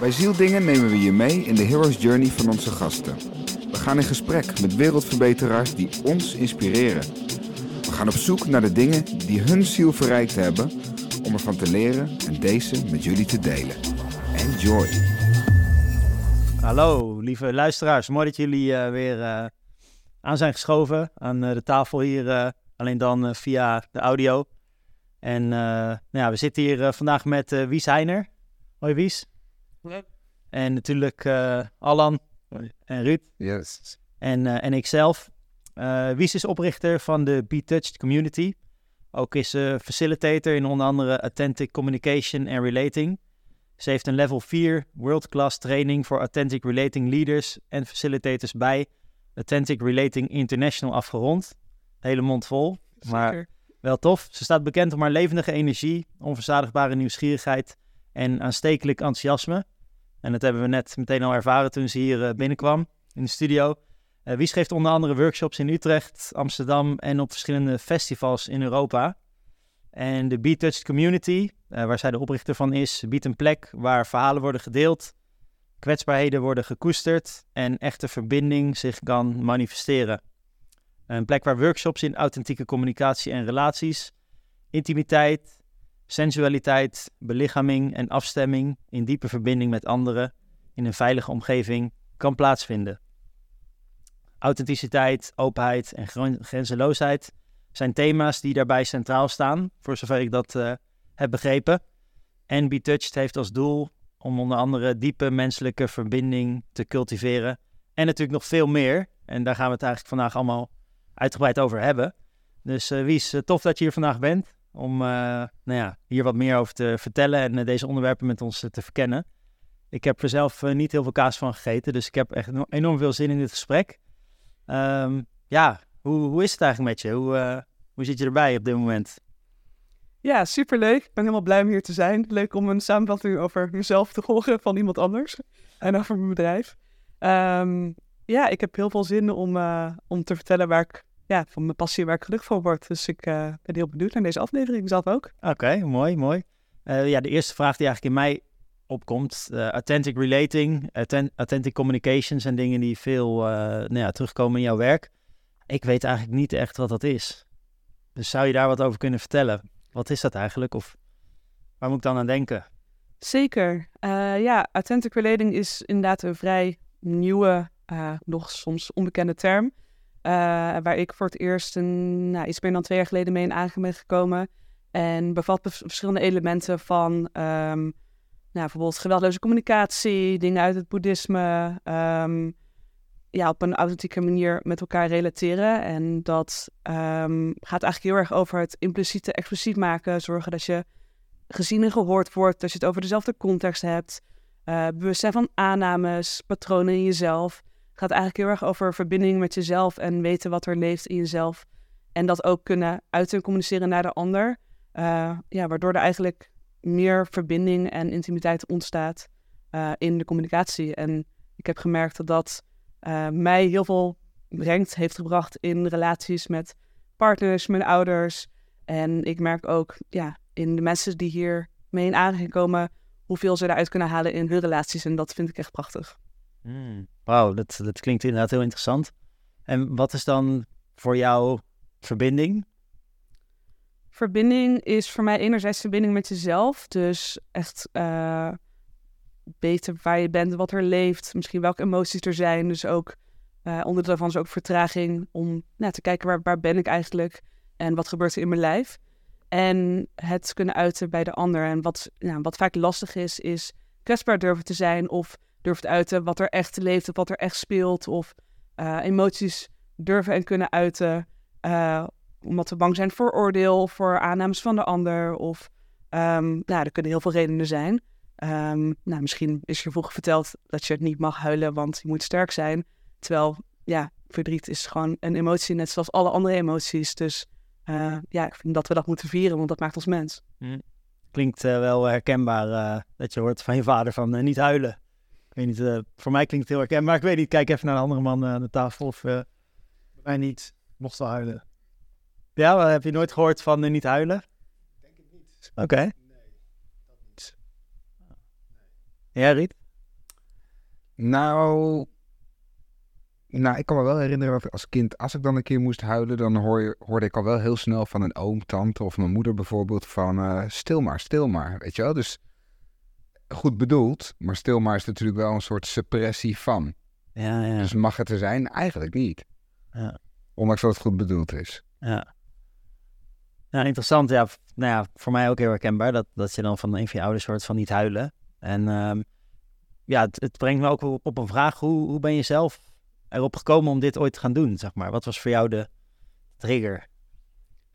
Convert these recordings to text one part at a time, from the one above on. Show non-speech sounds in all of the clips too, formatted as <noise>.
Bij Zieldingen nemen we je mee in de hero's journey van onze gasten. We gaan in gesprek met wereldverbeteraars die ons inspireren. We gaan op zoek naar de dingen die hun ziel verrijkt hebben om ervan te leren en deze met jullie te delen. Enjoy! Hallo, lieve luisteraars. Mooi dat jullie eh, weer uh, aan zijn geschoven aan uh, de tafel hier. alleen dan via de audio. En nou ja, we zitten hier vandaag met Wies Heiner. Hoi Wies. En natuurlijk Allan en Ruud. Yes. En, en ikzelf. Wies is oprichter van de Be Touched Community. Ook is ze facilitator in onder andere Authentic Communication en Relating. Ze heeft een level 4 world-class training voor Authentic Relating Leaders en Facilitators bij Authentic Relating International afgerond. Hele mond vol, maar wel tof. Ze staat bekend om haar levendige energie, onverzadigbare nieuwsgierigheid en aanstekelijk enthousiasme. En dat hebben we net meteen al ervaren toen ze hier uh, binnenkwam in de studio. Uh, Wies geeft onder andere workshops in Utrecht, Amsterdam en op verschillende festivals in Europa. En de Be Touched Community, uh, waar zij de oprichter van is, biedt een plek waar verhalen worden gedeeld, kwetsbaarheden worden gekoesterd en echte verbinding zich kan manifesteren. Een plek waar workshops in authentieke communicatie en relaties, intimiteit, sensualiteit, belichaming en afstemming in diepe verbinding met anderen in een veilige omgeving kan plaatsvinden. Authenticiteit, openheid en grenzeloosheid zijn thema's die daarbij centraal staan, voor zover ik dat uh, heb begrepen. En Be Touched heeft als doel om onder andere diepe menselijke verbinding te cultiveren. En natuurlijk nog veel meer. En daar gaan we het eigenlijk vandaag allemaal uitgebreid over hebben. Dus uh, Wies, uh, tof dat je hier vandaag bent. Om nou ja, hier wat meer over te vertellen en deze onderwerpen met ons te verkennen. Ik heb er zelf niet heel veel kaas van gegeten, dus ik heb echt enorm veel zin in dit gesprek. Um, ja, hoe, hoe is het eigenlijk met je? Hoe, hoe zit je erbij op dit moment? Ja, superleuk. Ik ben helemaal blij om hier te zijn. Leuk om een samenvatting over mezelf te horen van iemand anders. En over mijn bedrijf. Um, ja, ik heb heel veel zin om, om te vertellen waar ik, ja, van mijn passie waar ik gelukkig van word. Dus ik uh, ben heel benieuwd naar deze aflevering zelf ook. Oké, okay, mooi, mooi. ja, de eerste vraag die eigenlijk in mij opkomt. Uh, authentic relating, authentic communication zijn dingen die veel nou ja, terugkomen in jouw werk. Ik weet eigenlijk niet echt wat dat is. Dus zou je daar wat over kunnen vertellen? Wat is dat eigenlijk? Of waar moet ik dan aan denken? Zeker. Ja, authentic relating is inderdaad een vrij nieuwe, nog soms onbekende term. Waar ik voor het eerst een, nou, iets meer dan twee jaar geleden mee in aange ben gekomen. En bevat verschillende elementen van um, nou, bijvoorbeeld geweldloze communicatie, dingen uit het boeddhisme. Um, ja, op een authentieke manier met elkaar relateren. En dat um, gaat eigenlijk heel erg over het impliciete expliciet maken. Zorgen dat je gezien en gehoord wordt, dat je het over dezelfde context hebt. Uh, bewustzijn van aannames, patronen in jezelf. Gaat eigenlijk heel erg over verbinding met jezelf en weten wat er leeft in jezelf. En dat ook kunnen uiten en communiceren naar de ander. Uh, ja, waardoor er eigenlijk meer verbinding en intimiteit ontstaat uh, in de communicatie. En ik heb gemerkt dat dat uh, mij heel veel brengt, heeft gebracht in relaties met partners, mijn ouders. En ik merk ook ja, in de mensen die hier mee in aanraking komen, hoeveel ze eruit kunnen halen in hun relaties. En dat vind ik echt prachtig. Mm, Wauw, dat, dat klinkt inderdaad heel interessant. En wat is dan voor jou verbinding? Verbinding is voor mij enerzijds verbinding met jezelf. Dus echt uh, weten waar je bent, wat er leeft, misschien welke emoties er zijn. Dus ook uh, onderdeel daarvan is ook vertraging om nou, te kijken waar, waar ben ik eigenlijk en wat gebeurt er in mijn lijf. En het kunnen uiten bij de ander. En wat, nou, wat vaak lastig is, is kwetsbaar durven te zijn of durven te uiten wat er echt leeft of wat er echt speelt. Of uh, emoties durven en kunnen uiten. Uh, omdat we bang zijn voor oordeel, voor aannames van de ander. Of um, nou, er kunnen heel veel redenen zijn. Um, nou, misschien is je vroeger verteld dat je niet mag huilen, want je moet sterk zijn. Terwijl, ja, verdriet is gewoon een emotie, net zoals alle andere emoties. Dus uh, ja, ik vind dat we dat moeten vieren, want dat maakt ons mens. Mm. Klinkt wel herkenbaar dat je hoort van je vader van niet huilen. Ik weet niet, voor mij klinkt het heel herkenbaar. Ik weet niet, kijk even naar een andere man aan de tafel. Of, Bij mij niet, mocht wel huilen. Ja, heb je nooit gehoord van niet huilen? Denk ik niet. Oké. Okay. Nee, dat niet. Nee. Ja, Riet? Nou, nou, ik kan me wel herinneren dat ik als kind, als ik dan een keer moest huilen, dan hoor je, hoorde ik al wel heel snel van een oom, tante of mijn moeder bijvoorbeeld van eh, stil maar, stil maar, weet je wel. Dus goed bedoeld, maar stil maar is natuurlijk wel een soort suppressie van. Ja, ja. Dus mag het er zijn? Eigenlijk niet. Ja. Ondanks dat het goed bedoeld is. Ja. Nou, interessant. Ja, nou ja, voor mij ook heel herkenbaar dat, dat je dan van een van je ouders hoort van niet huilen. En ehm, ja, het, het brengt me ook op een vraag. Hoe, hoe ben je zelf erop gekomen om dit ooit te gaan doen, zeg maar? Wat was voor jou de trigger?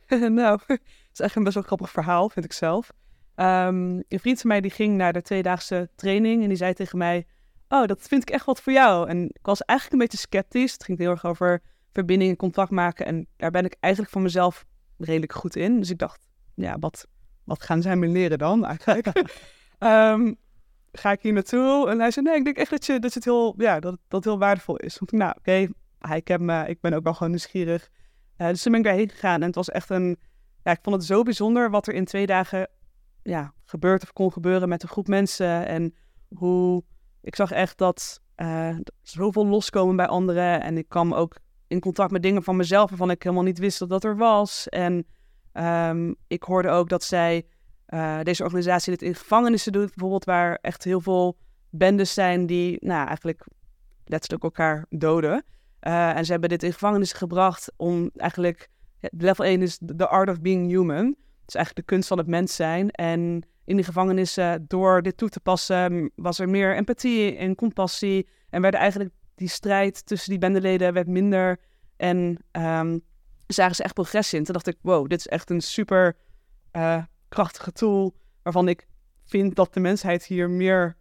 <laughs> nou, <laughs> het is echt een best wel grappig verhaal, vind ik zelf. Ehm, een vriend van mij die ging naar de tweedaagse training en die zei tegen mij... Oh, dat vind ik echt wat voor jou. En ik was eigenlijk een beetje sceptisch. Het ging heel erg over verbinding en contact maken. En daar ben ik eigenlijk van mezelf redelijk goed in. Dus ik dacht, ja, wat, wat gaan zij me leren dan eigenlijk? <laughs> Ehm, ga ik hier naartoe? En hij zei, nee, ik denk echt dat, je, dat, het, heel, ja, dat, dat heel waardevol is. Want ik, nou, oké, hij kent me. Ik ben ook wel gewoon nieuwsgierig. Eh, dus toen ben ik daarheen gegaan en het was echt een... Ja, ik vond het zo bijzonder wat er in twee dagen ja, gebeurt of kon gebeuren met een groep mensen. En hoe... Ik zag echt dat eh, er zoveel loskomen bij anderen. En ik kwam ook in contact met dingen van mezelf waarvan ik helemaal niet wist dat dat er was. En ehm, ik hoorde ook dat zij... eh, deze organisatie dit in gevangenissen doet, bijvoorbeeld, waar echt heel veel bendes zijn die nou, eigenlijk letterlijk elkaar doden. Eh, en ze hebben dit in gevangenissen gebracht om eigenlijk... level 1 is the art of being human. Is eigenlijk de kunst van het mens zijn. En in die gevangenissen, door dit toe te passen, was er meer empathie en compassie. En werden eigenlijk die strijd tussen die bendeleden werd minder. En ehm, zagen ze echt progressie in. Toen dacht ik, wow, dit is echt een super eh, krachtige tool... waarvan ik vind dat de mensheid hier meer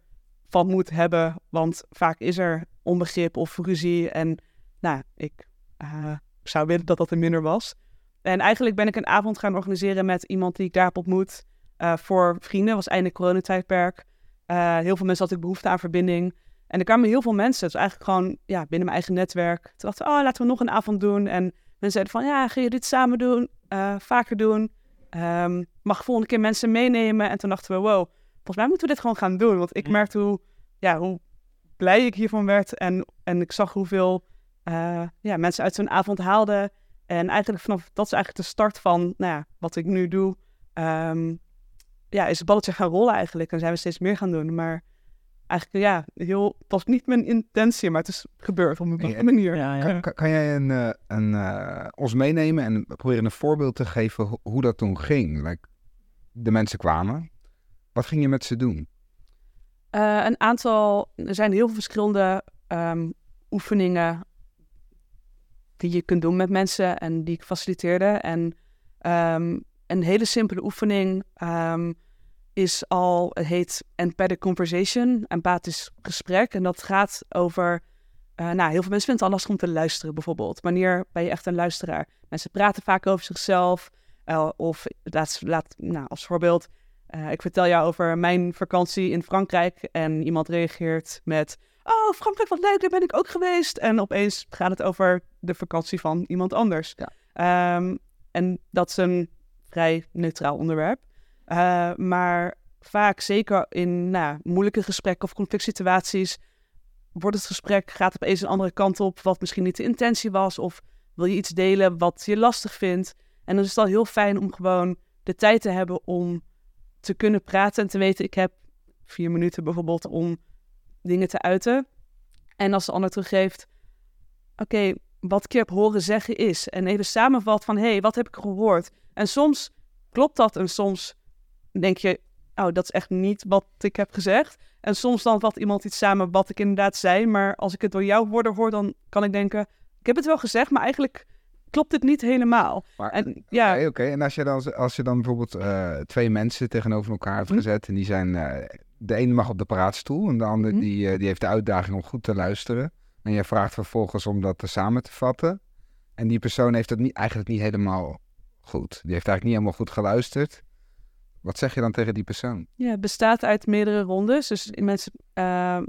van moet hebben. Want vaak is er onbegrip of ruzie. En nou, ik eh, zou willen dat dat er minder was. En eigenlijk ben ik een avond gaan organiseren met iemand die ik daar heb ontmoet. eh, voor vrienden, was einde coronatijdperk. Eh heel veel mensen hadden ik behoefte aan verbinding. En er kwamen heel veel mensen. Was eigenlijk gewoon ja, binnen mijn eigen netwerk. Toen dachten we, oh, laten we nog een avond doen. En mensen zeiden van, ja, ga je dit samen doen? Eh, vaker doen? Ehm, mag volgende keer mensen meenemen? En toen dachten we, wow, volgens mij moeten we dit gewoon gaan doen. Want ik Ja. merkte hoe, ja, hoe blij ik hiervan werd. En, en ik zag hoeveel ja, mensen uit zo'n avond haalden. En eigenlijk vanaf, dat is eigenlijk de start van nou ja, wat ik nu doe. Ehm, ja, is het balletje gaan rollen eigenlijk. En zijn we steeds meer gaan doen. Maar eigenlijk, ja, heel, het was niet mijn intentie, maar het is gebeurd op een bepaalde manier. Ja, ja. Kan, kan- kan jij een, eh, een, eh, ons meenemen en proberen een voorbeeld te geven ho- hoe dat toen ging? Like, de mensen kwamen. Wat ging je met ze doen? Eh, een aantal, er zijn heel veel verschillende ehm, oefeningen die je kunt doen met mensen en die ik faciliteerde. En ehm, een hele simpele oefening ehm, is al, het heet empathic conversation, empathisch gesprek. En dat gaat over, eh, nou, heel veel mensen vinden het al lastig om te luisteren bijvoorbeeld. Wanneer ben je echt een luisteraar? Mensen praten vaak over zichzelf. eh, of laat, laat, nou, als voorbeeld, eh, ik vertel jou over mijn vakantie in Frankrijk en iemand reageert met... Oh, Frankrijk, wat leuk, daar ben ik ook geweest. En opeens gaat het over de vakantie van iemand anders. Ja. Ehm, en dat is een vrij neutraal onderwerp. Eh, maar vaak, zeker in nou, moeilijke gesprekken of conflict situaties, wordt het gesprek, gaat opeens een andere kant op, wat misschien niet de intentie was. Of wil je iets delen wat je lastig vindt. En dan is het al heel fijn om gewoon de tijd te hebben om te kunnen praten en te weten, ik heb vier minuten bijvoorbeeld om dingen te uiten. En als de ander teruggeeft, oké, wat ik heb horen zeggen is. En even samenvat van, hé, hey, wat heb ik gehoord? En soms klopt dat en soms denk je, oh, dat is echt niet wat ik heb gezegd. En soms dan vat iemand iets samen wat ik inderdaad zei. Maar als ik het door jouw woorden hoor, dan kan ik denken, ik heb het wel gezegd, maar eigenlijk klopt het niet helemaal. Maar, En ja, Oké. En als je, dan, als je dan bijvoorbeeld eh, twee mensen tegenover elkaar hebt Hm. gezet en die zijn, eh, de ene mag op de praatstoel en de ander Hm. die, eh, die heeft de uitdaging om goed te luisteren. En jij vraagt vervolgens om dat samen te vatten. En die persoon heeft het niet, eigenlijk niet helemaal goed. Die heeft eigenlijk niet helemaal goed geluisterd. Wat zeg je dan tegen die persoon? Ja, het bestaat uit meerdere rondes. Dus mensen uh,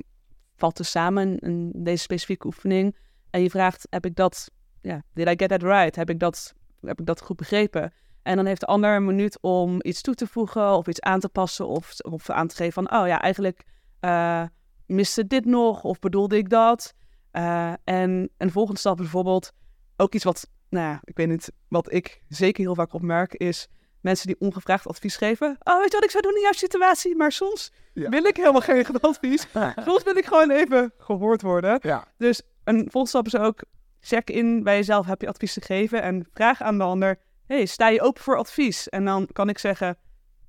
vatten samen in deze specifieke oefening. En je vraagt, heb ik dat, ja, did I get that right? Heb ik dat, heb ik dat goed begrepen? En dan heeft de ander een minuut om iets toe te voegen of iets aan te passen of, of aan te geven van, oh ja, eigenlijk uh, miste dit nog of bedoelde ik dat? Uh, en een volgende stap bijvoorbeeld ook iets wat, nou ja, ik weet niet, wat ik zeker heel vaak opmerk is mensen die ongevraagd advies geven. Oh, weet je wat ik zou doen in jouw situatie? Maar soms wil ik helemaal geen <laughs> advies. soms wil ik gewoon even gehoord worden. Ja. Dus een volgende stap is ook check in bij jezelf. Heb je advies te geven? En vraag aan de ander, hey, sta je open voor advies? En dan kan ik zeggen,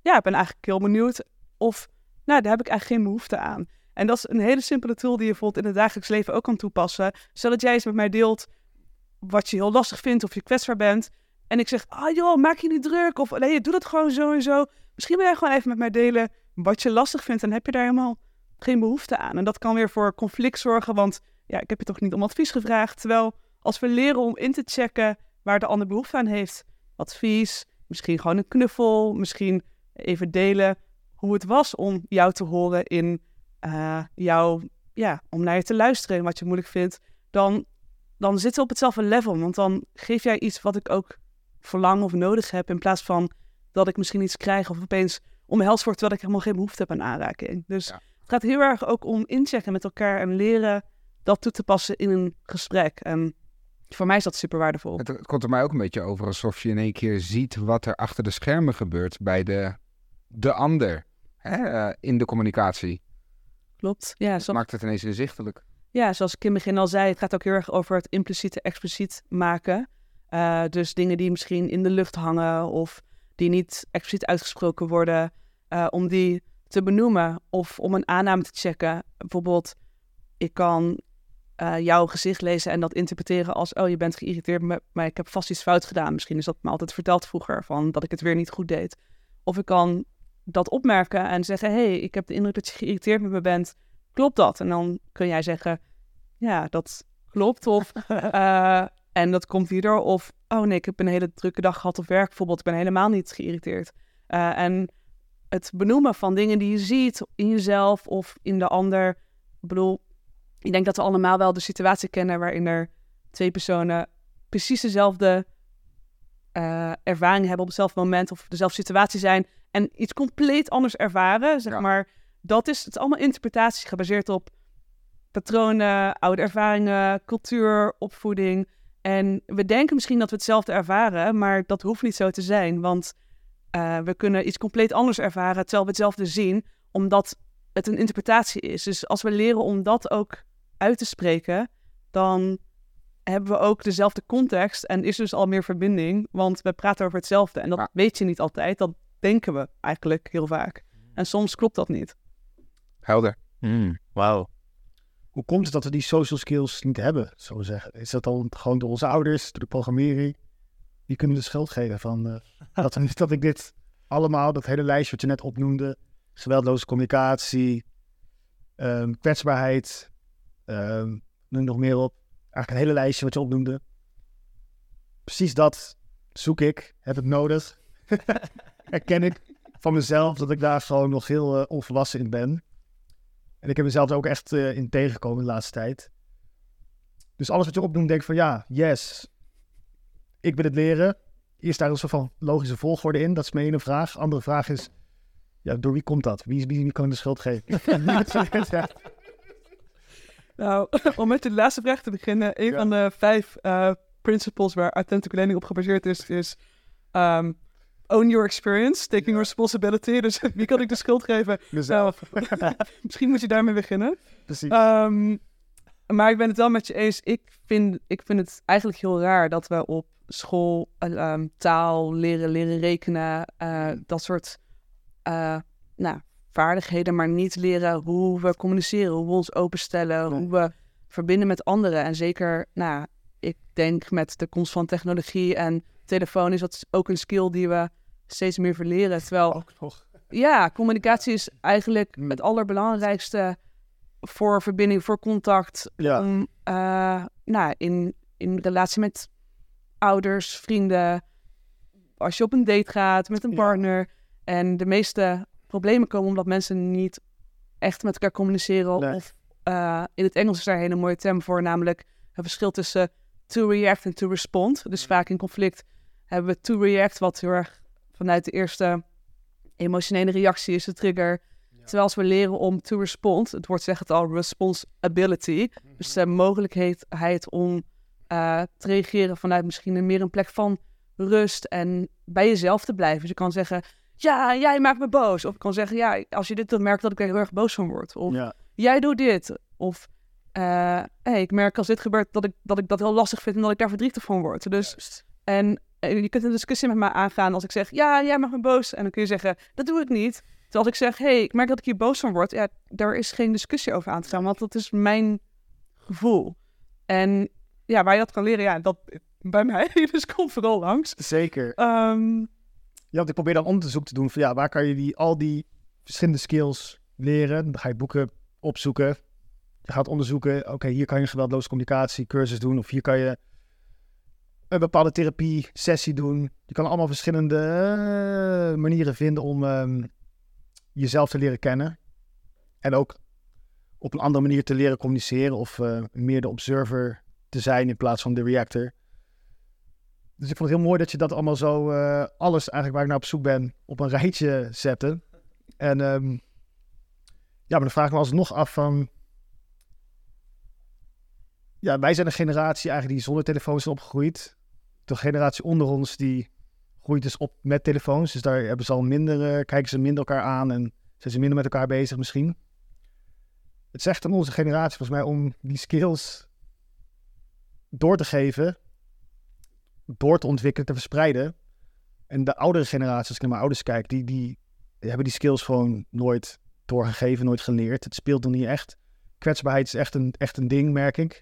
ja, ik ben eigenlijk heel benieuwd. Of, nou, daar heb ik eigenlijk geen behoefte aan. En dat is een hele simpele tool die je bijvoorbeeld in het dagelijks leven ook kan toepassen. Stel dat jij eens met mij deelt wat je heel lastig vindt of je kwetsbaar bent. En ik zeg, ah joh, maak je niet druk. Of nee, doe dat gewoon zo en zo. Misschien wil jij gewoon even met mij delen wat je lastig vindt. En heb je daar helemaal geen behoefte aan. En dat kan weer voor conflict zorgen, want ja, ik heb je toch niet om advies gevraagd. Terwijl als we leren om in te checken waar de ander behoefte aan heeft, advies, misschien gewoon een knuffel, misschien even delen hoe het was om jou te horen in uh, jou, ja, om naar je te luisteren en wat je moeilijk vindt, dan, dan zitten we op hetzelfde level. Want dan geef jij iets wat ik ook verlang of nodig heb, in plaats van dat ik misschien iets krijg of opeens omhelst word terwijl ik helemaal geen behoefte heb aan aanraking. Dus het gaat heel erg ook om inchecken met elkaar en leren dat toe te passen in een gesprek. En voor mij is dat super waardevol. Het, komt er mij ook een beetje over alsof je in één keer ziet wat er achter de schermen gebeurt bij de, de ander hè, eh, in de communicatie. Klopt. Ja, dat maakt het ineens inzichtelijk. Ja, zoals ik in het begin al zei, het gaat ook heel erg over het impliciete expliciet maken. Uh, dus dingen die misschien in de lucht hangen of die niet expliciet uitgesproken worden, uh, om die te benoemen of om een aanname te checken. Bijvoorbeeld, ik kan uh, jouw gezicht lezen en dat interpreteren als: oh, je bent geïrriteerd, maar ik heb vast iets fout gedaan. Misschien is dat me altijd verteld vroeger, van dat ik het weer niet goed deed. Of ik kan dat opmerken en zeggen: hey, ik heb de indruk dat je geïrriteerd met me bent. Klopt dat? En dan kun jij zeggen: ja, dat klopt. Of uh, <laughs> en dat komt hierdoor. Of oh nee, ik heb een hele drukke dag gehad op werk bijvoorbeeld. Ik ben helemaal niet geïrriteerd. Uh, en het benoemen van dingen die je ziet in jezelf of in de ander. Ik bedoel, ik denk dat we allemaal wel de situatie kennen waarin er twee personen precies dezelfde uh, ervaring hebben op hetzelfde moment of dezelfde situatie zijn en iets compleet anders ervaren. Zeg maar, dat is, het is allemaal interpretatie gebaseerd op patronen, oude ervaringen, cultuur, opvoeding. En we denken misschien dat we hetzelfde ervaren, maar dat hoeft niet zo te zijn. Want uh, we kunnen iets compleet anders ervaren terwijl we hetzelfde zien, omdat het een interpretatie is. Dus als we leren om dat ook uit te spreken, dan hebben we ook dezelfde context en is dus al meer verbinding, want we praten over hetzelfde. En dat weet je niet altijd, dat denken we eigenlijk heel vaak. En soms klopt dat niet. Helder. Mm, Wauw. Hoe komt het dat we die social skills niet hebben, zo zeggen? Is dat dan gewoon door onze ouders, door de programmering? Die kunnen de schuld geven van uh, <laughs> dat, dat ik dit allemaal, dat hele lijstje wat je net opnoemde, geweldloze communicatie, um, kwetsbaarheid, um, noem nog meer op. Eigenlijk een hele lijstje wat je opnoemde. Precies dat zoek ik, heb ik nodig. <laughs> Herken ik van mezelf dat ik daar gewoon nog heel uh, onvolwassen in ben. En ik heb mezelf er ook echt uh, in tegengekomen de laatste tijd. Dus alles wat je opnoemt, denk ik van ja, yes. Ik wil het leren. Eerst daar een soort van logische volgorde in. Dat is mijn ene vraag. Andere vraag is, ja, door wie komt dat? Wie, wie, wie kan ik de schuld geven? <laughs> <laughs> ja. Nou, <laughs> om met de laatste vraag te beginnen. Een van de vijf uh, principles waar authentic learning op gebaseerd is, is um, own your experience, taking responsibility. Dus <laughs> wie kan ik de schuld geven? Mezelf. Nou, <laughs> misschien moet je daarmee beginnen. Precies. Um, maar ik ben het wel met je eens. Ik vind, ik vind het eigenlijk heel raar dat we op school um, taal leren, leren rekenen, uh, dat soort uh, nou, vaardigheden, maar niet leren hoe we communiceren, hoe we ons openstellen, hoe we verbinden met anderen. En zeker, nou, ik denk met de komst van technologie en telefoon is dat ook een skill die we steeds meer verleren. Terwijl, ook nog. Ja, communicatie is eigenlijk het allerbelangrijkste voor verbinding, voor contact. Ja. Om, uh, nou, in, in relatie met ouders, vrienden, als je op een date gaat met een partner. Ja. En de meeste problemen komen omdat mensen niet echt met elkaar communiceren. Nee. Of uh, in het Engels is daar een hele mooie term voor, namelijk het verschil tussen to react en to respond. Dus vaak in conflict hebben we to react, wat heel erg vanuit de eerste emotionele reactie is de trigger. Terwijl als we leren om to respond, het woord zegt het al, responsibility. Dus de mogelijkheid om eh, te reageren vanuit misschien een, meer een plek van rust en bij jezelf te blijven. Dus je kan zeggen, ja, jij maakt me boos. Of ik kan zeggen, ja, als je dit dan merkt dat ik er heel erg boos van word. Of Ja. jij doet dit. Of eh, hey, ik merk als dit gebeurt dat ik, dat ik dat heel lastig vind en dat ik daar verdrietig van word. Dus Juist. en eh, je kunt een discussie met mij aangaan als ik zeg, ja, jij maakt me boos. En dan kun je zeggen, dat doe ik niet. Terwijl als ik zeg, hey, ik merk dat ik hier boos van word. Ja, daar is geen discussie over aan te gaan, want dat is mijn gevoel. En ja, waar je dat kan leren, ja, dat bij mij. <laughs> Dus kom vooral langs. Zeker. Ehm, Ja, want ik probeer dan onderzoek te doen van ja, waar kan je die, al die verschillende skills leren? Dan ga je boeken opzoeken. Je gaat onderzoeken, oké, hier kan je geweldloze communicatie cursus doen. Of hier kan je een bepaalde therapie sessie doen. Je kan allemaal verschillende eh, manieren vinden om ehm, jezelf te leren kennen. En ook op een andere manier te leren communiceren. Of eh, meer de observer te zijn in plaats van de reactor. Dus ik vond het heel mooi dat je dat allemaal zo, eh, alles eigenlijk waar ik naar op zoek ben, op een rijtje zette. En ehm, ja, maar dan vraag ik me alsnog af van, ja, wij zijn een generatie eigenlijk die zonder telefoons is opgegroeid. De generatie onder ons die groeit dus op met telefoons. Dus daar hebben ze al minder, eh, kijken ze minder elkaar aan en zijn ze minder met elkaar bezig misschien. Het zegt aan onze generatie volgens mij om die skills door te geven door te ontwikkelen, te verspreiden. En de oudere generatie, als ik naar mijn ouders kijk, die, die hebben die skills gewoon nooit doorgegeven, nooit geleerd. Het speelt nog niet echt. Kwetsbaarheid is echt een, echt een ding, merk ik.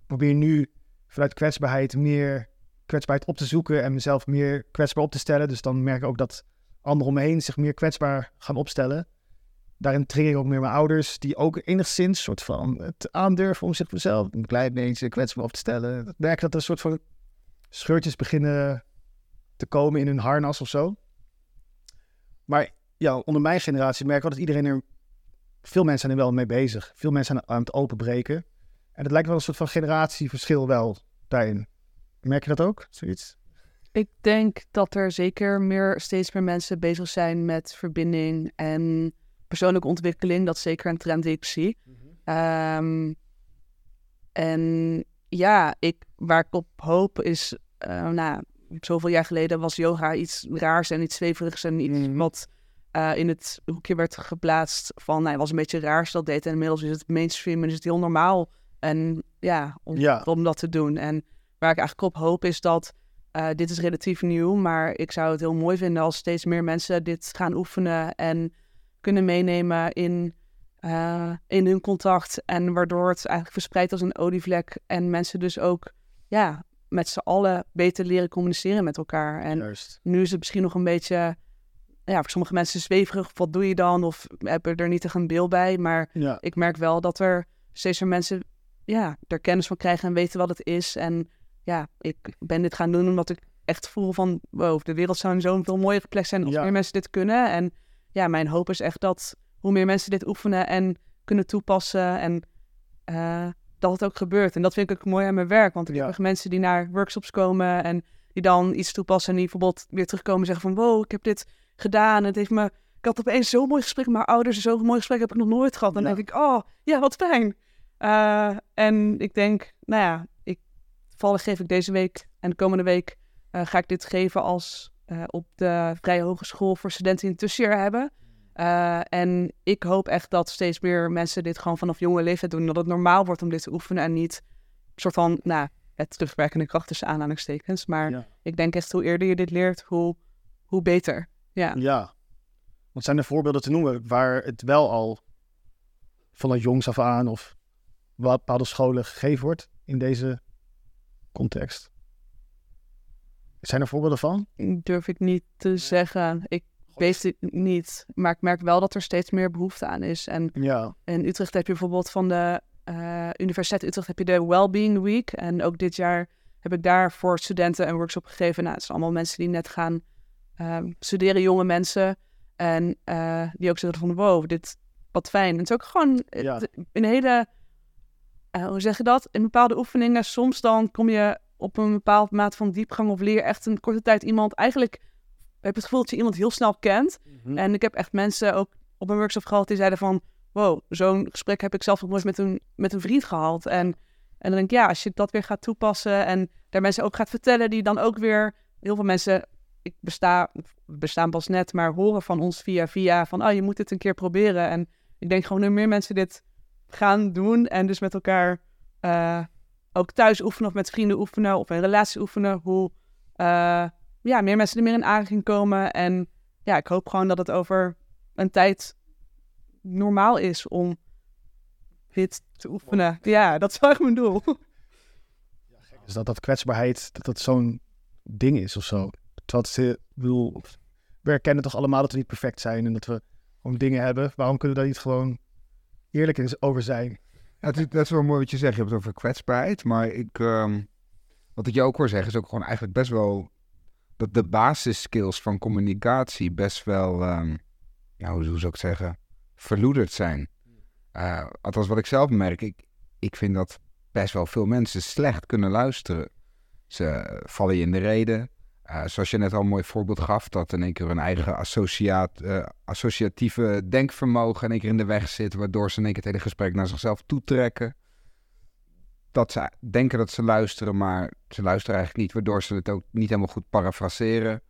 Ik probeer nu vanuit kwetsbaarheid meer kwetsbaarheid op te zoeken en mezelf meer kwetsbaar op te stellen. Dus dan merk ik ook dat anderen om me heen zich meer kwetsbaar gaan opstellen. Daarin trigger ik ook meer mijn ouders, die ook enigszins soort van het aandurven om zichzelf een klein beetje kwetsbaar op te stellen. Ik merk dat er een soort van scheurtjes beginnen te komen in hun harnas of zo. Maar ja, onder mijn generatie merk ik wel dat iedereen er... Veel mensen zijn er wel mee bezig. Veel mensen zijn aan het openbreken. En het lijkt wel een soort van generatieverschil wel daarin. Merk je dat ook? Zoiets? Ik denk dat er zeker meer, steeds meer mensen bezig zijn met verbinding en persoonlijke ontwikkeling. Dat is zeker een trend die ik zie. Ehm, en ja, ik, waar ik op hoop is, eh, nou, zoveel jaar geleden was yoga iets raars en iets zweverigs en iets Mhm. wat eh, in het hoekje werd geplaatst van, nou, het was een beetje raar als je dat deed. En inmiddels is het mainstream en is het heel normaal. En ja, om, Ja. om dat te doen. En waar ik eigenlijk op hoop is dat eh, dit is relatief nieuw, maar ik zou het heel mooi vinden als steeds meer mensen dit gaan oefenen en kunnen meenemen in, eh, in hun contact. En waardoor het eigenlijk verspreidt als een olievlek en mensen dus ook ja, met z'n allen beter leren communiceren met elkaar. En Juist. nu is het misschien nog een beetje, ja, voor sommige mensen zweverig. Wat doe je dan? Of hebben er niet echt een beeld bij? Maar Ja. ik merk wel dat er steeds meer mensen ja, er kennis van krijgen en weten wat het is. En ja, ik ben dit gaan doen omdat ik echt voel van... wow, de wereld zou een zo'n veel mooiere plek zijn als Ja. meer mensen dit kunnen. En ja, mijn hoop is echt dat hoe meer mensen dit oefenen en kunnen toepassen... en eh, dat het ook gebeurt. En dat vind ik ook mooi aan mijn werk. Want ik Ja. heb mensen die naar workshops komen... en die dan iets toepassen en die bijvoorbeeld weer terugkomen en zeggen van... wow, ik heb dit gedaan het heeft me... Ik had opeens zo'n mooi gesprek met mijn ouders. Zo'n mooi gesprek heb ik nog nooit gehad. Dan Ja. denk ik, oh, ja, wat fijn. Eh, en ik denk, nou ja, ik, toevallig geef ik deze week en de komende week eh, ga ik dit geven als op de Vrije Hogeschool voor studenten die een tussenjaar hebben. Eh, en ik hoop echt dat steeds meer mensen dit gewoon vanaf jonge leeftijd doen. Dat het normaal wordt om dit te oefenen en niet een soort van, nou, het terugwerkende kracht tussen aanhalingstekens. Maar Ja. ik denk echt hoe eerder je dit leert, hoe, hoe beter. Ja. Ja. Want zijn er voorbeelden te noemen waar het wel al vanuit jongs af aan of wat bepaalde scholen gegeven wordt in deze context? Zijn er voorbeelden van? durf ik niet te zeggen. Ik weet het niet. Maar ik merk wel dat er steeds meer behoefte aan is. En Ja, in Utrecht heb je bijvoorbeeld van de eh, Universiteit Utrecht heb je de Wellbeing Week. En ook dit jaar heb ik daar voor studenten een workshop gegeven. Nou, het zijn allemaal mensen die net gaan ehm, studeren, jonge mensen. En eh, die ook zeggen van wow, dit wat fijn. En het is ook gewoon eh, Ja. een hele, hoe zeg je dat? In bepaalde oefeningen, soms dan kom je op een bepaald maat van diepgang of leer echt een korte tijd iemand eigenlijk heb het gevoel dat je iemand heel snel kent. Hm. En ik heb echt mensen ook op een workshop gehad die zeiden van... Wow, zo'n gesprek heb ik zelf nog nooit met een, met een vriend gehad. En, en dan denk ik, ja, als je dat weer gaat toepassen en daar mensen ook gaat vertellen... die dan ook weer... Heel veel mensen, ik besta, bestaan pas net, maar horen van ons via via... van, oh, je moet dit een keer proberen. En ik denk gewoon, nu meer mensen dit gaan doen... en dus met elkaar eh, ook thuis oefenen of met vrienden oefenen... of een relatie oefenen, hoe... eh, ja, meer mensen er meer in aanraking komen. En ja, ik hoop gewoon dat het over een tijd normaal is om dit te oefenen. Ja, dat is wel echt mijn doel. Dus dat dat kwetsbaarheid, dat dat zo'n ding is of zo. Terwijl het, eh, ik bedoel, we herkennen toch allemaal dat we niet perfect zijn en dat we gewoon dingen hebben. Waarom kunnen we daar niet gewoon eerlijk eens over zijn? Ja, het is, dat is wel mooi wat je zegt. Je hebt het over kwetsbaarheid. Maar ik, ehm, wat ik je ook hoor zeggen is ook gewoon eigenlijk best wel dat de basisskills van communicatie best wel, ehm, ja, hoe, hoe zou ik het zeggen, verloederd zijn. Eh, althans, wat ik zelf merk, ik, ik vind dat best wel veel mensen slecht kunnen luisteren. Ze vallen je in de reden. Eh, zoals je net al een mooi voorbeeld gaf, dat in één keer hun eigen associaat, eh, associatieve denkvermogen in één keer in de weg zit, waardoor ze in één keer het hele gesprek naar zichzelf toetrekken. Dat ze denken dat ze luisteren, maar ze luisteren eigenlijk niet, waardoor ze het ook niet helemaal goed parafraseren.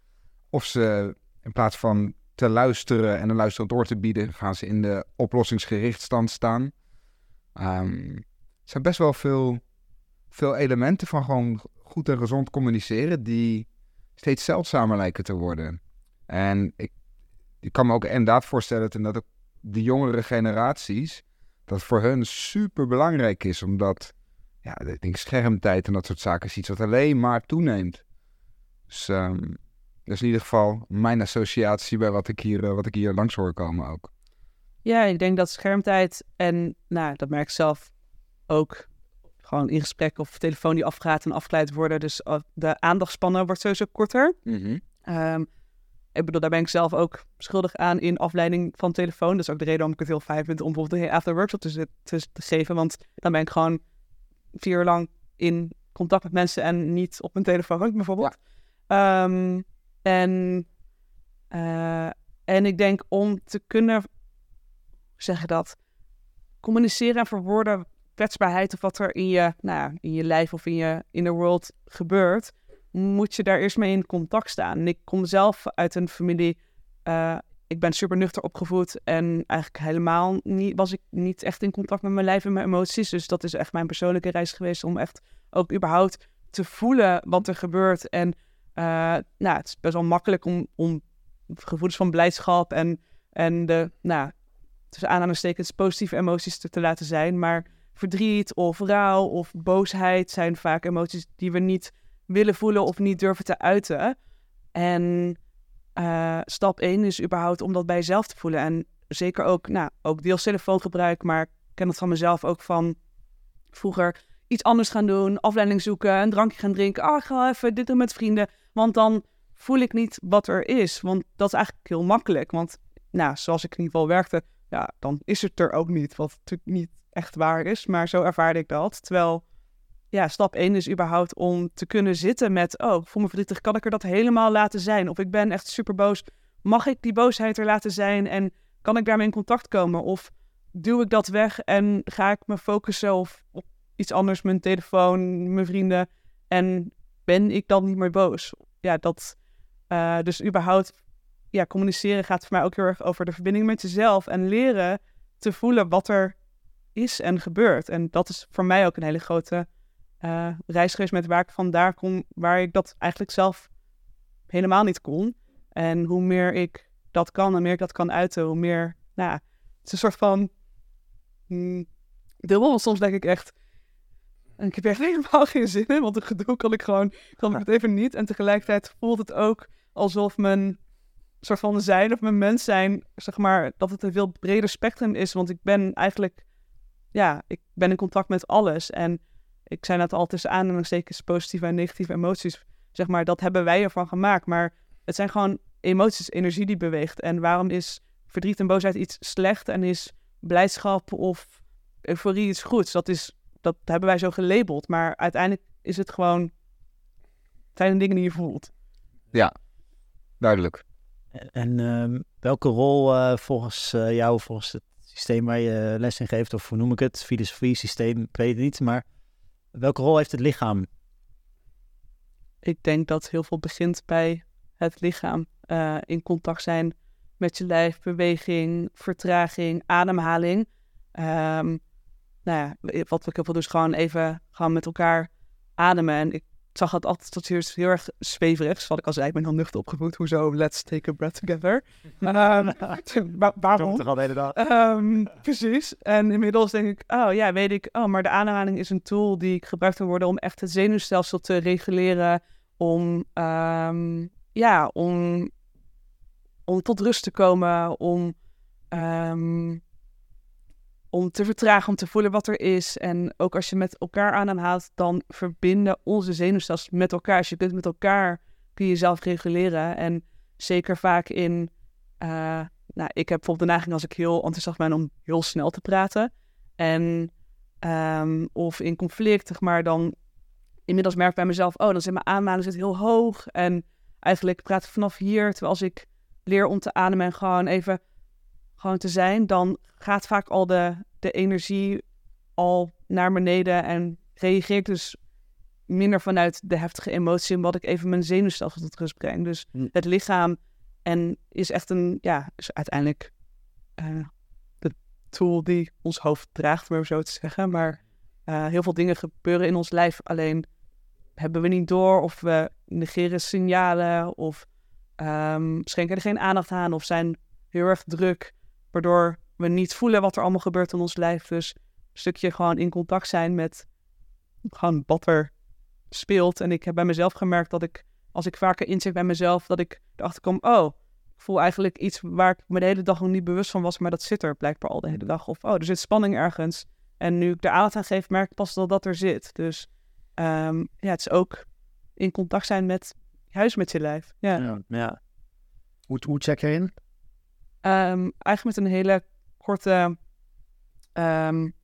Of ze in plaats van te luisteren en een luisterend oor te bieden, gaan ze in de oplossingsgerichtstand staan. Ehm, er zijn best wel veel, veel elementen van gewoon goed en gezond communiceren die steeds zeldzamer lijken te worden. En ik, kan me ook inderdaad voorstellen dat, de jongere generaties, dat voor hun super belangrijk is, omdat ja, ik denk schermtijd en dat soort zaken is iets wat alleen maar toeneemt. Dus ehm, dat is in ieder geval mijn associatie bij wat ik hier, eh, wat ik hier langs hoor komen ook. Ja, ik denk dat schermtijd en, nou, dat merk ik zelf ook. Gewoon in gesprek of telefoon die afgaat en afgeleid worden. Dus uh, de aandachtspannen wordt sowieso korter. Ehm, ik bedoel, daar ben ik zelf ook schuldig aan in afleiding van telefoon. Dat is ook de reden waarom ik het heel fijn vind om bijvoorbeeld een after workshop te, te geven. Want dan ben ik gewoon vier uur lang in contact met mensen en niet op mijn telefoon bijvoorbeeld. Ehm, en, eh, en ik denk om te kunnen, hoe zeg je dat, communiceren en verwoorden kwetsbaarheid of wat er in je, nou, ja, in je lijf of in je inner world gebeurt, moet je daar eerst mee in contact staan. En ik kom zelf uit een familie, eh, ik ben super nuchter opgevoed en eigenlijk helemaal niet, was ik niet echt in contact met mijn lijf en mijn emoties. Dus dat is echt mijn persoonlijke reis geweest om echt ook überhaupt te voelen wat er gebeurt. En eh, nou, het is best wel makkelijk om, om gevoelens van blijdschap en, en de, nou, tussen aanhalingstekens positieve emoties te, te laten zijn. Maar verdriet of rouw of boosheid zijn vaak emoties die we niet willen voelen of niet durven te uiten. En eh, stap 1 is überhaupt om dat bij jezelf te voelen. En zeker ook, nou, ook deels telefoongebruik, maar ik ken het van mezelf ook van vroeger iets anders gaan doen, afleiding zoeken, een drankje gaan drinken. Ah, ga even dit doen met vrienden, want dan voel ik niet wat er is. Want dat is eigenlijk heel makkelijk. Want, nou, zoals ik in ieder geval werkte, ja, dan is het er ook niet, wat natuurlijk niet echt waar is. Maar zo ervaarde ik dat. Terwijl, ja, stap 1 is überhaupt om te kunnen zitten met, oh, ik voel me verdrietig, kan ik er dat helemaal laten zijn? Of ik ben echt super boos, mag ik die boosheid er laten zijn en kan ik daarmee in contact komen? Of duw ik dat weg en ga ik me focussen of op iets anders, mijn telefoon, mijn vrienden, en ben ik dan niet meer boos? Ja, dat, eh, dus überhaupt, ja, communiceren gaat voor mij ook heel erg over de verbinding met jezelf en leren te voelen wat er is en gebeurt. En dat is voor mij ook een hele grote reis geweest met waar ik vandaar kom, waar ik dat eigenlijk zelf helemaal niet kon. En hoe meer ik dat kan en meer ik dat kan uiten, hoe meer, nou, ja, het is een soort van hmm, dubbel. Want soms denk ik echt, en ik heb echt <laughs> helemaal geen zin in, want het gedoe kan ik gewoon, kan ik het even niet. En tegelijkertijd voelt het ook alsof mijn soort van zijn of mijn mens zijn, zeg maar, dat het een veel breder spectrum is. Want ik ben eigenlijk, ja, ik ben in contact met alles. En ik zei net al tussen aanhalingstekens positieve en negatieve emoties. Zeg maar, dat hebben wij ervan gemaakt. Maar het zijn gewoon emoties, energie die beweegt. En waarom is verdriet en boosheid iets slecht en is blijdschap of euforie iets goeds? Dat, is, dat hebben wij zo gelabeld. Maar uiteindelijk is het gewoon, het zijn de dingen die je voelt. Duidelijk. En ehm, welke rol eh, volgens eh, jou, volgens het systeem waar je les in geeft, of hoe noem ik het, filosofie, systeem, ik weet het niet, maar welke rol heeft het lichaam? Ik denk dat heel veel begint bij het lichaam. Eh, in contact zijn met je lijf, beweging, vertraging, ademhaling. Ehm, nou ja, wat ik wil dus gewoon even gewoon met elkaar ademen. En ik zag het altijd tot hier heel erg zweverig. Wat ik al zei, ik ben heel nuchter opgevoed. Hoezo? Let's take a breath together. <laughs> <laughs> um, waarom? Toch al de hele dag. Um, precies. En inmiddels denk ik, oh ja, weet ik, oh, maar de ademhaling is een tool die ik gebruikt kan worden om echt het zenuwstelsel te reguleren. Om, um, ja, om, om tot rust te komen, om, om te vertragen, om te voelen wat er is. En ook als je met elkaar ademhaalt, dan verbinden onze zenuwstelsels met elkaar. Als je kunt met elkaar, kun je jezelf reguleren. En zeker vaak in... Uh, nou, ik heb bijvoorbeeld de neiging als ik heel enthousiast ben om heel snel te praten. En, um, of in conflict, zeg maar, dan inmiddels merk ik bij mezelf, oh, dan zit mijn ademhaling zit heel hoog. En eigenlijk praat ik vanaf hier, terwijl als ik leer om te ademen en gewoon even gewoon te zijn, dan gaat vaak al de, de energie al naar beneden en reageer ik dus minder vanuit de heftige emotie, omdat ik even mijn zenuwstelsel tot rust breng. Dus Hm. het lichaam en is echt een, ja, is uiteindelijk eh, de tool die ons hoofd draagt, om zo te zeggen. Maar eh, heel veel dingen gebeuren in ons lijf, alleen hebben we niet door of we negeren signalen of ehm, schenken er geen aandacht aan of zijn heel erg druk, waardoor we niet voelen wat er allemaal gebeurt in ons lijf. Dus een stukje gewoon in contact zijn met gewoon wat er speelt. En ik heb bij mezelf gemerkt dat ik, als ik vaker inzicht bij mezelf, dat ik erachter kom, oh, ik voel eigenlijk iets waar ik me de hele dag nog niet bewust van was, maar dat zit er blijkbaar al de hele dag. Of, oh, er zit spanning ergens. En nu ik er aandacht aan geef, merk ik pas dat dat er zit. Dus um, ja, het is ook in contact zijn met juist met je lijf. Ja. Ja, ja. Hoe, hoe check je in? Um, eigenlijk met een hele korte um,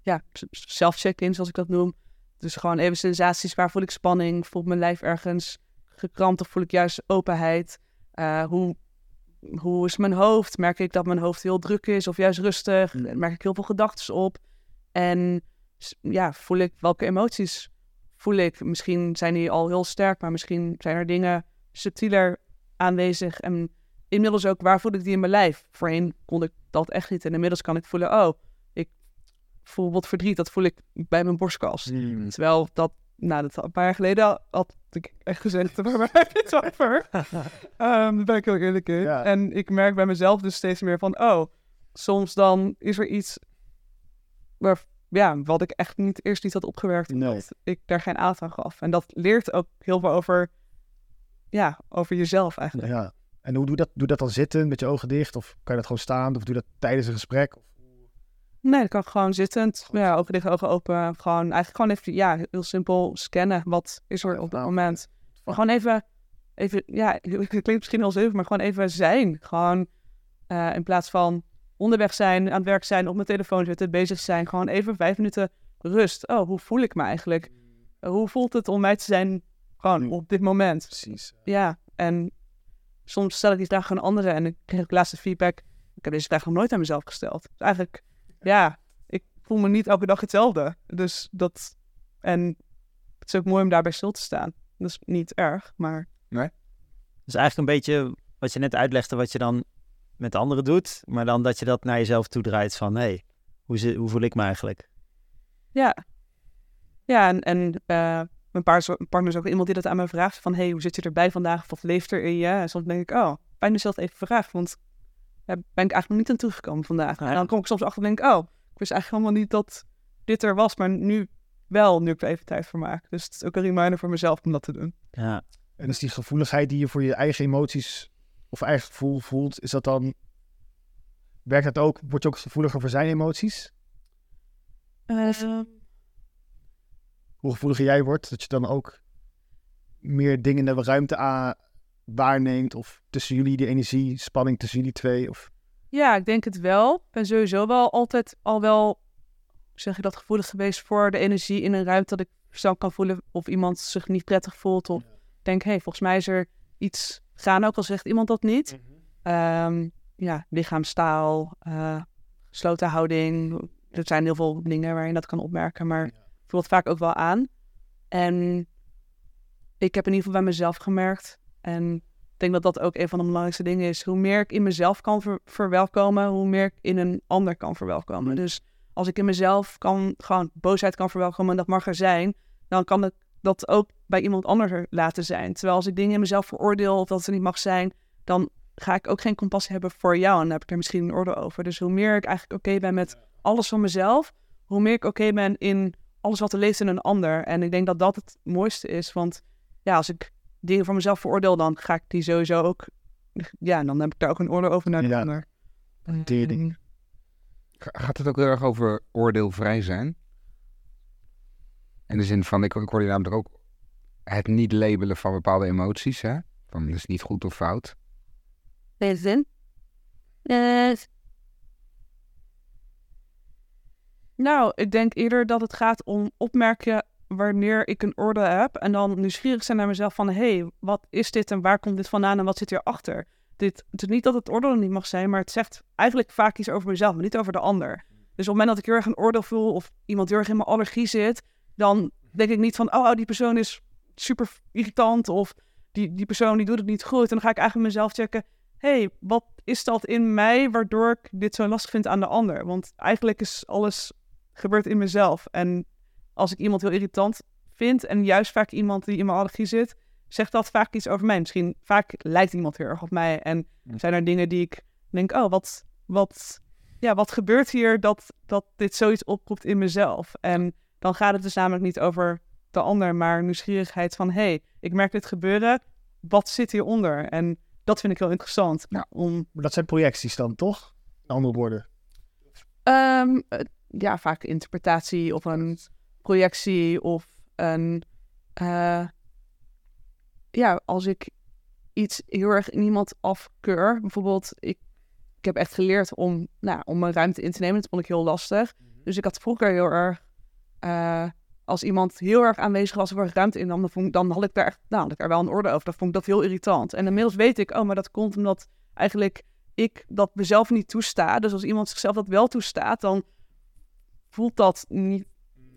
ja, zelfcheck-in, zoals ik dat noem. Dus gewoon even sensaties. Waar voel ik spanning? Voelt mijn lijf ergens gekrampt of voel ik juist openheid? Uh, hoe, hoe is mijn hoofd? Merk ik dat mijn hoofd heel druk is of juist rustig? Merk ik heel veel gedachten op? En ja, voel ik welke emoties voel ik? Misschien zijn die al heel sterk, maar misschien zijn er dingen subtieler aanwezig. En inmiddels ook, waar voel ik die in mijn lijf? Voorheen kon ik dat echt niet. En inmiddels kan ik voelen, oh, ik voel wat verdriet. Dat voel ik bij mijn borstkas. Mm. Terwijl dat, nou, dat een paar jaar geleden had ik echt gezegd, waar ben je het over? um, <laughs> daar ben ik heel eerlijk in. Ja. En ik merk bij mezelf dus steeds meer van, oh, soms dan is er iets waar, ja, wat ik echt niet eerst niet had opgewerkt. Nee. Dat ik daar geen aandacht aan gaf. En dat leert ook heel veel over, ja, over jezelf eigenlijk. Ja. En hoe doe je dat? Doe je dat dan zitten met je ogen dicht? Of kan je dat gewoon staan? Of doe je dat tijdens een gesprek? Nee, dat kan gewoon zittend. Ja, ogen dicht, ogen open. Gewoon eigenlijk gewoon even, ja, heel simpel scannen. Wat is er op dat moment? Gewoon even, even, ja, <laughs> het klinkt misschien heel zeven, maar gewoon even zijn. Gewoon uh, in plaats van onderweg zijn, aan het werk zijn, op mijn telefoon zitten, bezig zijn. Gewoon even vijf minuten rust. Oh, hoe voel ik me eigenlijk? Uh, hoe voelt het om mij te zijn gewoon op dit moment? Precies. Ja, en soms stel ik die vraag aan anderen en ik kreeg ook laatste feedback. Ik heb deze vraag nog nooit aan mezelf gesteld. Dus eigenlijk, ja, ik voel me niet elke dag hetzelfde. Dus dat, en het is ook mooi om daarbij stil te staan. Dat is niet erg, maar... Nee. Dus eigenlijk een beetje wat je net uitlegde, wat je dan met anderen doet, maar dan dat je dat naar jezelf toedraait van, hé, hey, hoe, zit, hoe voel ik me eigenlijk? Ja. Ja, en, en uh, mijn partner is ook iemand die dat aan me vraagt. Van, hey, hoe zit je erbij vandaag? Of wat leeft er in je? En soms denk ik, oh, fijn dat je dat even vraagt. Want daar ben ik eigenlijk nog niet aan toegekomen vandaag. En dan kom ik soms achter en denk ik, oh, ik wist eigenlijk helemaal niet dat dit er was. Maar nu wel, nu ik er even tijd voor maak. Dus het is ook een reminder voor mezelf om dat te doen. Ja. En is die gevoeligheid die je voor je eigen emoties of eigen gevoel voelt, is dat dan... Werkt dat ook? Word je ook gevoeliger voor zijn emoties? Uh, hoe gevoeliger jij wordt, dat je dan ook meer dingen in de ruimte aan waarneemt. Of tussen jullie die energie, spanning tussen jullie twee. Of... Ja, ik denk het wel. Ik ben sowieso wel altijd al wel, zeg je dat, gevoelig geweest voor de energie in een ruimte. Dat ik zelf kan voelen of iemand zich niet prettig voelt. Of denk, hé, hey, volgens mij is er iets gaan, ook al zegt iemand dat niet. Ehm, ja, lichaamstaal, eh gesloten houding. Er zijn heel veel dingen waar je dat kan opmerken, maar voel het vaak ook wel aan. En ik heb in ieder geval bij mezelf gemerkt, en ik denk dat dat ook een van de belangrijkste dingen is, hoe meer ik in mezelf kan ver- verwelkomen, hoe meer ik in een ander kan verwelkomen. Dus als ik in mezelf kan, gewoon boosheid kan verwelkomen en dat mag er zijn, dan kan ik dat ook bij iemand anders er laten zijn. Terwijl als ik dingen in mezelf veroordeel of dat er niet mag zijn, dan ga ik ook geen compassie hebben voor jou. En dan heb ik er misschien een orde over. Dus hoe meer ik eigenlijk oké ben met alles van mezelf, hoe meer ik oké ben in alles wat er leeft in een ander. En ik denk dat dat het mooiste is. Want ja, als ik dingen van mezelf veroordeel, dan ga ik die sowieso ook... Ja, dan heb ik daar ook een orde over naar de Ja. ander. Waardering. Ga- Gaat het ook heel erg over oordeelvrij zijn? In de zin van, ik, ik hoorde je namelijk ook het niet labelen van bepaalde emoties, hè? Van, dat is niet goed of fout. Deze zin? Eh. Nou, ik denk eerder dat het gaat om opmerken wanneer ik een orde heb. En dan nieuwsgierig zijn naar mezelf van... hé, hey, wat is dit en waar komt dit vandaan en wat zit hierachter? Dit, het is niet dat het oordeel niet mag zijn... maar het zegt eigenlijk vaak iets over mezelf, maar niet over de ander. Dus op het moment dat ik heel erg een oordeel voel... of iemand heel erg in mijn allergie zit... dan denk ik niet van... oh, die persoon is super irritant... of die, die persoon die doet het niet goed. En dan ga ik eigenlijk mezelf checken hey, wat is dat in mij waardoor ik dit zo lastig vind aan de ander? Want eigenlijk is alles gebeurd in mezelf. En als ik iemand heel irritant vind en juist vaak iemand die in mijn allergie zit, zegt dat vaak iets over mij. Misschien vaak lijkt iemand heel erg op mij en zijn er dingen die ik denk, oh, wat, wat, ja, wat gebeurt hier dat, dat dit zoiets oproept in mezelf? En dan gaat het dus namelijk niet over de ander, maar nieuwsgierigheid van, hey, ik merk dit gebeuren, wat zit hieronder? En dat vind ik heel interessant. Ja. Om, Maar dat zijn projecties dan, toch? In andere woorden. Ehm, eh, ja, vaak interpretatie of een projectie of een... eh, ja, als ik iets heel erg in iemand afkeur. Bijvoorbeeld, ik, ik heb echt geleerd om, nou, om mijn ruimte in te nemen. Dat vond ik heel lastig. Dus ik had vroeger heel erg... eh, als iemand heel erg aanwezig was er ruimte in nam, dan, vond, dan had ik daar echt, nou, had ik daar wel een orde over. Dan vond ik dat heel irritant. En inmiddels weet ik, oh, maar dat komt omdat eigenlijk ik dat mezelf niet toesta. Dus als iemand zichzelf dat wel toestaat, dan voelt dat niet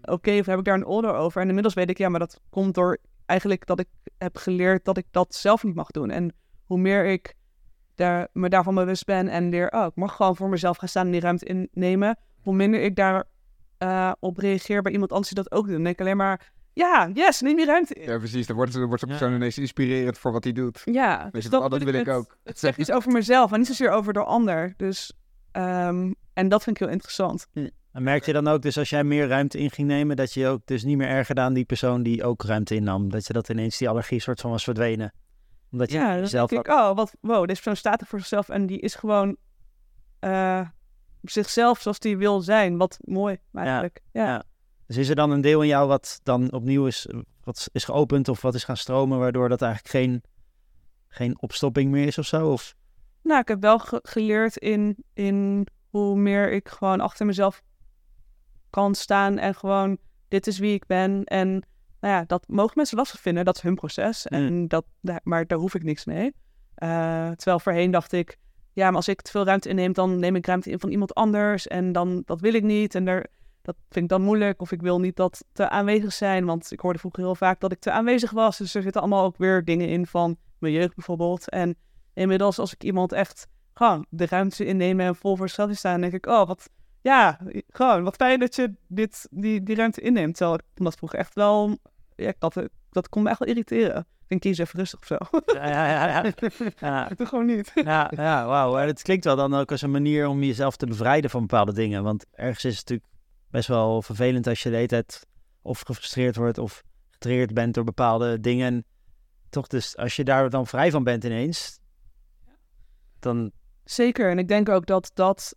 oké of heb ik daar een order over. En inmiddels weet ik, ja, maar dat komt door eigenlijk dat ik heb geleerd dat ik dat zelf niet mag doen. En hoe meer ik daar, me daarvan bewust ben en leer, oh, ik mag gewoon voor mezelf gaan staan en die ruimte innemen, hoe minder ik daar eh, op reageer bij iemand anders die dat ook doet. Dan denk ik alleen maar, ja, yes, neem die ruimte in. Ja, precies. Dan wordt, dan wordt zo'n Ja. persoon ineens inspirerend voor wat hij doet. Ja, dus dat, wil ik ook. Het zegt iets over mezelf en niet zozeer over de ander. Dus, ehm, en dat vind ik heel interessant. En merk je dan ook, dus als jij meer ruimte in ging nemen, dat je ook dus niet meer erger aan die persoon die ook ruimte innam? Dat je dat ineens die allergie soort van was verdwenen? Omdat je Ja, zelf denk ik, oh, wat, wow, deze persoon staat er voor zichzelf en die is gewoon eh, zichzelf zoals die wil zijn. Wat mooi, eigenlijk. Ja. ja. Dus is er dan een deel in jou wat dan opnieuw is, wat is geopend of wat is gaan stromen, waardoor dat eigenlijk geen, geen opstopping meer is of zo? Of, Nou, ik heb wel ge- geleerd in, in hoe meer ik gewoon achter mezelf kan staan en gewoon, dit is wie ik ben. En nou ja, dat mogen mensen lastig vinden, dat is hun proces. En dat, maar daar hoef ik niks mee. Eh, terwijl voorheen dacht ik, ja, maar als ik te veel ruimte inneem, dan neem ik ruimte in van iemand anders. En dan, dat wil ik niet. En daar, dat vind ik dan moeilijk. Of ik wil niet dat te aanwezig zijn. Want ik hoorde vroeger heel vaak dat ik te aanwezig was. Dus er zitten allemaal ook weer dingen in van mijn jeugd bijvoorbeeld. En inmiddels als ik iemand echt gewoon de ruimte innemen en vol voor staan, denk ik, oh, wat, ja, gewoon, wat fijn dat je dit, die, die ruimte inneemt. Terwijl ik dat vroeger echt wel, ja, dat, dat kon me echt wel irriteren. Ik denk, kies even rustig of zo. ja, ja, ja, ja. <laughs> Doe gewoon niet. Ja, ja wauw. Het klinkt wel dan ook als een manier om jezelf te bevrijden van bepaalde dingen. Want ergens is het natuurlijk best wel vervelend als je de hele tijd of gefrustreerd wordt of getriggerd bent door bepaalde dingen. En toch dus, als je daar dan vrij van bent ineens, dan... Zeker. En ik denk ook dat dat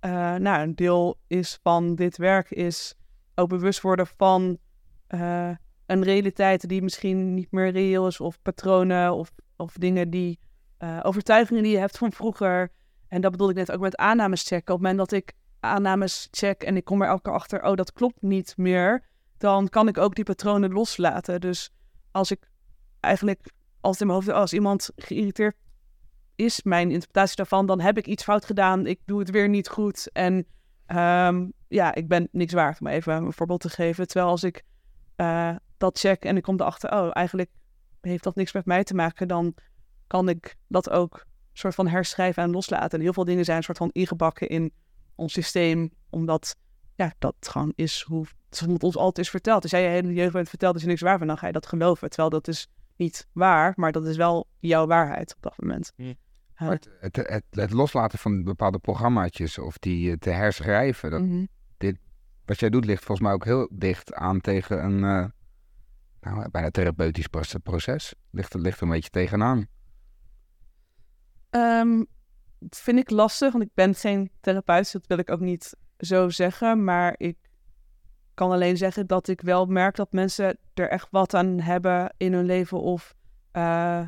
eh, nou, een deel is van dit werk, is ook bewust worden van eh, een realiteit die misschien niet meer reëel is, of patronen, of, of dingen die, eh, overtuigingen die je hebt van vroeger. En dat bedoel ik net ook met aannames checken. Op het moment dat ik aannames check en ik kom er elke keer achter, oh, dat klopt niet meer, dan kan ik ook die patronen loslaten. Dus als ik eigenlijk altijd in mijn hoofd, als iemand geïrriteerd is mijn interpretatie daarvan. Dan heb ik iets fout gedaan. Ik doe het weer niet goed. En ehm, ja, ik ben niks waard. Om even een voorbeeld te geven. Terwijl als ik eh, dat check en ik kom erachter, oh, eigenlijk heeft dat niks met mij te maken, dan kan ik dat ook soort van herschrijven en loslaten. En heel veel dingen zijn soort van ingebakken in ons systeem, omdat ja, dat gewoon is hoe het ons altijd is verteld. Als jij je hele jeugd bent verteld dat je niks waar bent, dan ga je dat geloven. Terwijl dat is niet waar, maar dat is wel jouw waarheid op dat moment. Hm. Het, het, het, het loslaten van bepaalde programmaatjes of die eh, te herschrijven, dat, mhm. wat jij doet ligt volgens mij ook heel dicht aan tegen een eh, nou, bijna therapeutisch proce- proces. Ligt, er- ligt een beetje tegenaan. Dat vind ik lastig, want ik ben geen therapeut, dat wil ik ook niet zo zeggen. Maar ik kan alleen zeggen dat ik wel merk dat mensen er echt wat aan hebben in hun leven. Of eh,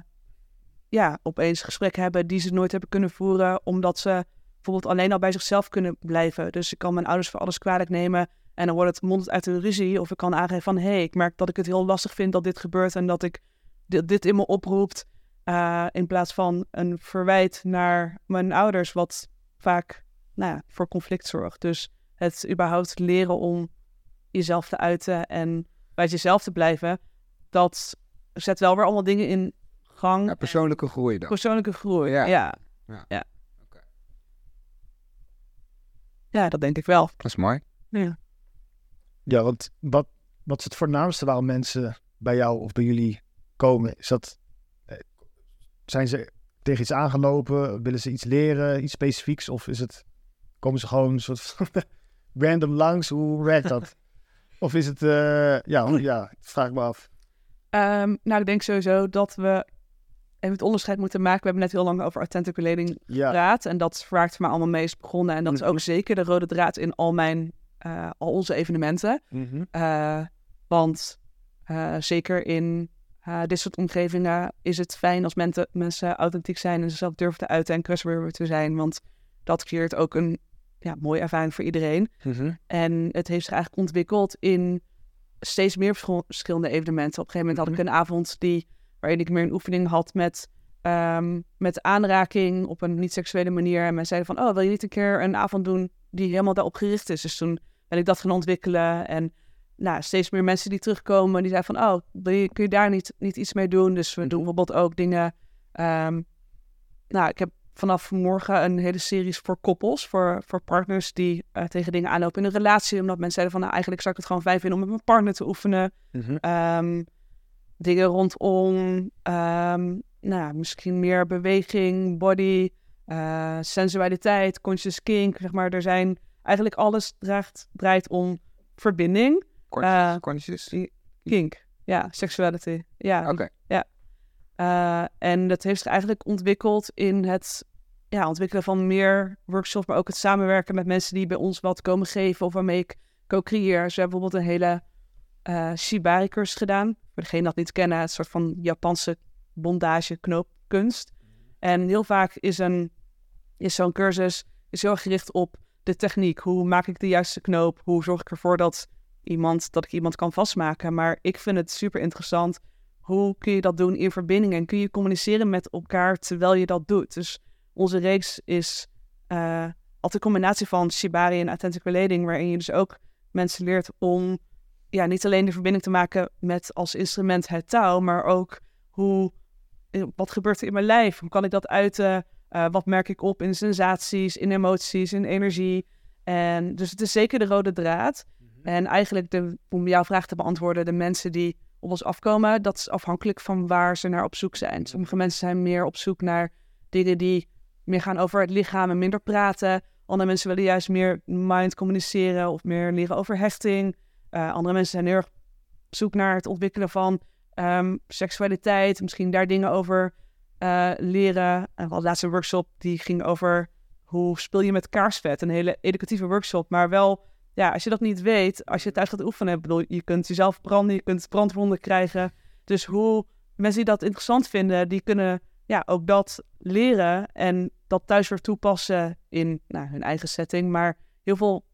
ja, opeens gesprekken hebben die ze nooit hebben kunnen voeren, omdat ze bijvoorbeeld alleen al bij zichzelf kunnen blijven. Dus ik kan mijn ouders voor alles kwalijk nemen en dan wordt het mond uit een ruzie. Of ik kan aangeven van, hé, hey, ik merk dat ik het heel lastig vind dat dit gebeurt en dat ik dit, dit in me oproept. Eh, in plaats van een verwijt naar mijn ouders, wat vaak nou ja, voor conflict zorgt. Dus het überhaupt leren om jezelf te uiten en bij jezelf te blijven, dat zet wel weer allemaal dingen in gang. Ja, persoonlijke groei dan. Persoonlijke groei, Ja. ja. Ja. Ja, Oké. Ja, dat denk ik wel. Dat is mooi. Ja. Ja, want wat, wat is het voornaamste waarom mensen bij jou of bij jullie komen? Is dat, eh, zijn ze tegen iets aangelopen? Willen ze iets leren, iets specifieks? Of is het, komen ze gewoon een soort van <laughs> random langs? Hoe werkt dat? <laughs> of is het, eh, ja, ja, vraag ik me af. Ehm, nou, ik denk sowieso dat we even het onderscheid moeten maken. We hebben net heel lang over authentic relating Ja, gepraat. En dat het maar allemaal mee is begonnen. En dat is Mhm. ook zeker de rode draad in al mijn, eh, al onze evenementen. Mhm. Eh, want eh, zeker in dit soort omgevingen is het fijn als mensen, mensen authentiek zijn en zichzelf durven te uiten en kwetsbaar te zijn. Want dat creëert ook een ja, mooie ervaring voor iedereen. Mhm. En het heeft zich eigenlijk ontwikkeld in steeds meer verschil- verschillende evenementen. Op een gegeven moment had ik een avond die, waarin ik meer een oefening had met, ehm, met aanraking op een niet-seksuele manier. En mensen zeiden van, oh, wil je niet een keer een avond doen die helemaal daarop gericht is? Dus toen ben ik dat gaan ontwikkelen. En nou, steeds meer mensen die terugkomen, die zeiden van, oh, je, kun je daar niet, niet iets mee doen? Dus we doen bijvoorbeeld ook dingen... ehm, nou, ik heb vanaf morgen een hele series voor koppels, voor, voor partners die eh, tegen dingen aanlopen in een relatie. Omdat mensen zeiden van, nou, eigenlijk zou ik het gewoon fijn vinden om met mijn partner te oefenen. Mhm. Ehm, dingen rondom, ehm, nou, misschien meer beweging, body, eh, sensualiteit, conscious kink, zeg maar. Er zijn eigenlijk alles draagt, draait om verbinding, Kortjes, Eh, kortjes. kink, ja, sexuality, ja. Oké. Eh, en dat heeft zich eigenlijk ontwikkeld in het ja, ontwikkelen van meer workshops, maar ook het samenwerken met mensen die bij ons wat komen geven of waarmee ik co-creëer. Dus we hebben bijvoorbeeld een hele eh shibari-cursus gedaan. Voor degene dat niet kennen, het soort van Japanse bondage knoopkunst. En heel vaak is, een, is zo'n cursus is heel gericht op de techniek. Hoe maak ik de juiste knoop? Hoe zorg ik ervoor dat, iemand, dat ik iemand kan vastmaken? Maar ik vind het super interessant hoe kun je dat doen in verbinding en kun je communiceren met elkaar terwijl je dat doet. Dus onze reeks is eh, altijd een combinatie van Shibari en Authentic Relating, waarin je dus ook mensen leert om ja, niet alleen de verbinding te maken met als instrument het touw, maar ook hoe, eh, wat gebeurt er in mijn lijf? Hoe kan ik dat uiten? Eh, wat merk ik op in sensaties, in emoties, in energie? En dus het is zeker de rode draad. En eigenlijk, de, om jouw vraag te beantwoorden, de mensen die op ons afkomen, dat is afhankelijk van waar ze naar op zoek zijn. Sommige mensen zijn meer op zoek naar dingen die meer gaan over het lichaam en minder praten. Andere mensen willen juist meer mind communiceren of meer leren over hechting. Eh, andere mensen zijn heel erg op zoek naar het ontwikkelen van ehm, seksualiteit. Misschien daar dingen over eh, leren. En we hadden laatst een workshop die ging over hoe speel je met kaarsvet. Een hele educatieve workshop, maar wel ja, als je dat niet weet, als je thuis gaat oefenen, bedoel, je kunt jezelf branden, je kunt brandwonden krijgen. Dus hoe mensen die dat interessant vinden, die kunnen ja, ook dat leren en dat thuis weer toepassen in nou, hun eigen setting. Maar heel veel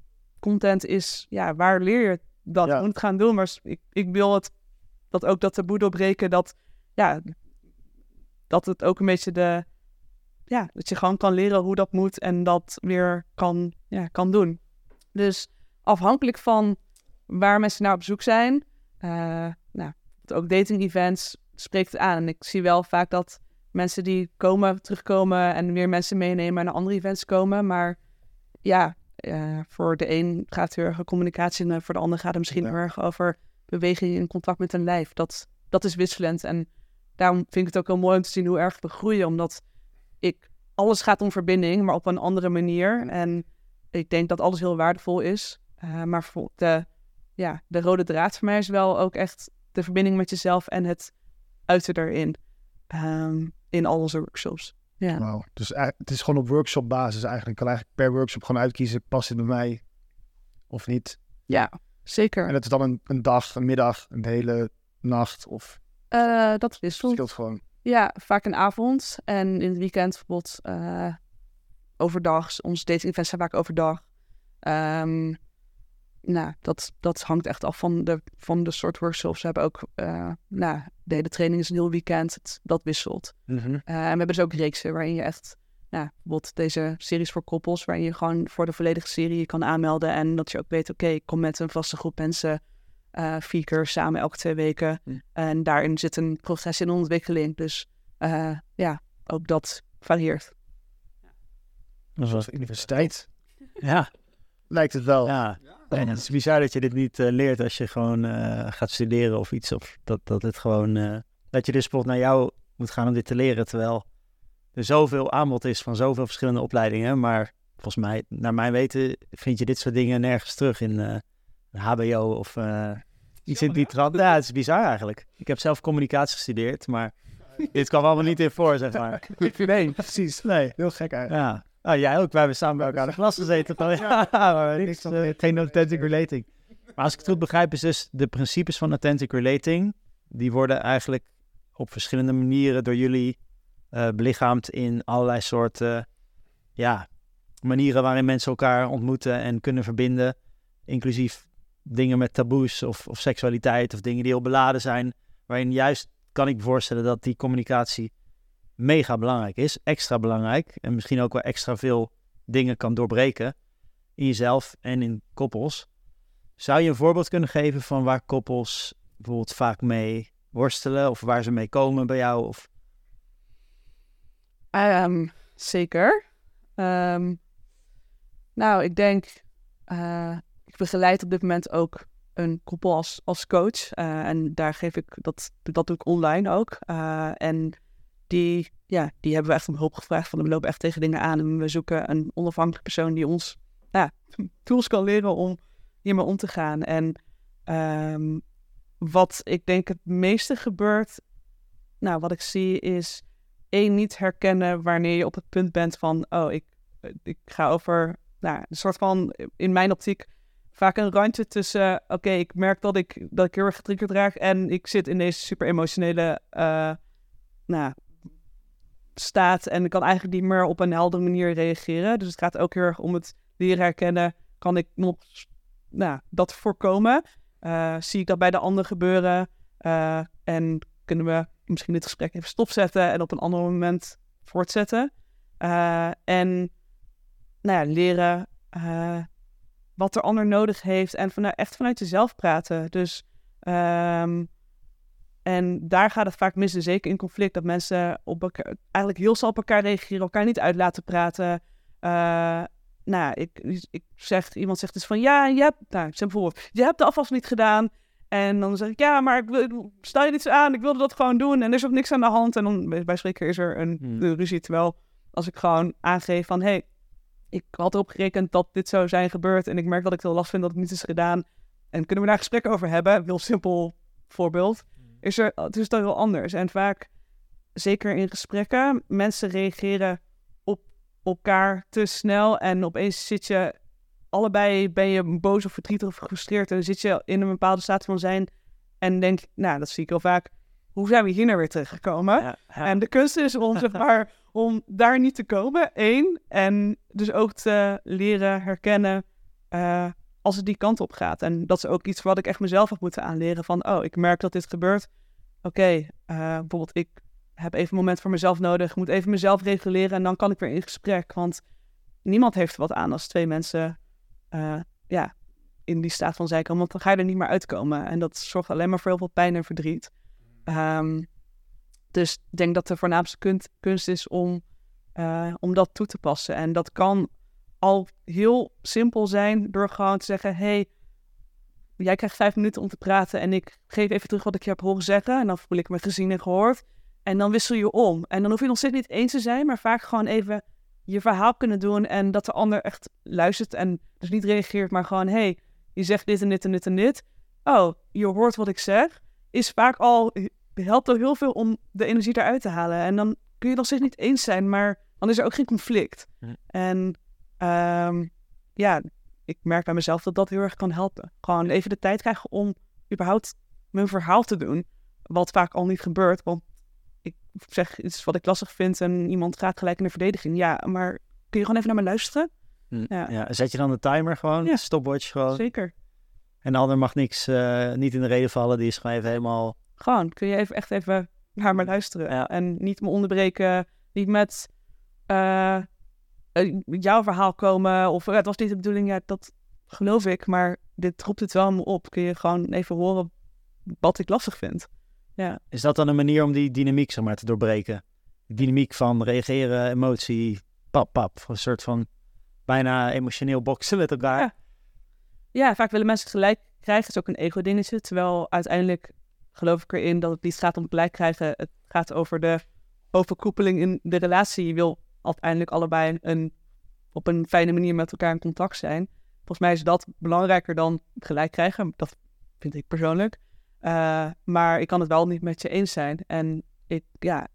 content is, ja, waar leer je dat? Ja. Moet het gaan doen, maar ik, ik wil het, dat ook dat taboe doorbreken, dat, ja, dat het ook een beetje de, ja, dat je gewoon kan leren hoe dat moet en dat weer kan, ja, kan doen. Dus afhankelijk van waar mensen naar op zoek zijn, uh, nou, ook dating events spreekt het aan. En ik zie wel vaak dat mensen die komen, terugkomen en weer mensen meenemen en naar andere events komen. Maar ja, uh, voor de een gaat het heel erg communicatie en voor de ander gaat het misschien heel erg over beweging in contact met een lijf. Dat, dat is wisselend. En daarom vind ik het ook heel mooi om te zien hoe erg we groeien. Omdat ik, alles gaat om verbinding, maar op een andere manier. En ik denk dat alles heel waardevol is. Uh, maar voor de, ja, de rode draad voor mij is wel ook echt de verbinding met jezelf en het uiten erin. Um, in al onze workshops. Ja. Wow. Dus het is gewoon op workshop basis eigenlijk. Ik kan eigenlijk per workshop gewoon uitkiezen, past dit bij mij of niet? Ja, zeker. En dat is dan een, een dag, een middag, een hele nacht of... Uh, dat wisselt. Gewoon. Ja, vaak een avond. En in het weekend bijvoorbeeld uh, overdag. Onze dating events zijn vaak overdag. Um, nou, dat, dat hangt echt af van de, van de soort workshops. We hebben ook, uh, nou, de hele training is een heel weekend. dat wisselt. Mm -hmm. uh, en we hebben dus ook reeksen waarin je echt, nou, bijvoorbeeld deze series voor koppels, waarin je gewoon voor de volledige serie je kan aanmelden. En dat je ook weet, oké, ik kom met een vaste groep mensen, uh, vier keer samen elke twee weken. Mm. En daarin zit een progressie en ontwikkeling. Dus ja, ook dat varieert. Dat was universiteit. Ja. Lijkt het wel. Ja. En het is bizar dat je dit niet uh, leert als je gewoon uh, gaat studeren of iets. Of dat, dat het gewoon. Uh, dat je dus bijvoorbeeld naar jou moet gaan om dit te leren. Terwijl er zoveel aanbod is van zoveel verschillende opleidingen. Maar volgens mij, naar mijn weten, vind je dit soort dingen nergens terug in een HBO of iets in die trant. Ja, het is bizar eigenlijk. Ik heb zelf communicatie gestudeerd, maar dit kwam allemaal niet in voor, zeg maar. <laughs> nee, precies. Nee, heel gek eigenlijk. Ja. Ah, jij ook. Wij hebben samen bij elkaar in de klas gezeten. <laughs> ja, maar niks, uh, geen authentic relating. Maar als ik het goed begrijp, is dus de principes van authentic relating, die worden eigenlijk op verschillende manieren door jullie uh, belichaamd in allerlei soorten ja, manieren waarin mensen elkaar ontmoeten en kunnen verbinden. Inclusief dingen met taboes of, of seksualiteit of dingen die al beladen zijn. Waarin juist kan ik me voorstellen dat die communicatie mega belangrijk is. Extra belangrijk. En misschien ook wel extra veel dingen kan doorbreken. In jezelf en in koppels. Zou je een voorbeeld kunnen geven van waar koppels bijvoorbeeld vaak mee worstelen? Of waar ze mee komen bij jou? Of... Um, zeker. Um, nou, ik denk... Uh, ik begeleid op dit moment ook een koppel als, als coach. Uh, en daar geef ik... Dat, dat doe ik online ook. Uh, en die, ja, die hebben we echt om hulp gevraagd. Van we lopen echt tegen dingen aan en we zoeken een onafhankelijke persoon die ons ja, <laughs> tools kan leren om hiermee om te gaan. En um, wat ik denk het meeste gebeurt, nou, wat ik zie is één niet herkennen wanneer je op het punt bent van, oh, ik, ik ga over, nou, een soort van, in mijn optiek, vaak een randje tussen, oké, ik merk dat ik, dat ik heel erg getriggerd raak en ik zit in deze super emotionele, uh, nou, staat en kan eigenlijk niet meer op een heldere manier reageren. Dus het gaat ook heel erg om het leren herkennen. Kan ik nog nou, dat voorkomen? Uh, zie ik dat bij de ander gebeuren? Uh, en kunnen we misschien dit gesprek even stopzetten en op een ander moment voortzetten? Uh, en nou ja, leren wat de ander nodig heeft en vanuit, echt vanuit jezelf praten. Dus um, en daar gaat het vaak mis, zeker in conflict, dat mensen op elkaar, eigenlijk heel snel op elkaar reageren, elkaar niet uit laten praten. Uh, nou, ik, ik zeg, iemand zegt dus van ja, je hebt, nou, zeg bijvoorbeeld, je hebt de afwas niet gedaan. En dan zeg ik, ja, maar ik wil, stel je niet zo aan, ik wilde dat gewoon doen en er is ook niks aan de hand. En dan bij spreken is er een hmm. ruzie. Terwijl als ik gewoon aangeef van, hé, hey, ik had erop gerekend dat dit zou zijn gebeurd en ik merk dat ik het last vind dat het niet is gedaan. En kunnen we daar gesprek over hebben? Heel simpel voorbeeld is er, het is dan heel anders. En vaak, zeker in gesprekken, mensen reageren op elkaar te snel. En opeens zit je, allebei ben je boos of verdrietig of gefrustreerd. En zit je in een bepaalde staat van zijn. En denk, nou, dat zie ik heel vaak. Hoe zijn we hier nou weer teruggekomen? Ja, En de kunst is om, zeg maar, <laughs> om daar niet te komen, één. En dus ook te leren herkennen uh, als het die kant op gaat. En dat is ook iets wat ik echt mezelf heb moeten aanleren. Van, oh, ik merk dat dit gebeurt. Oké, eh, bijvoorbeeld ik heb even een moment voor mezelf nodig, moet even mezelf reguleren en dan kan ik weer in gesprek. Want niemand heeft wat aan als twee mensen eh, ja, in die staat van zijn komen, want dan ga je er niet meer uitkomen. En dat zorgt alleen maar voor heel veel pijn en verdriet. Ehm, dus ik denk dat de voornaamste kunst, kunst is om, eh, om dat toe te passen. En dat kan al heel simpel zijn door gewoon te zeggen: hey, jij krijgt vijf minuten om te praten en ik geef even terug wat ik je heb horen zeggen. En dan voel ik me gezien en gehoord. En dan wissel je om. En dan hoef je nog steeds niet eens te zijn, maar vaak gewoon even je verhaal kunnen doen. En dat de ander echt luistert en dus niet reageert, maar gewoon: hey, je zegt dit en dit en dit en dit. Oh, je hoort wat ik zeg. Is vaak al, helpt al heel veel om de energie eruit te halen. En dan kun je nog steeds niet eens zijn, maar dan is er ook geen conflict. Hm. En ehm, ja, ik merk bij mezelf dat dat heel erg kan helpen. Gewoon even de tijd krijgen om überhaupt mijn verhaal te doen. Wat vaak al niet gebeurt, want ik zeg iets wat ik lastig vind en iemand gaat gelijk in de verdediging. Ja, maar kun je gewoon even naar me luisteren? Ja. Ja. Zet je dan de timer gewoon, Ja. stopwatch gewoon. Zeker. En de ander mag niks, eh, niet in de reden vallen. Die is gewoon even helemaal... Gewoon, kun je even, echt even naar me luisteren. Ja. En niet me onderbreken, niet met eh, eh, jouw verhaal komen. Of het was niet de bedoeling, ja, dat geloof ik. Maar dit roept het wel me op. Kun je gewoon even horen wat ik lastig vind. Is dat dan een manier om die dynamiek zeg maar, te doorbreken? Dynamiek van reageren, emotie, pap, pap. Een soort van bijna emotioneel boksen met elkaar. Ja. Ja, vaak willen mensen gelijk krijgen. Is ook een ego-dingetje. Terwijl uiteindelijk geloof ik erin dat het niet gaat om gelijk krijgen. Het gaat over de overkoepeling in de relatie. Je wil uiteindelijk allebei een, op een fijne manier met elkaar in contact zijn. Volgens mij is dat belangrijker dan gelijk krijgen. Dat vind ik persoonlijk. Eh, maar ik kan het wel niet met je eens zijn. En ik, ja,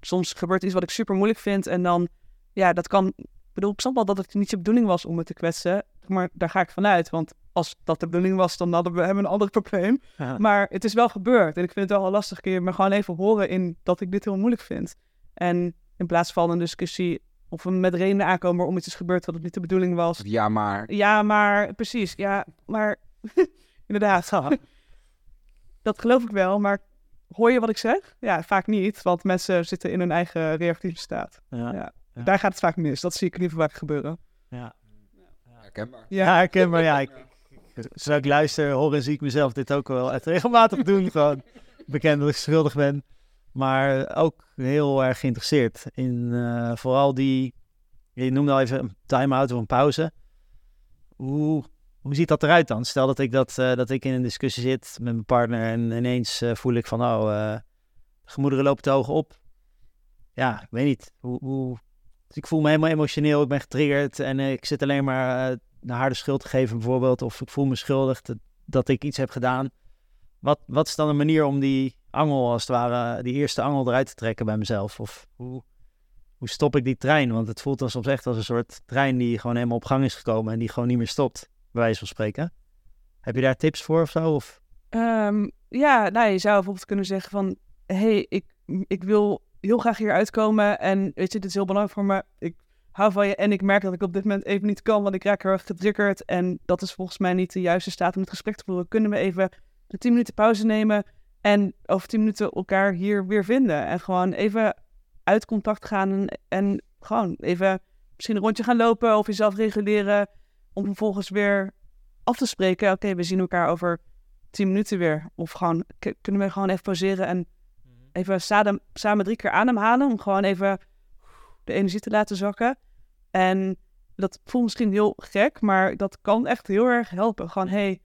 soms gebeurt iets wat ik super moeilijk vind. En dan, ja, dat kan. Ik bedoel, ik snap wel dat het niet je bedoeling was om me te kwetsen. Maar daar ga ik vanuit. Want als dat de bedoeling was, dan hadden we hebben een ander probleem. Ja. Maar het is wel gebeurd. En ik vind het wel lastig. Kun je me gewoon even horen in dat ik dit heel moeilijk vind. En in plaats van een discussie of een met redenen aankomen waarom iets is gebeurd wat het niet de bedoeling was. Ja, maar. Ja, maar precies. Ja, maar <laughs> inderdaad. <laughs> dat geloof ik wel. Maar hoor je wat ik zeg? Ja, vaak niet. Want mensen zitten in hun eigen reactieve staat. Ja. Ja. Ja. Daar gaat het vaak mis. Dat zie ik in ieder geval vaak gebeuren. Ja. Herkenbaar. Ja, herkenbaar. Ja, ik, zoals ik luister, hoor en zie ik mezelf dit ook wel echt regelmatig doen. <laughs> Gewoon bekend dat ik schuldig ben. Maar ook heel erg geïnteresseerd in eh, vooral die... Je noemde al even een time-out of een pauze. Hoe, hoe ziet dat eruit dan? Stel dat ik, dat, eh, dat ik in een discussie zit met mijn partner en ineens eh, voel ik van... Oh, de gemoederen lopen te hoog op. Ja, ik weet niet. Hoe, hoe... Dus ik voel me helemaal emotioneel, ik ben getriggerd en ik zit alleen maar naar haar de schuld te geven bijvoorbeeld. Of ik voel me schuldig dat, dat ik iets heb gedaan. Wat, wat is dan een manier om die angel, als het ware, die eerste angel eruit te trekken bij mezelf? Of hoe, hoe stop ik die trein? Want het voelt dan soms echt als een soort trein die gewoon helemaal op gang is gekomen en die gewoon niet meer stopt, bij wijze van spreken. Heb je daar tips voor of zo? Of? Ehm, ja, nou, je zou bijvoorbeeld kunnen zeggen van... hey, ik, ik wil heel graag hier uitkomen en weet je, dit is heel belangrijk voor me. Ik hou van je en ik merk dat ik op dit moment even niet kan, want ik raak heel erg getriggerd. En dat is volgens mij niet de juiste staat om het gesprek te voeren. Kunnen we even een 10 minuten pauze nemen en over 10 minuten elkaar hier weer vinden? En gewoon even uit contact gaan en, en gewoon even misschien een rondje gaan lopen of jezelf reguleren. Om vervolgens weer af te spreken. Oké, we zien elkaar over 10 minuten weer. Of gewoon, kunnen we gewoon even pauzeren en even samen, samen drie keer ademhalen. Om gewoon even de energie te laten zakken. En dat voelt misschien heel gek, maar dat kan echt heel erg helpen. Gewoon, hé, hey,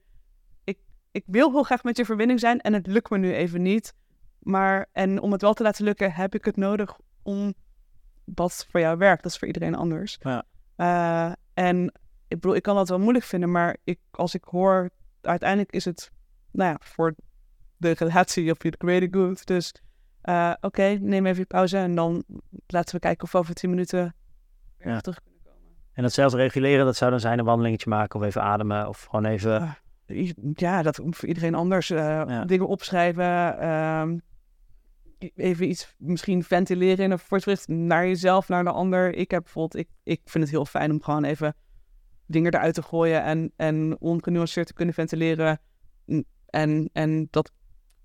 ik, wil heel graag met je verbinding zijn en het lukt me nu even niet. Maar, en om het wel te laten lukken, heb ik het nodig om wat voor jou werkt. Dat is voor iedereen anders. Ja. Eh, en ik bedoel, ik kan dat wel moeilijk vinden, maar ik, als ik hoor, uiteindelijk is het, nou ja, voor de relatie of the greater good. Dus eh, oké, neem even je pauze en dan laten we kijken of we over tien minuten Ja. terug kunnen komen. En dat zelf reguleren, dat zou dan zijn een wandelingetje maken of even ademen of gewoon even... Ah, ja, dat voor iedereen anders. eh, Ja. Dingen opschrijven. ehm, even iets misschien ventileren in een voorschrift naar jezelf, naar de ander. Ik heb bijvoorbeeld, ik, ik vind het heel fijn om gewoon even dingen eruit te gooien en, en ongenuanceerd te kunnen ventileren. En, en dat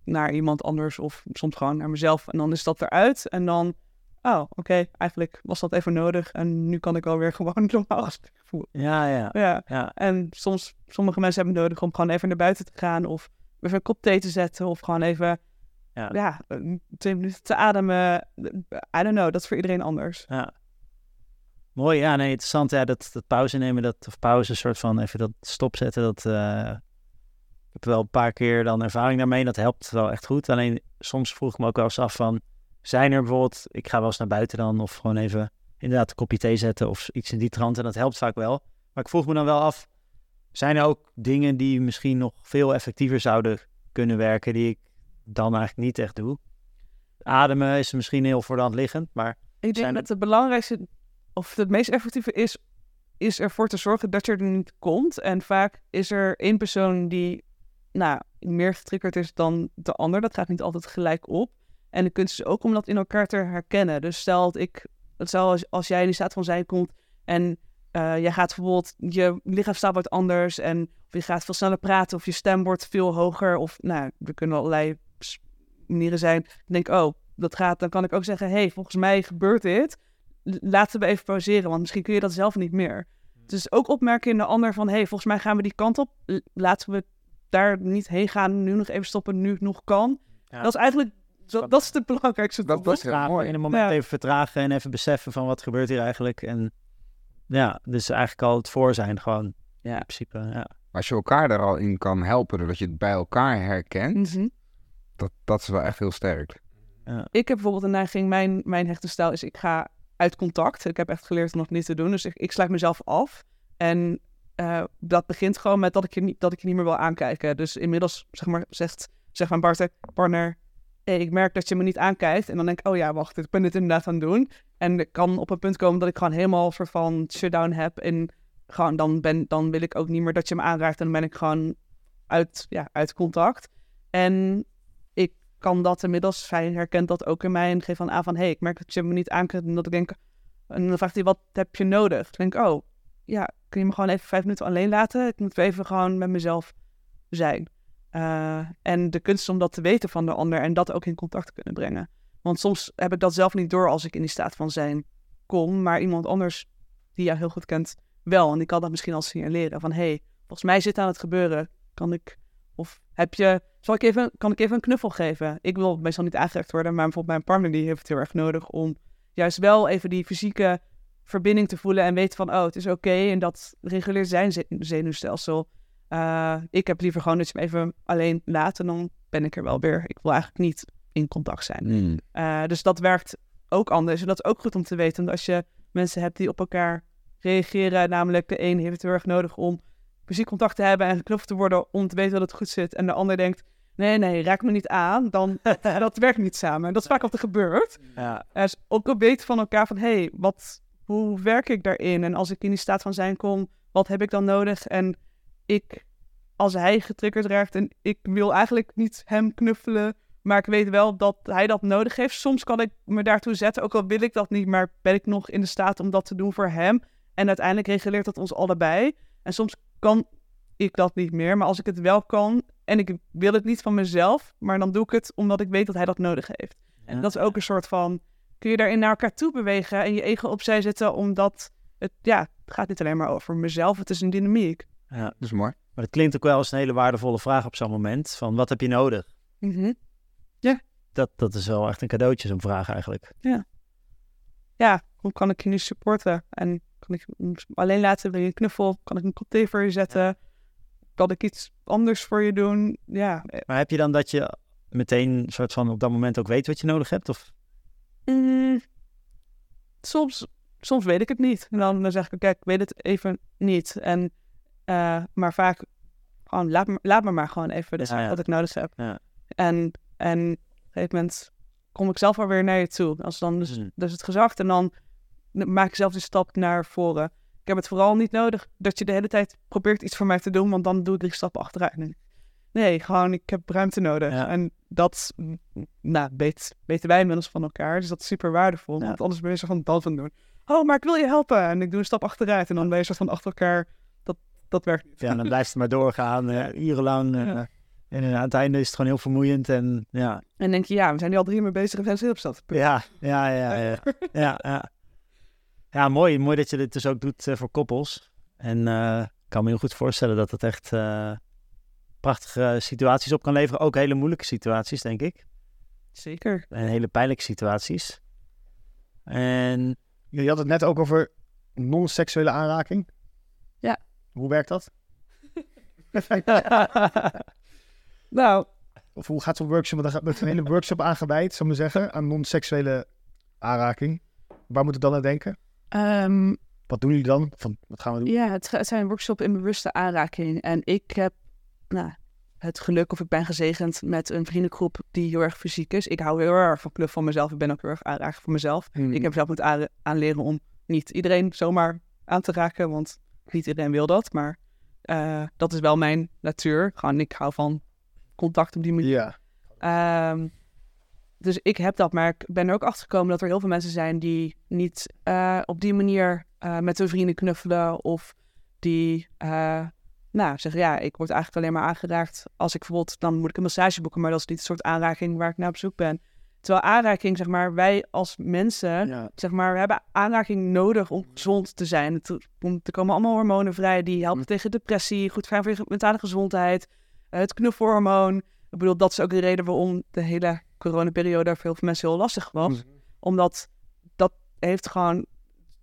naar iemand anders of soms gewoon naar mezelf. En dan is dat eruit. En dan, oh, oké, eigenlijk was dat even nodig. En nu kan ik alweer <laughs> gewoon normaal voelen. Ja, ja. Ja. ja. En soms, sommige mensen hebben nodig om gewoon even naar buiten te gaan of even een kop thee te zetten of gewoon even, Ja. twee minuten te ademen. I don't know, dat is voor iedereen anders. Ja. Mooi, ja, nee, interessant. Ja, dat, dat pauze nemen, dat, of pauze, een soort van even dat stopzetten, dat... eh, ik heb wel een paar keer dan ervaring daarmee, dat helpt wel echt goed. Alleen soms vroeg ik me ook wel eens af van, zijn er bijvoorbeeld, ik ga wel eens naar buiten dan, of gewoon even inderdaad een kopje thee zetten of iets in die trant, en dat helpt vaak wel. Maar ik vroeg me dan wel af, zijn er ook dingen die misschien nog veel effectiever zouden kunnen werken, die ik dan eigenlijk niet echt doe? Ademen is misschien heel voor de hand liggend, maar Ik denk dat het belangrijkste, of het meest effectieve is, is ervoor te zorgen dat je er niet komt. En vaak is er één persoon die, nou, meer getriggerd is dan de ander. Dat gaat niet altijd gelijk op. En de kunst is ook om dat in elkaar te herkennen. Dus stel dat ik, stel als, als jij in die staat van zijn komt en eh, jij gaat bijvoorbeeld, je lichaamstaal wordt anders en of je gaat veel sneller praten of je stem wordt veel hoger. Of, nou, er kunnen allerlei manieren zijn. Ik denk, oh, dat gaat, dan kan ik ook zeggen, hé, hey, volgens mij gebeurt dit. Laten we even pauzeren, want misschien kun je dat zelf niet meer. Dus ook opmerken in de ander van, hé, hey, volgens mij gaan we die kant op. Laten we daar niet heen gaan, nu nog even stoppen, nu het nog kan. Ja. Dat is eigenlijk, zo, dat is het belangrijkste. Dat was mooi. in een moment Ja. even vertragen en even beseffen van wat gebeurt hier eigenlijk. En ja, dus eigenlijk al het voor zijn gewoon. Ja, in principe. Ja. Als je elkaar er al in kan helpen, doordat je het bij elkaar herkent, Mhm. dat, dat is wel echt heel sterk. Ik heb bijvoorbeeld een neiging, mijn, mijn hechte stijl is ik ga uit contact. Ik heb echt geleerd om dat niet te doen. Dus ik, ik sluit mezelf af. En eh, dat begint gewoon met dat ik, je niet, dat ik je niet meer wil aankijken. Dus inmiddels zeg maar, zegt, zegt mijn partner, partner ik merk dat je me niet aankijkt. En dan denk ik, oh ja, wacht, ik ben dit inderdaad aan het doen. En ik kan op een punt komen dat ik gewoon helemaal van shutdown heb. En gewoon, dan, ben, dan wil ik ook niet meer dat je me aanraakt. En dan ben ik gewoon uit, ja, uit contact. En ik kan dat inmiddels, hij herkent dat ook in mij en geeft dan aan van, hé, hey, ik merk dat je me niet aankijkt. En dat ik denk, en dan vraagt hij, wat heb je nodig? Dan denk ik, oh, ja, kun je me gewoon even vijf minuten alleen laten? Ik moet even gewoon met mezelf zijn. Eh, en de kunst om dat te weten van de ander en dat ook in contact te kunnen brengen. Want soms heb ik dat zelf niet door als ik in die staat van zijn kom, maar iemand anders die jou heel goed kent wel. En die kan dat misschien al signaleren van, hé, hey, volgens mij zit aan het gebeuren. Kan ik, of heb je, zal ik even, kan ik even een knuffel geven? Ik wil meestal niet aangereikt worden, maar bijvoorbeeld mijn partner die heeft het heel erg nodig om juist wel even die fysieke verbinding te voelen en weten van, oh, het is oké en dat reguleert zijn ze- zenuwstelsel. Eh, ik heb liever gewoon dat je me even alleen laat en dan ben ik er wel weer. Ik wil eigenlijk niet in contact zijn. Eh, dus dat werkt ook anders. En dat is ook goed om te weten. Want als je mensen hebt die op elkaar reageren, namelijk de een heeft het heel erg nodig om fysiek contact te hebben en geknuffeld te worden om te weten dat het goed zit. En de ander denkt, nee, nee, raak me niet aan. Dan, <laughs> dat werkt niet samen. En dat is vaak wat er gebeurt. Ja, is ook wel weten van elkaar van, hé, hey, wat, hoe werk ik daarin? En als ik in die staat van zijn kom, wat heb ik dan nodig? En ik, als hij getriggerd raakt en ik wil eigenlijk niet hem knuffelen, maar ik weet wel dat hij dat nodig heeft. Soms kan ik me daartoe zetten, ook al wil ik dat niet, maar ben ik nog in de staat om dat te doen voor hem. En uiteindelijk reguleert dat ons allebei. En soms kan ik dat niet meer, maar als ik het wel kan en ik wil het niet van mezelf, maar dan doe ik het omdat ik weet dat hij dat nodig heeft. En dat is ook een soort van, kun je daarin naar elkaar toe bewegen en je ego opzij zetten, omdat het, ja, het gaat niet alleen maar over mezelf, het is een dynamiek. Ja. Dat is mooi. Maar het klinkt ook wel als een hele waardevolle vraag op zo'n moment. Van wat heb je nodig? Dat, dat is wel echt een cadeautje, zo'n vraag eigenlijk. Ja, hoe kan ik je nu supporten? En kan ik alleen laten, wil je een knuffel? Kan ik een kop thee voor je zetten? Kan ik iets anders voor je doen? Ja, Maar heb je dan dat je meteen soort van op dat moment ook weet wat je nodig hebt? Of Mm, soms, soms weet ik het niet. En dan, dan zeg ik, kijk, ik weet het even niet. En, eh, maar vaak, gewoon, laat, me, laat me maar gewoon even dus Ja, ja. wat ik nodig heb. Ja. En, en op een gegeven moment kom ik zelf alweer naar je toe. Als dan dus, Mm. dus het gezegd en dan maak ik zelf die stap naar voren. Ik heb het vooral niet nodig dat je de hele tijd probeert iets voor mij te doen, want dan doe ik drie stappen achteruit. Nee, nee gewoon, ik heb ruimte nodig. En dat, nou, weet, weten wij inmiddels van elkaar. Dus dat is super waardevol. Want anders ben je zo van dan van doen. Oh, maar ik wil je helpen. En ik doe een stap achteruit. En dan ben je zo van achter elkaar. Dat, dat werkt niet. ja, dan blijft het maar doorgaan, eh, urenlang. eh. Ja. En aan het einde is het gewoon heel vermoeiend en ja. En denk je, ja, we zijn nu al drie uur mee bezig en zijn ze op stad. Ja, ja, ja, ja. ja, ja. ja mooi, mooi dat je dit dus ook doet eh, voor koppels. En eh, ik kan me heel goed voorstellen dat het echt eh, prachtige situaties op kan leveren. Ook hele moeilijke situaties, denk ik. Zeker. En hele pijnlijke situaties. En Je had het net ook over non-seksuele aanraking. Hoe werkt dat? <laughs> Nou, Of hoe gaat zo'n workshop? Want dan gaat een hele workshop aangeweid, zou ik maar zeggen, aan non-seksuele aanraking. Waar moet ik dan aan denken? ehm, Wat doen jullie dan? Van, wat gaan we doen? ja, het, zijn workshops in bewuste aanraking. En ik heb nou, het geluk of ik ben gezegend met een vriendengroep die heel erg fysiek is. Ik hou heel erg van knuffel van mezelf. Ik ben ook heel erg aanraken voor mezelf. Hmm. Ik heb zelf moeten aan- aanleren om niet iedereen zomaar aan te raken, want niet iedereen wil dat. Maar eh, dat is wel mijn natuur. Gewoon, ik hou van contact op die manier. Ja. Ehm, dus ik heb dat, maar ik ben er ook achter gekomen dat er heel veel mensen zijn die niet eh, op die manier eh, met hun vrienden knuffelen. Of die nou, zeggen, ja, ik word eigenlijk alleen maar aangeraakt als ik bijvoorbeeld, dan moet ik een massage boeken, maar dat is niet het soort aanraking waar ik naar op zoek ben. Terwijl aanraking, zeg maar, wij als mensen, ja. zeg maar, we hebben aanraking nodig om gezond te zijn. Om- er komen allemaal hormonen vrij die helpen Mm. tegen depressie, goed zijn voor je mentale gezondheid. Eh, het knuffelhormoon. Ik bedoel, dat is ook de reden waarom de hele coronaperiode voor heel veel mensen heel lastig was. Mm. Omdat dat heeft gewoon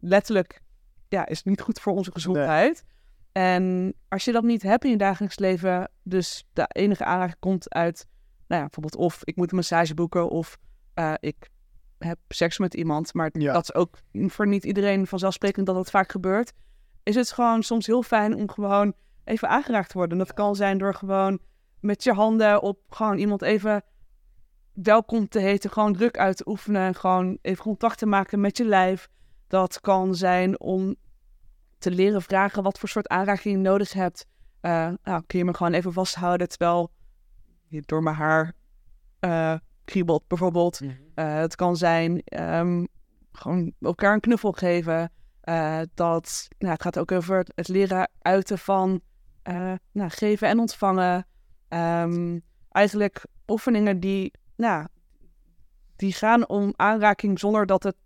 letterlijk, ja, is niet goed voor onze gezondheid. En als je dat niet hebt in je dagelijks leven, dus de enige aanraking komt uit, nou ja, bijvoorbeeld of ik moet een massage boeken of eh, ik heb seks met iemand, maar Ja. dat is ook voor niet iedereen vanzelfsprekend dat dat vaak gebeurt, is het gewoon soms heel fijn om gewoon even aangeraakt te worden. Dat kan zijn door gewoon met je handen op gewoon iemand even welkom te heten, gewoon druk uit te oefenen, gewoon even contact te maken met je lijf. Dat kan zijn om te leren vragen wat voor soort aanraking je nodig hebt. Eh, nou, kun je me gewoon even vasthouden terwijl je door mijn haar eh, kriebelt, bijvoorbeeld. Eh, het kan zijn ehm, gewoon elkaar een knuffel geven. Eh, dat, nou, het gaat ook over het, het leren uiten van eh, nou, geven en ontvangen. Ehm, eigenlijk oefeningen die, nou, die gaan om aanraking zonder dat het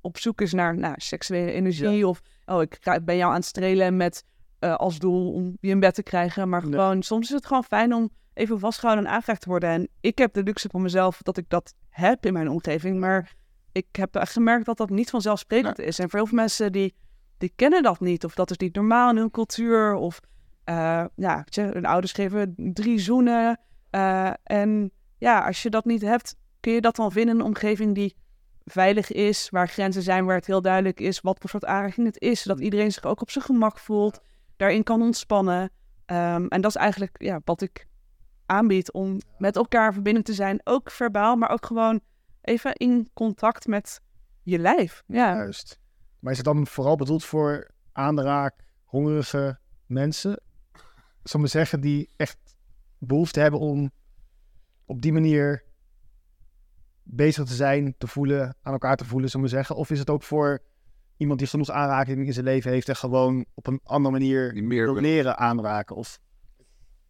op zoek is naar nou, seksuele energie. Of, oh, ik ben jou aan het strelen met als doel om je in bed te krijgen. Maar gewoon, soms is het gewoon fijn om even vastgehouden en aangeraakt te worden. En ik heb de luxe van mezelf dat ik dat heb in mijn omgeving. Maar ik heb echt gemerkt dat dat niet vanzelfsprekend is. En voor heel veel mensen die, die kennen dat niet. Of dat is niet normaal in hun cultuur. Of eh, ja, weet je, hun ouders geven drie zoenen. Eh, en ja, als je dat niet hebt, kun je dat dan vinden in een omgeving die veilig is. Waar grenzen zijn, waar het heel duidelijk is wat voor soort aanraking het is. Zodat iedereen zich ook op zijn gemak voelt. Daarin kan ontspannen. Ehm, en dat is eigenlijk ja, wat ik aanbied om met elkaar verbinden te zijn. Ook verbaal, maar ook gewoon even in contact met je lijf. Ja, Juist. Maar is het dan vooral bedoeld voor aanraak, hongerige mensen? Zal ik maar zeggen, die echt behoefte hebben om op die manier bezig te zijn, te voelen, aan elkaar te voelen, zullen we zeggen? Of is het ook voor iemand die genoeg aanraking in zijn leven heeft en gewoon op een andere manier meer wil leren aanraken? Of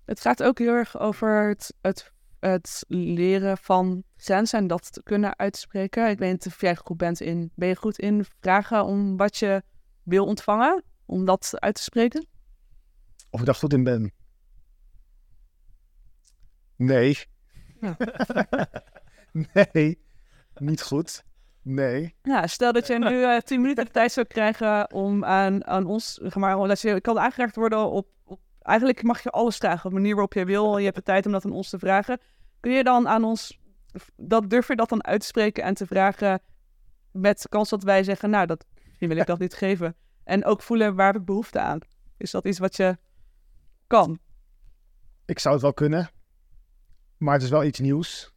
het gaat ook heel erg over het, het, het leren van grenzen en dat te kunnen uitspreken. Ik weet niet of jij goed bent in, ben je goed in vragen om wat je wil ontvangen, om dat uit te spreken? of ik daar goed in ben? Nee. Ja. <laughs> nee, niet goed. Nee. Ja, stel dat je nu eh, tien minuten de tijd zou krijgen om aan, aan ons, zeg maar, dat je kan aangeraakt worden op, eigenlijk mag je alles vragen, op de manier waarop je wil. Je hebt de tijd om dat aan ons te vragen. Kun je dan aan ons, dat, durf je dat dan uit te spreken en te vragen met kans dat wij zeggen, nou, dat, wil ik dat niet geven. En ook voelen, waar ik behoefte aan? Is dat iets wat je kan? Ik zou het wel kunnen. Maar het is wel iets nieuws.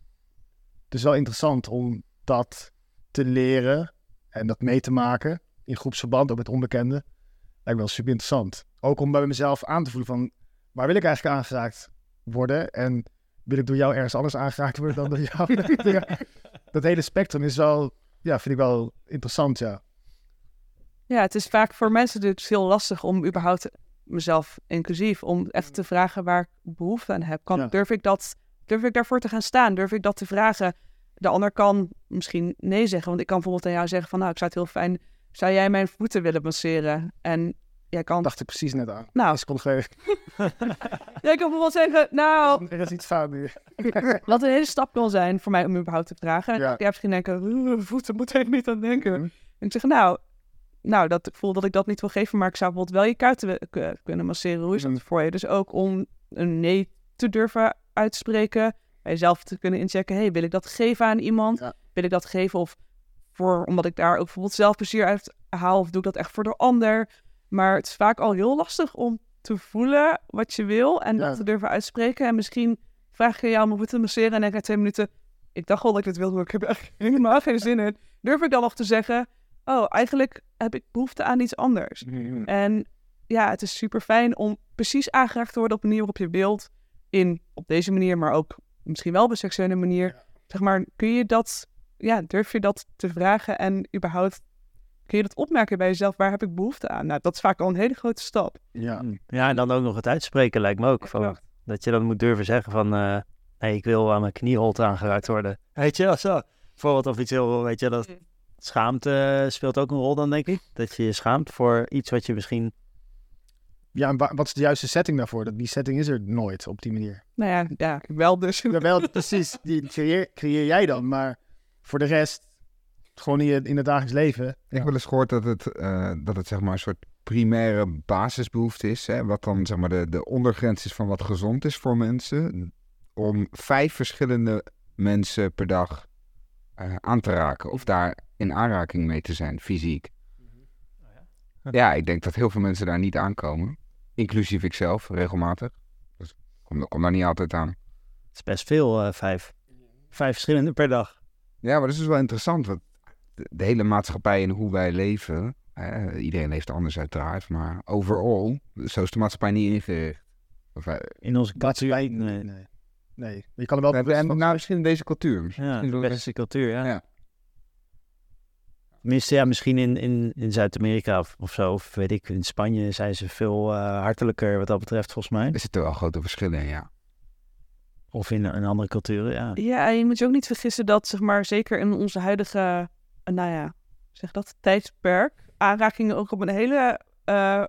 Het is wel interessant om dat te leren en dat mee te maken in groepsverband, ook met onbekenden. Lijkt wel super interessant. Ook om bij mezelf aan te voelen van waar wil ik eigenlijk aangeraakt worden en wil ik door jou ergens anders aangeraakt worden dan door jou. <laughs> Dat hele spectrum is wel, ja, vind ik wel interessant, ja. Ja, het is vaak voor mensen dus heel lastig om überhaupt mezelf inclusief, om echt te vragen waar ik behoefte aan heb. Kan, Ja. durf, ik dat, durf ik daarvoor te gaan staan? Durf ik dat te vragen? De ander kan misschien nee zeggen, want ik kan bijvoorbeeld aan jou zeggen van, nou, ik zou het heel fijn, zou jij mijn voeten willen masseren? En jij kan, dacht ik precies net aan. nou, seconde geleden. <laughs> jij kan bijvoorbeeld zeggen, nou, <laughs> Er is iets fout nu. <laughs> wat een hele stap kan zijn voor mij om überhaupt te vragen. En Ja. jij hebt misschien denken, "Oeh, voeten moet ik niet aan denken. Mhm. En ik zeg, nou, nou dat, ik voel dat ik dat niet wil geven, maar ik zou bijvoorbeeld wel je kuiten kunnen masseren. Hoe is dat Mhm. voor je? Dus ook om een nee te durven uitspreken, bij jezelf te kunnen inchecken, hey, wil ik dat geven aan iemand? Ja. Wil ik dat geven of voor, omdat ik daar ook bijvoorbeeld zelf plezier uit haal, of doe ik dat echt voor de ander? Maar het is vaak al heel lastig om te voelen wat je wil en dat te durven uitspreken. En misschien vraag ik jou om te masseren en denk ik na twee minuten, ik dacht wel dat ik dit wilde, maar ik heb er echt <laughs> helemaal geen zin in. Durf ik dan nog te zeggen, oh, eigenlijk heb ik behoefte aan iets anders. En ja, het is super fijn om precies aangeraakt te worden op een manier waarop je wilt. In, op deze manier, maar ook misschien wel op een seksuele manier. Zeg maar, kun je dat, ja, durf je dat te vragen en überhaupt kun je dat opmerken bij jezelf? Waar heb ik behoefte aan? Nou, dat is vaak al een hele grote stap. Ja. Ja, en dan ook nog het uitspreken lijkt me ook. Van, dat je dan moet durven zeggen van... eh nee, ik wil aan mijn knieholte aangeraakt worden. Weet je wel, zo. Bijvoorbeeld of iets heel... Weet je, dat Mm. schaamte speelt ook een rol dan, denk ik. Dat je je schaamt voor iets wat je misschien... Ja, en wa- wat is de juiste setting daarvoor? Dat, die setting is er nooit op die manier. Nou ja, ja wel dus. Ja, wel, precies. Die creëer, creëer jij dan. Maar voor de rest, gewoon in, in het dagelijks leven. Ik heb wel eens gehoord dat het, eh, dat het zeg maar een soort primaire basisbehoefte is. Hè? Wat dan zeg maar de, de ondergrens is van wat gezond is voor mensen. Om vijf verschillende mensen per dag eh, aan te raken. Of daar in aanraking mee te zijn, fysiek. Ja, ik denk dat heel veel mensen daar niet aankomen. Inclusief ikzelf, regelmatig. Dus ik kom, kom daar niet altijd aan. Het is best veel, eh, vijf. Vijf verschillende per dag. Ja, maar dat is dus wel interessant. Want de, hele maatschappij en hoe wij leven. eh, iedereen leeft anders uiteraard. Maar overal, zo is de maatschappij niet ingericht. Of, wij- In onze cultuur. nee. Nee. nee. Nee. Maar je kan er wel... we hebben, en nou, misschien in deze cultuur. Ja, Misschien de westerse cultuur, ja. Ja. Tenminste, ja, misschien in, in, in Zuid-Amerika of, of zo. Of weet ik, in Spanje zijn ze veel eh, hartelijker wat dat betreft, volgens mij. Er zitten wel grote verschillen in, ja. Of in, in andere culturen, ja. Ja, en je moet je ook niet vergissen dat, zeg maar, zeker in onze huidige, eh, nou ja, zeg dat, tijdsperk, aanrakingen ook op een hele eh,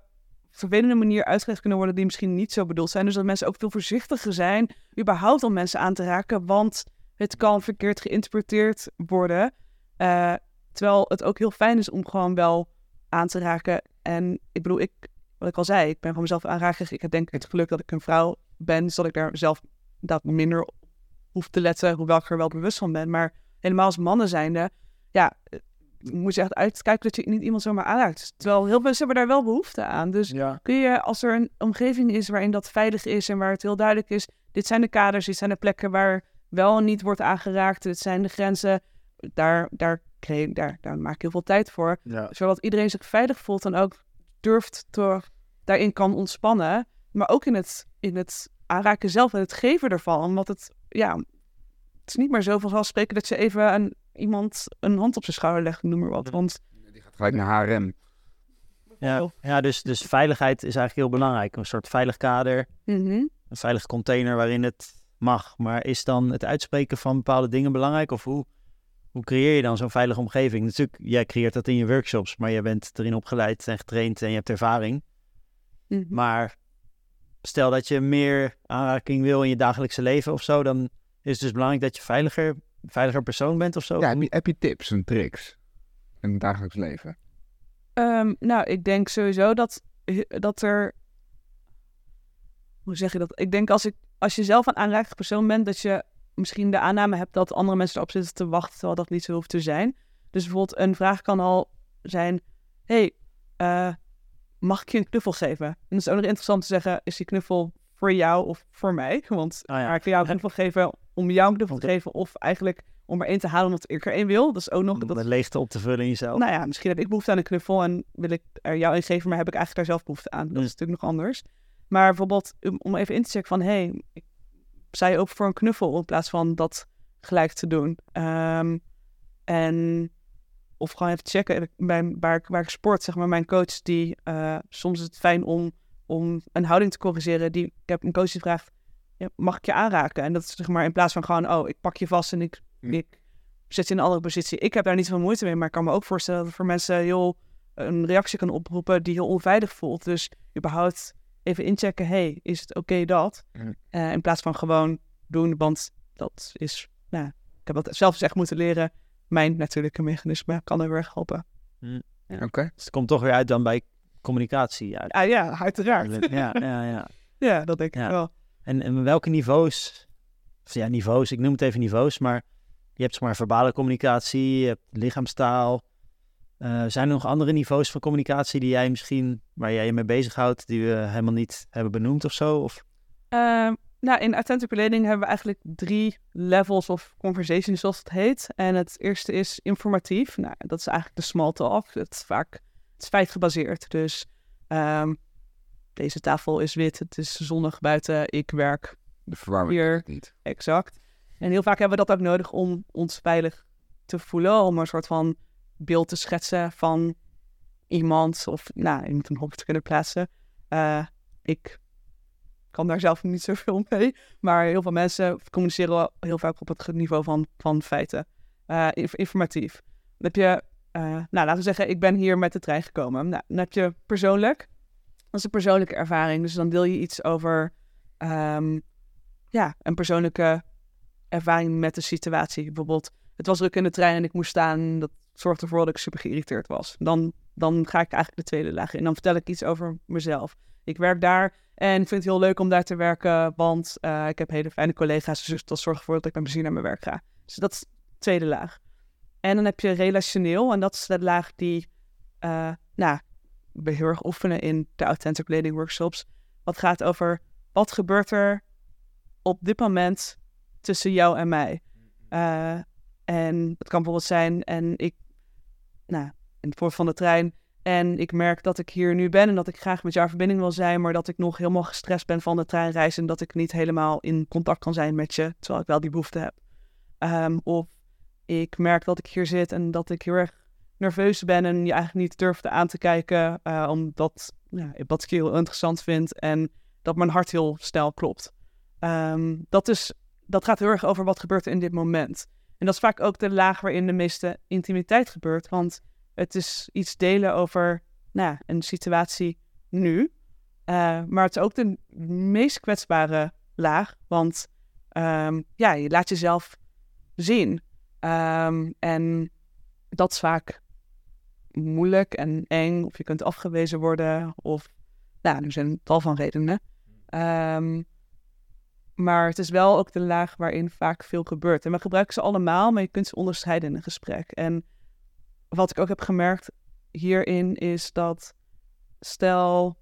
vervelende manier uitgelegd kunnen worden die misschien niet zo bedoeld zijn. Dus dat mensen ook veel voorzichtiger zijn, überhaupt om mensen aan te raken, want het kan verkeerd geïnterpreteerd worden. Eh, terwijl het ook heel fijn is om gewoon wel aan te raken. En ik bedoel, ik, wat ik al zei, ik ben van mezelf aanraker. Ik heb denk ik het geluk dat ik een vrouw ben, dus dat ik daar zelf dat minder op hoef te letten, hoewel ik er wel bewust van ben. Maar helemaal als mannen zijnde, ja, eh, moet je echt uitkijken dat je niet iemand zomaar aanraakt. Terwijl heel veel mensen hebben daar wel behoefte aan. Dus Ja. kun je, als er een omgeving is waarin dat veilig is en waar het heel duidelijk is, dit zijn de kaders, dit zijn de plekken waar wel en niet wordt aangeraakt, dit zijn de grenzen, daar, daar, daar, daar maak ik heel veel tijd voor. Ja. Zodat iedereen zich veilig voelt en ook durft te, daarin kan ontspannen. Maar ook in het, in het aanraken zelf en het geven ervan. Omdat het, ja, het is niet meer zo vanzelfsprekend dat je even een, iemand een hand op zijn schouder legt, noem maar wat. Want Die gaat gelijk naar HRM. Ja, ja dus, dus veiligheid is eigenlijk heel belangrijk. Een soort veilig kader, Mhm. een veilig container waarin het mag. Maar is dan het uitspreken van bepaalde dingen belangrijk? Of hoe, hoe creëer je dan zo'n veilige omgeving? Natuurlijk, jij creëert dat in je workshops, maar je bent erin opgeleid en getraind en je hebt ervaring. Mhm. Maar stel dat je meer aanraking wil in je dagelijkse leven of zo, dan is het dus belangrijk dat je veiliger, veiliger persoon bent of zo. Ja, heb je, heb je tips en tricks in het dagelijks leven? Ehm, nou, ik denk sowieso dat, dat er. Hoe zeg je dat? Ik denk als, ik, als je zelf een aanraking persoon bent, dat je misschien de aanname hebt dat andere mensen erop zitten te wachten, terwijl dat niet zo hoeft te zijn. Dus bijvoorbeeld een vraag kan al zijn: hey, eh, mag ik je een knuffel geven? En het is ook nog interessant te zeggen: is die knuffel voor jou of voor mij? Want Ah, ja. ga ik jou een <laughs> knuffel geven om jou een knuffel te geven, of eigenlijk om er één te halen omdat ik er één wil? Dat is ook nog. Om Dat de leegte op te vullen in jezelf. nou ja, misschien heb ik behoefte aan een knuffel en wil ik er jou in geven, maar heb ik eigenlijk daar zelf behoefte aan. Dat Mm. is natuurlijk nog anders. Maar bijvoorbeeld om- om even in te checken van, hé, hey, ik je open voor een knuffel in plaats van dat gelijk te doen. Ehm, en of gewoon even checken bij, waar, ik, waar ik sport, zeg maar, mijn coach die, eh, soms is het fijn om om een houding te corrigeren. Die, ik heb een coach die vraagt, ja, mag ik je aanraken? En dat is zeg maar in plaats van gewoon, oh, ik pak je vast en ik, Hm. ik zet je in een andere positie. Ik heb daar niet zoveel moeite mee, maar ik kan me ook voorstellen dat het voor mensen heel een reactie kan oproepen die heel onveilig voelt. Dus überhaupt even inchecken, hey, is het oké dat? Hm. Eh, in plaats van gewoon doen, want dat is, nou, ik heb dat zelf eens echt moeten leren. Mijn natuurlijke mechanisme kan er erg helpen. Oké. Dus het komt toch weer uit dan bij communicatie. uit. Ah ja, uiteraard. Ja, ja, ja. <laughs> Ja, dat denk ik Ja. wel. En, en welke niveaus, of ja, niveaus, ik noem het even niveaus, maar je hebt zeg maar verbale communicatie, je hebt lichaamstaal. Eh, zijn er nog andere niveaus van communicatie die jij misschien, waar jij je mee bezighoudt, die we helemaal niet hebben benoemd of zo? Of, Ehm, nou, in Authentic hebben we eigenlijk drie levels of conversation, zoals het heet. En het eerste is informatief. Nou, dat is eigenlijk de small talk. Het is vaak het is feitgebaseerd. Dus ehm, deze tafel is wit, het is zonnig buiten, ik werk De verwarming Hier. niet. exact. En heel vaak hebben we dat ook nodig om ons veilig te voelen, om een soort van beeld te schetsen van iemand of nou, iemand een hok te kunnen plaatsen. Eh, ik kan daar zelf niet zoveel mee, maar heel veel mensen communiceren wel heel vaak op het niveau van, van feiten. Eh, inf- informatief. Dan heb je, eh, nou laten we zeggen, ik ben hier met de trein gekomen. Nou, dan heb je persoonlijk. Dat is een persoonlijke ervaring. Dus dan deel je iets over ehm, ja, een persoonlijke ervaring met de situatie. Bijvoorbeeld, het was druk in de trein en ik moest staan. Dat zorgde ervoor dat ik super geïrriteerd was. Dan, dan ga ik eigenlijk de tweede laag in. Dan vertel ik iets over mezelf. Ik werk daar en ik vind het heel leuk om daar te werken, want eh, ik heb hele fijne collega's. Dus dat zorgt ervoor dat ik met plezier naar mijn werk ga. Dus dat is de tweede laag. En dan heb je relationeel, en dat is de laag die, eh, nou, we heel erg oefenen in de Authentic Leading Workshops. Wat gaat over, wat gebeurt er op dit moment tussen jou en mij? Eh, en het kan bijvoorbeeld zijn, en ik, nou, in het voorbeeld van de trein, en ik merk dat ik hier nu ben en dat ik graag met jou in verbinding wil zijn, maar dat ik nog helemaal gestrest ben van de treinreis en dat ik niet helemaal in contact kan zijn met je, terwijl ik wel die behoefte heb. Ehm, of ik merk dat ik hier zit en dat ik heel erg nerveus ben en je eigenlijk niet durfde aan te kijken, eh, omdat ja, wat ik heel interessant vind en dat mijn hart heel snel klopt. Ehm, dat, is, dat gaat heel erg over wat gebeurt in dit moment. En dat is vaak ook de laag waarin de meeste intimiteit gebeurt, want het is iets delen over nou, een situatie nu. Eh, maar het is ook de meest kwetsbare laag, want ehm, ja, je laat jezelf zien. Ehm, en dat is vaak moeilijk en eng, of je kunt afgewezen worden, of nou, er zijn een tal van redenen. Ehm, maar het is wel ook de laag waarin vaak veel gebeurt. En we gebruiken ze allemaal, maar je kunt ze onderscheiden in een gesprek. En wat ik ook heb gemerkt hierin is dat, stel,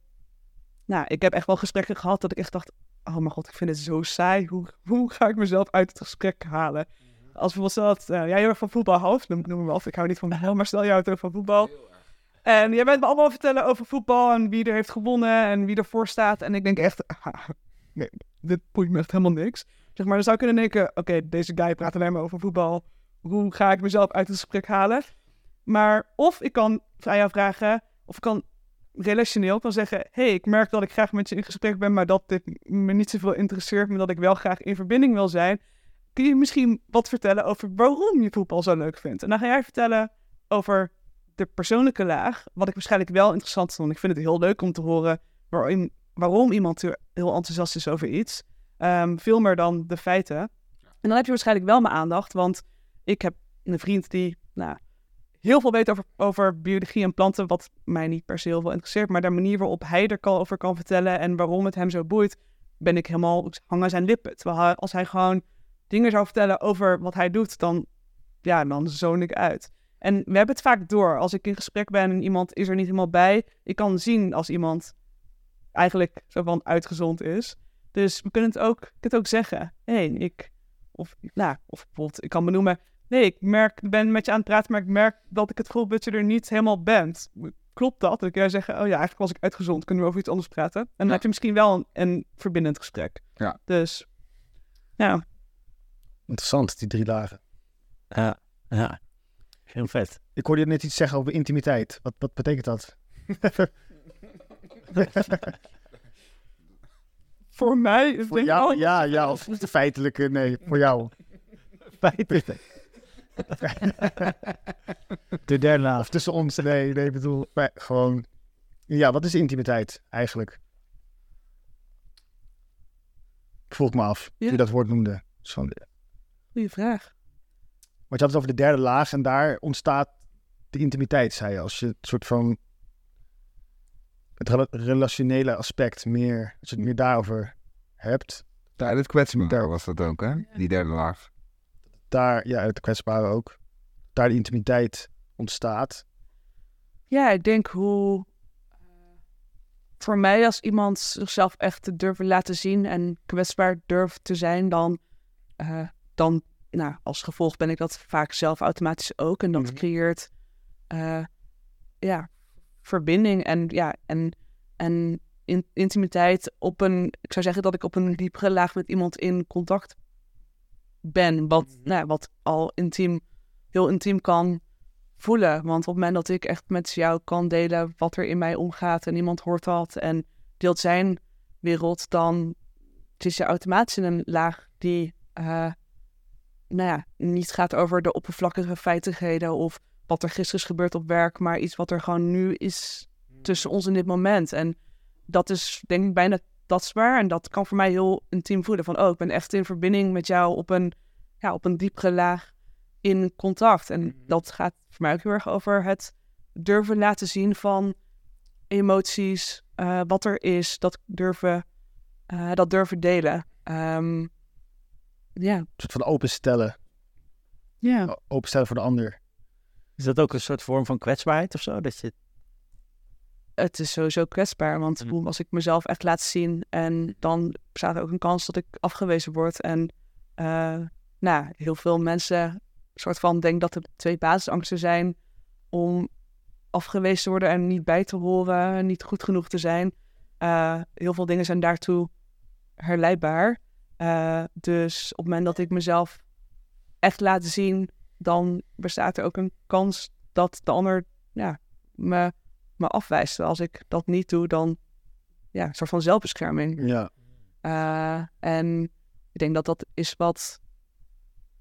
nou, ik heb echt wel gesprekken gehad dat ik echt dacht, oh mijn god, ik vind het zo saai. Hoe, hoe ga ik mezelf uit het gesprek halen? Als bijvoorbeeld dat eh, jij heel erg van voetbal houdt, noem, noem me af, ik hou niet van voetbal, maar stel jij houdt ook van voetbal. En jij bent me allemaal vertellen over voetbal en wie er heeft gewonnen en wie ervoor staat. En ik denk echt, <laughs> ah, nee, dit boeit me echt helemaal niks. Zeg maar, dan zou ik kunnen denken, oké, deze guy praat alleen maar over voetbal. Hoe ga ik mezelf uit het gesprek halen? Maar of ik kan aan jou vragen, of ik kan relationeel kan zeggen, hey, ik merk dat ik graag met je in gesprek ben, maar dat dit me niet zoveel interesseert, maar dat ik wel graag in verbinding wil zijn. Kun je misschien wat vertellen over waarom je voetbal zo leuk vindt? En dan ga jij vertellen over de persoonlijke laag, wat ik waarschijnlijk wel interessant vond. Ik vind het heel leuk om te horen waarom, waarom iemand heel enthousiast is over iets. Ehm, veel meer dan de feiten. En dan heb je waarschijnlijk wel mijn aandacht, want ik heb een vriend die nou, heel veel weet over, over biologie en planten, wat mij niet per se heel veel interesseert, maar de manier waarop hij er over kan vertellen en waarom het hem zo boeit, ben ik helemaal ik hang aan zijn lippen. Terwijl als hij gewoon dingen zou vertellen over wat hij doet, dan, ja, dan zoon ik uit. En we hebben het vaak door. Als ik in gesprek ben en iemand is er niet helemaal bij, ik kan zien als iemand eigenlijk zo van uitgezond is. Dus we kunnen het ook, ik het ook zeggen. Hé, hey, ik, of, nou, of bijvoorbeeld, ik kan benoemen, nee, ik merk, ik ben met je aan het praten, maar ik merk dat ik het gevoel dat je er niet helemaal bent. Klopt dat? Dan kun jij zeggen, oh ja, eigenlijk was ik uitgezond, kunnen we over iets anders praten? En dan Ja. heb je misschien wel een, een verbindend gesprek. Ja. Dus, ja. Interessant, die drie lagen. Ja, ja. Heel vet. Ik hoorde je net iets zeggen over intimiteit. Wat, wat betekent dat? <laughs> Voor mij? Voor jou, ja, ja, of de feitelijke, nee, voor jou. Feitelijk. <laughs> De derde Of tussen ons, nee, nee, ik bedoel, maar gewoon... Ja, wat is intimiteit eigenlijk? Ik vroeg me af, Ja. wie dat woord noemde. Dus van, Goeie vraag. Want je had het over de derde laag en daar ontstaat de intimiteit, zei je. Als je het soort van het rela- relationele aspect meer, als je het meer daarover hebt, Ja, het kwetsbare was dat ook, hè? Die derde laag. daar, ja, het kwetsbare ook, daar de intimiteit ontstaat. Ja, ik denk hoe. eh, voor mij, als iemand zichzelf echt te durven laten zien en kwetsbaar durft te zijn, dan. eh, dan nou, als gevolg ben ik dat vaak zelf automatisch ook. En dat Mhm. creëert. eh, ja, verbinding en. Ja, en. En in, intimiteit op een. Ik zou zeggen dat ik op een diepere laag met iemand in contact ben. Wat, nou, wat al intiem, heel intiem kan voelen. Want op het moment dat ik echt met jou kan delen wat er in mij omgaat en iemand hoort dat en deelt zijn wereld, dan is je automatisch in een laag die eh, nou ja, niet gaat over de oppervlakkige feitelijkheden of wat er gisteren is gebeurd op werk, maar iets wat er gewoon nu is tussen ons in dit moment. En dat is denk ik bijna tastbaar en dat kan voor mij heel intiem voelen. Van oh, ik ben echt in verbinding met jou op een, ja, op een diepere laag in contact. En dat gaat voor mij ook heel erg over het durven laten zien van emoties, eh, wat er is, dat durven, eh, dat durven delen. Ehm, ja. Een soort van openstellen, Ja. openstellen voor de ander. Is dat ook een soort vorm van kwetsbaarheid of zo? Dat je... Het is sowieso kwetsbaar, want Mhm. als ik mezelf echt laat zien en dan bestaat er ook een kans dat ik afgewezen word. En eh, nou, heel veel mensen soort van denken dat er twee basisangsten zijn om afgewezen te worden en niet bij te horen, niet goed genoeg te zijn. Eh, heel veel dingen zijn daartoe herleidbaar. Eh, dus op het moment dat ik mezelf echt laat zien, dan bestaat er ook een kans dat de ander ja, me, me afwijst. Als ik dat niet doe, dan ja, een soort van zelfbescherming. Ja, Eh, en ik denk dat dat is wat,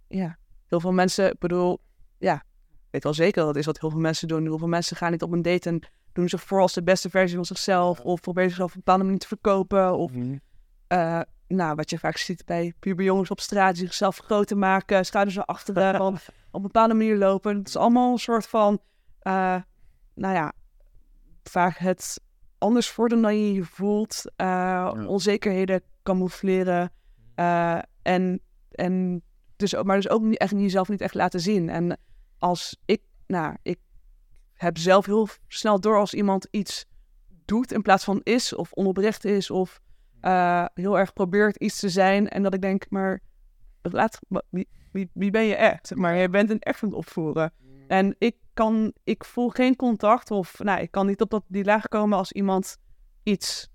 ja, heel veel mensen, ik bedoel, ja, ik weet wel zeker dat dat is wat heel veel mensen doen. Heel veel mensen gaan niet op een date en doen zich voor als de beste versie van zichzelf. Of proberen zichzelf op een bepaalde manier te verkopen. Of, eh, nou, wat je vaak ziet bij puberjongens op straat, die zichzelf groot te maken, schouders naar achteren, <laughs> van op een bepaalde manier lopen. Het is allemaal een soort van, eh, nou ja, vaak het anders worden dan je je voelt, eh, onzekerheden camoufleren eh, en, en dus, ook- maar dus ook niet, echt jezelf niet echt laten zien. En als ik, nou, ik heb zelf heel snel door als iemand iets doet in plaats van is of onoprecht is of eh, heel erg probeert iets te zijn en dat ik denk, maar laat, wie, wie, wie ben je echt? Maar je bent een echt aan het opvoeren. En ik kan, ik voel geen contact of, nou, ik kan niet op dat, die laag komen als iemand iets,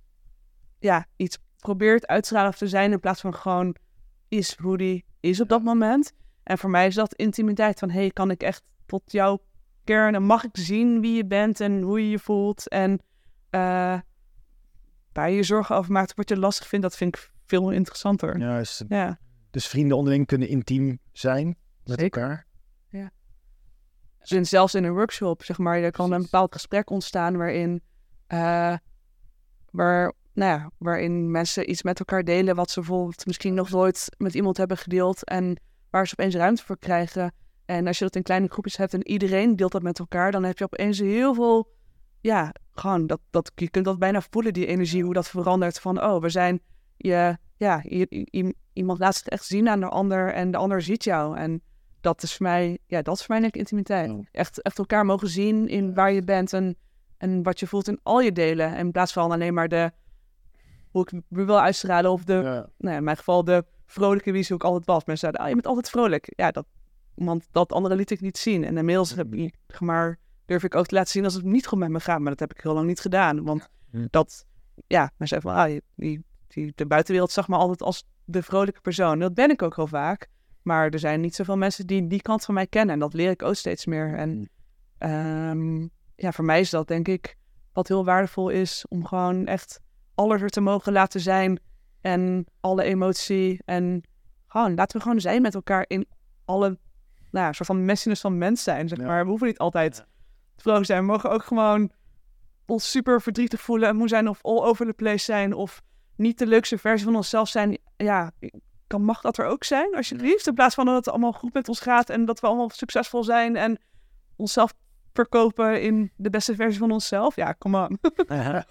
ja, iets probeert uit te stralen of te zijn in plaats van gewoon is hoe die is op dat moment. En voor mij is dat intimiteit van, hey, kan ik echt tot jouw kern en mag ik zien wie je bent en hoe je je voelt en eh, waar je je zorgen over maakt, wat je lastig vindt, dat vind ik veel interessanter. Ja, juist. Dus vrienden onderling kunnen intiem zijn met Zeker. elkaar. Dus in- zelfs in een workshop, zeg maar, er kan een bepaald gesprek ontstaan waarin, eh, waar, nou ja, waarin mensen iets met elkaar delen wat ze bijvoorbeeld misschien nog nooit met iemand hebben gedeeld en waar ze opeens ruimte voor krijgen. En als je dat in kleine groepjes hebt en iedereen deelt dat met elkaar, dan heb je opeens heel veel, ja, gewoon, dat, dat, je kunt dat bijna voelen, die energie, hoe dat verandert van, oh, we zijn, je, ja, je- iemand laat zich echt zien aan de ander en de ander ziet jou. En dat is voor mij, ja, dat is voor mij denk ik intimiteit. Ja. Echt, echt elkaar mogen zien in waar je bent en, en wat je voelt in al je delen. In plaats van alleen maar de, hoe ik me wil uitstralen of de, Ja. nou ja, in mijn geval de vrolijke wie ze ook altijd was. Mensen zeiden, ah, je bent altijd vrolijk. Ja, dat, want dat andere liet ik niet zien. En inmiddels heb ik, zeg maar, durf ik ook te laten zien als het niet goed met me gaat. Maar dat heb ik heel lang niet gedaan. Want Ja. dat, ja, men zei van, ah, die, die, de buitenwereld zag me altijd als de vrolijke persoon. Dat ben ik ook heel vaak. Maar er zijn niet zoveel mensen die die kant van mij kennen. En dat leer ik ook steeds meer. En ehm, ja, voor mij is dat denk ik wat heel waardevol is. Om gewoon echt alles er te mogen laten zijn en alle emotie. En gewoon, laten we gewoon zijn met elkaar in alle, nou, ja, soort van messiness van mens zijn, zeg Ja. maar. We hoeven niet altijd vrolijk zijn. We mogen ook gewoon ons super verdrietig voelen en moe zijn of all over the place zijn of niet de leukste versie van onszelf zijn. Ja, kan mag dat er ook zijn, alsjeblieft. In plaats van dat het allemaal goed met ons gaat en dat we allemaal succesvol zijn en onszelf verkopen in de beste versie van onszelf. Ja, come on. <laughs> <laughs>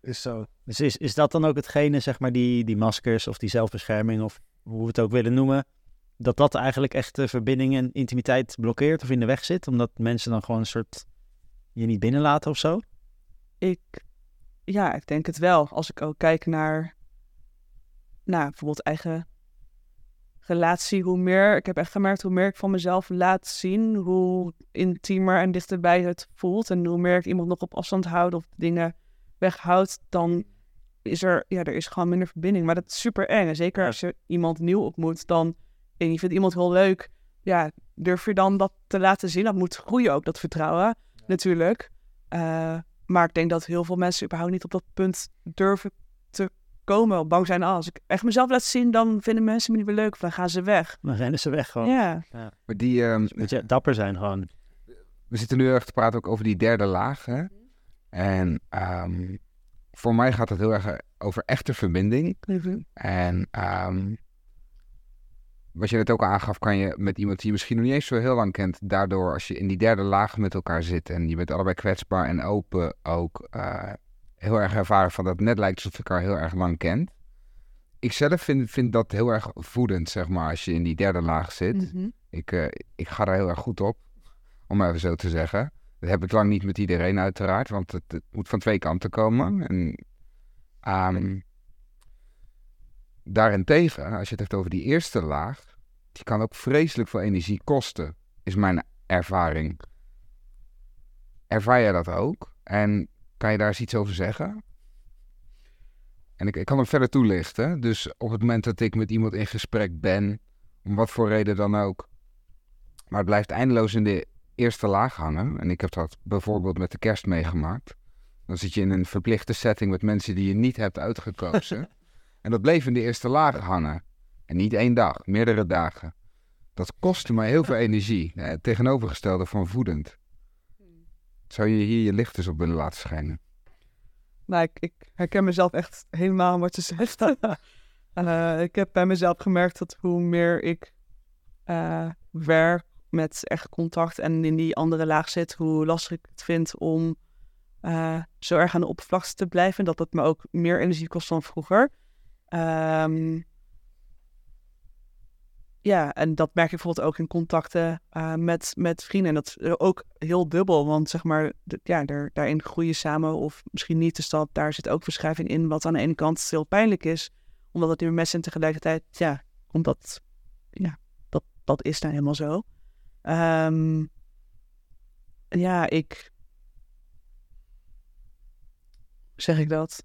Is zo. Dus is, is dat dan ook hetgene, zeg maar, die, die maskers of die zelfbescherming of hoe we het ook willen noemen, dat dat eigenlijk echt de verbinding en intimiteit blokkeert of in de weg zit, omdat mensen dan gewoon een soort je niet binnenlaten of zo? Ik, ja, ik denk het wel. Als ik ook kijk naar, nou, bijvoorbeeld eigen relatie, hoe meer, ik heb echt gemerkt hoe meer ik van mezelf laat zien, hoe intiemer en dichterbij het voelt. En hoe meer ik iemand nog op afstand houd of dingen weghoudt, dan is er, ja, er is gewoon minder verbinding. Maar dat is super eng. En zeker als je iemand nieuw ontmoet, dan, en je vindt iemand heel leuk, ja, durf je dan dat te laten zien? Dat moet groeien ook, dat vertrouwen, natuurlijk. Eh, maar ik denk dat heel veel mensen überhaupt niet op dat punt durven te komen. Bang zijn, ah, als ik echt mezelf laat zien, dan vinden mensen me niet meer leuk. Of dan gaan ze weg. Dan rennen ze weg gewoon. Ja, Maar die, ehm, Moet je dapper zijn gewoon. we zitten nu erg te praten ook over die derde laag. Hè? En ehm, voor mij gaat het heel erg over echte verbinding. En ehm, wat je net ook aangaf, kan je met iemand die je misschien nog niet eens zo heel lang kent, daardoor als je in die derde laag met elkaar zit en je bent allebei kwetsbaar en open ook eh, heel erg ervaren van dat het net lijkt alsof je elkaar heel erg lang kent. Ik zelf vind, vind dat heel erg voedend, zeg maar, als je in die derde laag zit. Mhm. Ik, eh, ik ga daar heel erg goed op, om maar even zo te zeggen. Dat heb ik lang niet met iedereen uiteraard, want het, het moet van twee kanten komen. En, ehm, daarentegen, als je het hebt over die eerste laag, die kan ook vreselijk veel energie kosten, is mijn ervaring. Ervaar jij dat ook? En kan je daar eens iets over zeggen? En ik, ik kan hem verder toelichten. Dus op het moment dat ik met iemand in gesprek ben, om wat voor reden dan ook, maar het blijft eindeloos in de eerste laag hangen. En ik heb dat bijvoorbeeld met de kerst meegemaakt. Dan zit je in een verplichte setting met mensen die je niet hebt uitgekozen. <laughs> en dat bleef in de eerste laag hangen. En niet één dag, meerdere dagen. Dat kostte mij heel veel energie. Eh, Het tegenovergestelde van voedend. Zou je hier je licht eens op willen laten schijnen? Nou, ik, ik herken mezelf echt helemaal in wat je zegt. <laughs> Eh, ik heb bij mezelf gemerkt dat hoe meer ik eh, werk met echt contact en in die andere laag zit, hoe lastig ik het vind om eh, zo erg aan de oppervlakte te blijven. En dat het me ook meer energie kost dan vroeger. Ehm, ja, en dat merk ik bijvoorbeeld ook in contacten eh, met, met vrienden. En dat is ook heel dubbel, want zeg maar, ja, daar, daarin groeien samen of misschien niet. Dus dat, daar zit ook verschuiving in, wat aan de ene kant heel pijnlijk is, omdat het nu mes en tegelijkertijd, ja, omdat, ja, dat, dat is nou helemaal zo. Ehm, ja, ik, zeg ik dat?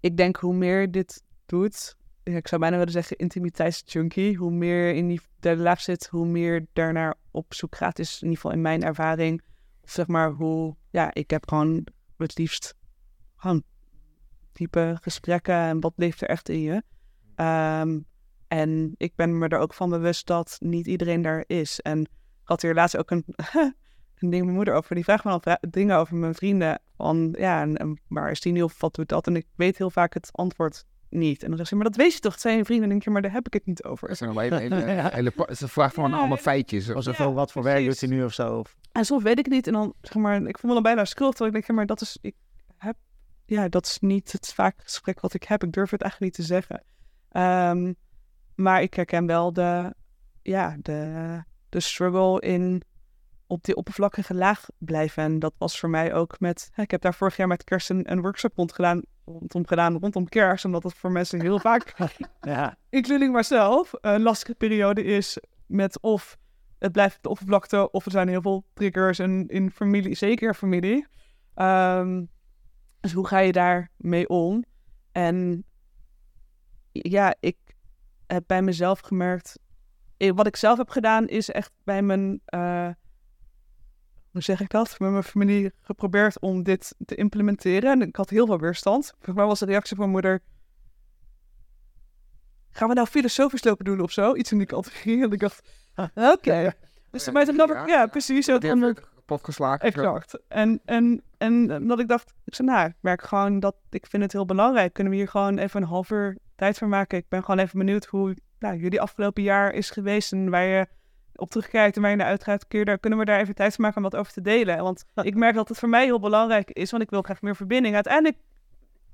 Ik denk hoe meer dit doet, ik zou bijna willen zeggen intimiteitsjunkie. Hoe meer in die derde laag zit, hoe meer daarnaar op zoek gaat. Is in ieder geval in mijn ervaring. Of zeg maar hoe, ja, ik heb gewoon het liefst gewoon diepe gesprekken en wat leeft er echt in je. Ehm, en ik ben me er ook van bewust dat niet iedereen daar is. En ik had hier laatst ook een, <laughs> een ding met mijn moeder over. Die vraagt me vra- dingen over mijn vrienden. Van ja, en, en waar is die nu of wat doet dat? En ik weet heel vaak het antwoord niet. En dan zegt ze, maar dat weet je toch? Het zijn je vrienden. En dan denk je, maar daar heb ik het niet over. Allemaal ze vraagt gewoon Ja, allemaal ja. feitjes. Alsof Ja, wel wat voor werk doet hij nu of zo. Of... En soms weet ik het niet. En dan zeg maar, ik voel me dan bijna schuldig. Terwijl ik denk, maar dat is, ik heb, ja, dat is niet het vaak gesprek wat ik heb. Ik durf het eigenlijk niet te zeggen. Ehm, maar ik herken wel de, ja, de, de struggle in op die oppervlakkige laag blijven. En dat was voor mij ook met, ik heb daar vorig jaar met kerst een, een workshop rond gedaan, rondom gedaan, rondom kerst. Omdat het voor mensen heel vaak <laughs> Ja, including myself, een lastige periode is met of het blijft op de oppervlakte of er zijn heel veel triggers en in familie, zeker familie. Ehm, dus hoe ga je daar mee om? En ja, ik heb bij mezelf gemerkt, eh, wat ik zelf heb gedaan is echt bij mijn, eh, hoe zeg ik dat, met mijn familie geprobeerd om dit te implementeren. En ik had heel veel weerstand. Volgens mij was de reactie van mijn moeder, gaan we nou filosofisch lopen doen of zo? Iets in die categorie. En ik dacht, oké. Dus toen dacht ik, ja, precies. Die en kapot geslagen. Exact. En, en, en dat ik dacht, ik zei, nou, ik merk gewoon dat ik vind het heel belangrijk. Kunnen we hier gewoon even een half uur tijd voor maken? Ik ben gewoon even benieuwd hoe nou, jullie afgelopen jaar is geweest en waar je op terugkijkt en waar je naar uitgaat. Kun je daar, kunnen we daar even tijd voor maken om wat over te delen? Want ik merk dat het voor mij heel belangrijk is, want ik wil graag meer verbinding. Uiteindelijk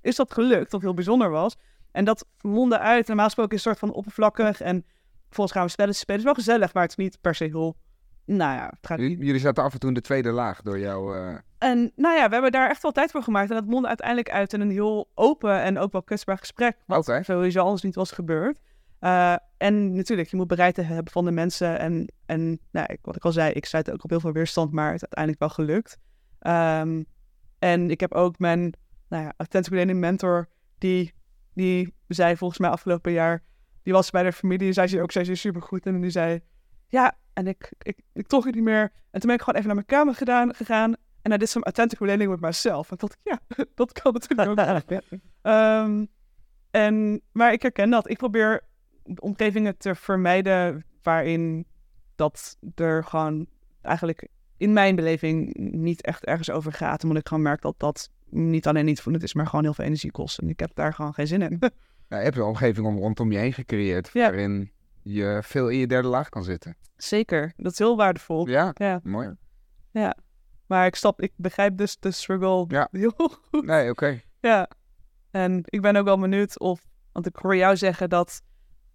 is dat gelukt, wat heel bijzonder was. En dat mondde uit. Normaal gesproken is het een soort van oppervlakkig en volgens gaan we spelletjes spelen. Het is wel gezellig, maar het is niet per se heel... Nou ja, het gaat niet Jullie zaten af en toe in de tweede laag door jou. eh, en nou ja, we hebben daar echt wel tijd voor gemaakt. En dat mondde uiteindelijk uit in een heel open en ook wel kwetsbaar gesprek. Wat sowieso anders niet was gebeurd. Uh, en natuurlijk, je moet bereidheid hebben van de mensen. En, en nou, ik, wat ik al zei, ik stuitte ook op heel veel weerstand, maar het is uiteindelijk wel gelukt. Um, en ik heb ook mijn nou ja, authentic learning mentor, die, die zei volgens mij afgelopen jaar, die was bij de familie, zei ze ook, zei ze supergoed. En die zei, ja, en ik, ik, ik het niet meer. En toen ben ik gewoon even naar mijn kamer gedaan, gegaan. En I did some authentic relating with myself. En dacht ik, ja, <laughs> dat kan natuurlijk ook. <laughs> um, en, maar ik herken dat. Ik probeer omgevingen te vermijden waarin dat er gewoon eigenlijk in mijn beleving niet echt ergens over gaat. Omdat ik gewoon merk dat dat niet alleen niet voelend is, maar gewoon heel veel energie kost. En ik heb daar gewoon geen zin in. <laughs> Ja, je hebt een omgeving om, rondom je heen gecreëerd Ja. waarin je veel in je derde laag kan zitten. Zeker, dat is heel waardevol. Ja, Ja, mooi. maar ik stap, ik begrijp dus de struggle Ja. <laughs> heel goed. Nee, oké. Ja, en ik ben ook wel benieuwd of, want ik hoor jou zeggen dat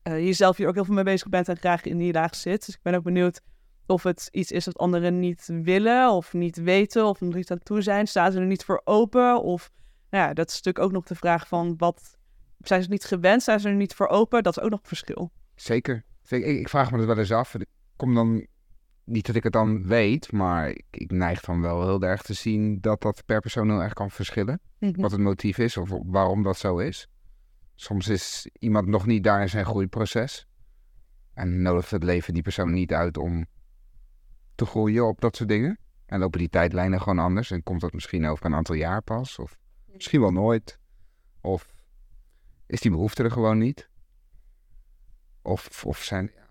eh, je zelf hier ook heel veel mee bezig bent en graag in die laag zit. Dus ik ben ook benieuwd of het iets is dat anderen niet willen of niet weten of nog niet aan toe zijn. Staan ze er niet voor open? Of, nou ja, dat is natuurlijk ook nog de vraag van wat, zijn ze niet gewend? Zijn ze er niet voor open? Dat is ook nog een verschil. Zeker. Zeker. Ik, ik vraag me dat wel eens af. Ik kom dan, niet dat ik het dan weet, maar ik, ik neig dan wel heel erg te zien dat dat per persoon heel erg kan verschillen. Wat het motief is of waarom dat zo is. Soms is iemand nog niet daar in zijn groeiproces. En nodigt het leven die persoon niet uit om te groeien op dat soort dingen. En lopen die tijdlijnen gewoon anders. En komt dat misschien over een aantal jaar pas. Of misschien wel nooit. Of is die behoefte er gewoon niet. Of, of zijn. eh,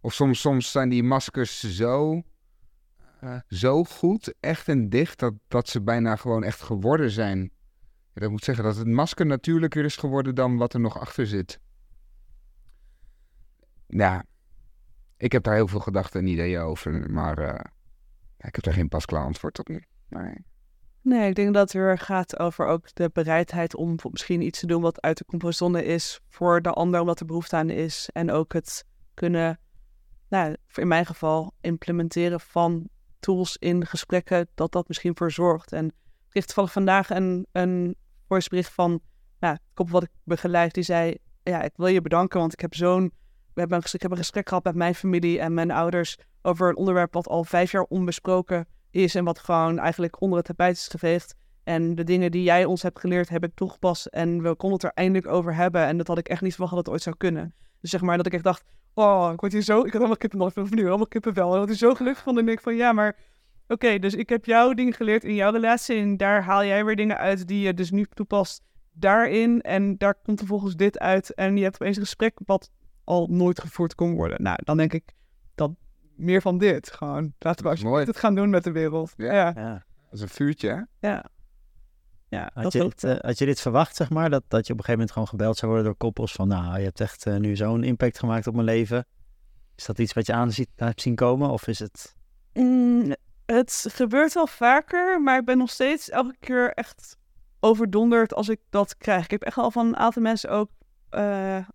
Of soms, soms zijn die maskers zo. eh, zo goed, echt en dicht, dat, dat ze bijna gewoon echt geworden zijn. Ja, dat moet zeggen dat het masker natuurlijker is geworden dan wat er nog achter zit. Ja, ik heb daar heel veel gedachten en ideeën over, maar eh, ik heb daar geen pasklaar antwoord op nu. Nee. Nee, ik denk dat het weer gaat over ook de bereidheid om misschien iets te doen wat uit de comfortzone is voor de ander, omdat er behoefte aan is. En ook het kunnen, nou, in mijn geval, implementeren van tools in gesprekken, dat dat misschien voor zorgt. En kreeg toevallig vandaag een, een van, nou, een koppel wat ik begeleid, die zei, ja, ik wil je bedanken, want ik heb zo'n, we hebben een, ik heb een gesprek gehad met mijn familie en mijn ouders over een onderwerp wat al vijf jaar onbesproken is en wat gewoon eigenlijk onder het tapijt is geveegd. En de dingen die jij ons hebt geleerd, heb ik toegepast. En we konden het er eindelijk over hebben. En dat had ik echt niet verwacht dat het ooit zou kunnen. Dus zeg maar dat ik echt dacht, oh, ik word hier zo... Ik had allemaal kippenvel, ik nu allemaal kippenvel. En ik word hier zo gelukkig van. En ik van, ja, maar... Oké, dus ik heb jouw dingen geleerd in jouw relatie. En daar haal jij weer dingen uit die je dus nu toepast daarin. En daar komt vervolgens dit uit. En je hebt opeens een gesprek wat al nooit gevoerd kon worden. Nou, dan denk ik dat meer van dit. Gewoon, laten we alsjeblieft het gaan doen met de wereld. Ja. Ja, Ja. Dat is een vuurtje, hè? ja. Ja, Had, dat je dit, eh, had je dit verwacht, zeg maar? Dat, dat je op een gegeven moment gewoon gebeld zou worden door koppels van... Nou, je hebt echt eh, nu zo'n impact gemaakt op mijn leven. Is dat iets wat je aan ziet, hebt zien komen? Of is het... Mm, het gebeurt wel vaker, maar ik ben nog steeds elke keer echt overdonderd als ik dat krijg. Ik heb echt al van een aantal mensen ook eh,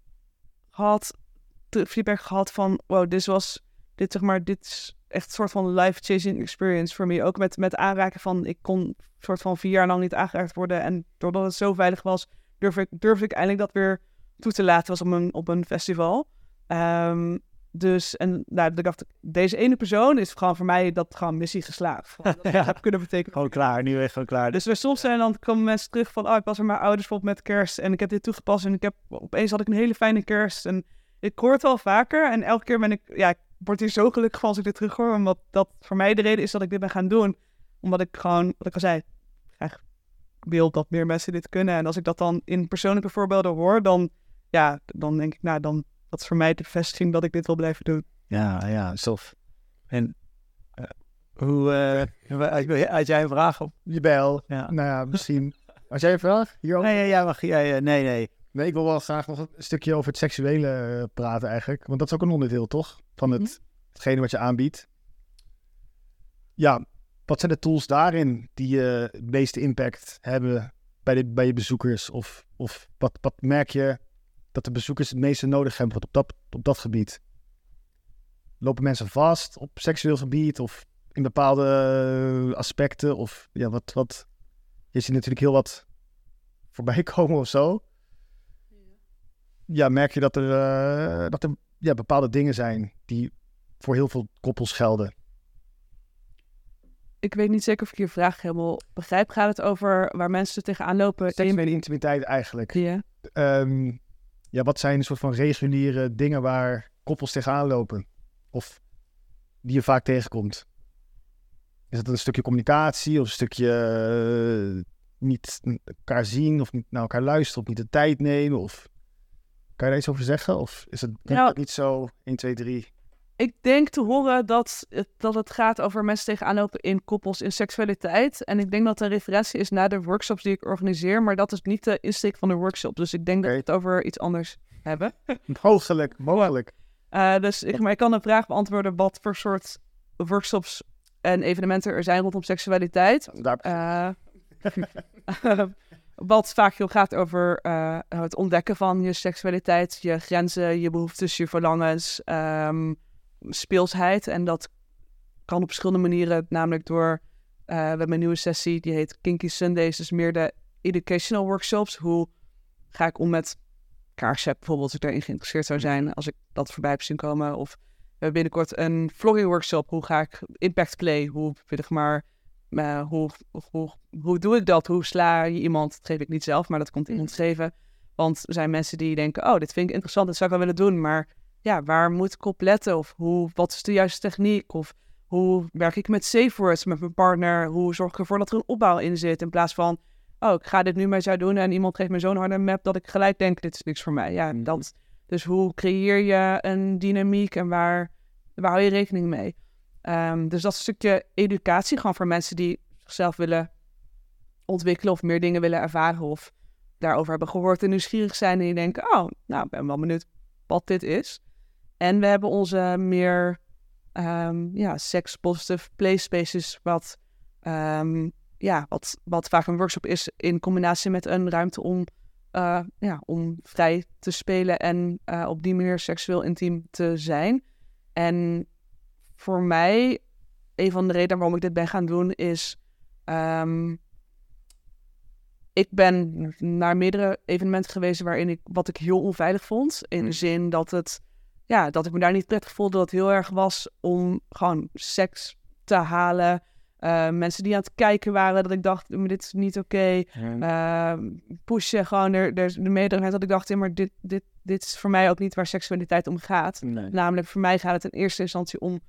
gehad, feedback gehad van, wow, dit was, dit zeg maar, dit is echt een soort van life-changing experience voor mij. Ook met, met aanraken van, ik kon soort van vier jaar lang niet aangeraakt worden en doordat het zo veilig was, durf ik, durfde ik eindelijk dat weer toe te laten. was op een, op een festival. Ehm, dus, en nou, ik dacht, deze ene persoon is gewoon voor mij dat gewoon missie geslaagd. Dat <laughs> Ja. heb kunnen betekenen. Gewoon klaar, nu weer gewoon klaar. Dus er soms zijn dan komen mensen terug van, oh, ik was er mijn ouders bijvoorbeeld met kerst en ik heb dit toegepast en ik heb opeens had ik een hele fijne kerst en ik hoor het wel vaker en elke keer ben ik, ja, ik word hier zo gelukkig van als ik dit terug hoor, omdat dat voor mij de reden is dat ik dit ben gaan doen, omdat ik gewoon, wat ik al zei, graag wil dat meer mensen dit kunnen en als ik dat dan in persoonlijke voorbeelden hoor, dan ja, dan denk ik, nou, dan, dat is voor mij de bevestiging dat ik dit wil blijven doen. Ja, ja, stof. En eh, hoe, uh, had jij een vraag op? Jawel. Ja. Nou ja, misschien. <laughs> Als jij een vraag hierover? Nee, ja, mag jij, nee, nee. Nee, ik wil wel graag nog een stukje over het seksuele eh, praten eigenlijk. Want dat is ook een onderdeel, toch? Van het, Mhm. hetgene wat je aanbiedt. Ja, wat zijn de tools daarin die eh, het meeste impact hebben bij, de, bij je bezoekers? Of, of wat, wat merk je dat de bezoekers het meeste nodig hebben op dat, op dat gebied? Lopen mensen vast op seksueel gebied of in bepaalde eh, aspecten? Of ja, wat, wat... Je ziet natuurlijk heel wat voorbij <laughs> komen of zo ja, merk je dat er, eh, dat er ja, bepaalde dingen zijn die voor heel veel koppels gelden. Ik weet niet zeker of ik je vraag helemaal begrijp. Gaat het over waar mensen tegenaan lopen? Seksuele intimiteit eigenlijk. Ja. Ehm, ja, wat zijn een soort van reguliere dingen waar koppels tegenaan lopen? Of die je vaak tegenkomt? Is het een stukje communicatie of een stukje eh, niet elkaar zien of niet naar elkaar luisteren of niet de tijd nemen? Of kan je daar iets over zeggen? Of is het Nou, niet zo 1, 2, 3? Ik denk te horen dat het, dat het gaat over mensen tegenaan lopen in koppels in seksualiteit. En ik denk dat de referentie is naar de workshops die ik organiseer. Maar dat is niet de insteek van de workshop. Dus ik denk dat we het over iets anders hebben. <laughs> Mogelijk, mogelijk. Eh, dus ik, maar ik kan een vraag beantwoorden wat voor soort workshops en evenementen er zijn rondom seksualiteit. Daar, <laughs> Eh, wat vaak heel gaat over eh, het ontdekken van je seksualiteit, je grenzen, je behoeftes, je verlangens, ehm, speelsheid. En dat kan op verschillende manieren, namelijk door, eh, we hebben een nieuwe sessie, die heet Kinky Sundays, dus meer de educational workshops. Hoe ga ik om met kaarsen bijvoorbeeld, als ik daarin geïnteresseerd zou zijn, als ik dat voorbij heb zien komen. Of we hebben binnenkort een vlogging workshop, hoe ga ik impact play, hoe zeg maar maar hoe, hoe, hoe doe ik dat? Hoe sla je iemand? Dat geef ik niet zelf, maar dat komt iemand geven. Want er zijn mensen die denken, oh, dit vind ik interessant, dit zou ik wel willen doen. Maar ja, waar moet ik op letten? Of hoe, wat is de juiste techniek? Of hoe werk ik met safe words met mijn partner? Hoe zorg ik ervoor dat er een opbouw in zit? In plaats van, oh, ik ga dit nu met jou doen en iemand geeft me zo'n harde map dat ik gelijk denk, dit is niks voor mij. Ja, Mhm. dat. Dus hoe creëer je een dynamiek en waar, waar hou je rekening mee? Ehm, dus dat is een stukje educatie, gewoon voor mensen die zichzelf willen ontwikkelen of meer dingen willen ervaren of daarover hebben gehoord en nieuwsgierig zijn en die denken, oh, nou, ik ben wel benieuwd wat dit is. En we hebben onze meer ehm, ja, sex-positive play spaces, wat, ehm, ja, wat, wat vaak een workshop is in combinatie met een ruimte om, eh, ja, om vrij te spelen en eh, op die manier seksueel intiem te zijn. En voor mij, een van de redenen waarom ik dit ben gaan doen, is. ehm, ik ben naar meerdere evenementen geweest waarin ik wat ik heel onveilig vond. In de zin dat het. Ja, dat ik me daar niet prettig voelde. Dat het heel erg was om gewoon seks te halen. Eh, mensen die aan het kijken waren, dat ik dacht, "Maar dit is niet oké. Eh, pushen, gewoon er, er de meerdere dat ik dacht, maar dit, dit, dit is voor mij ook niet waar seksualiteit om gaat. Nee. Namelijk, voor mij gaat het in eerste instantie om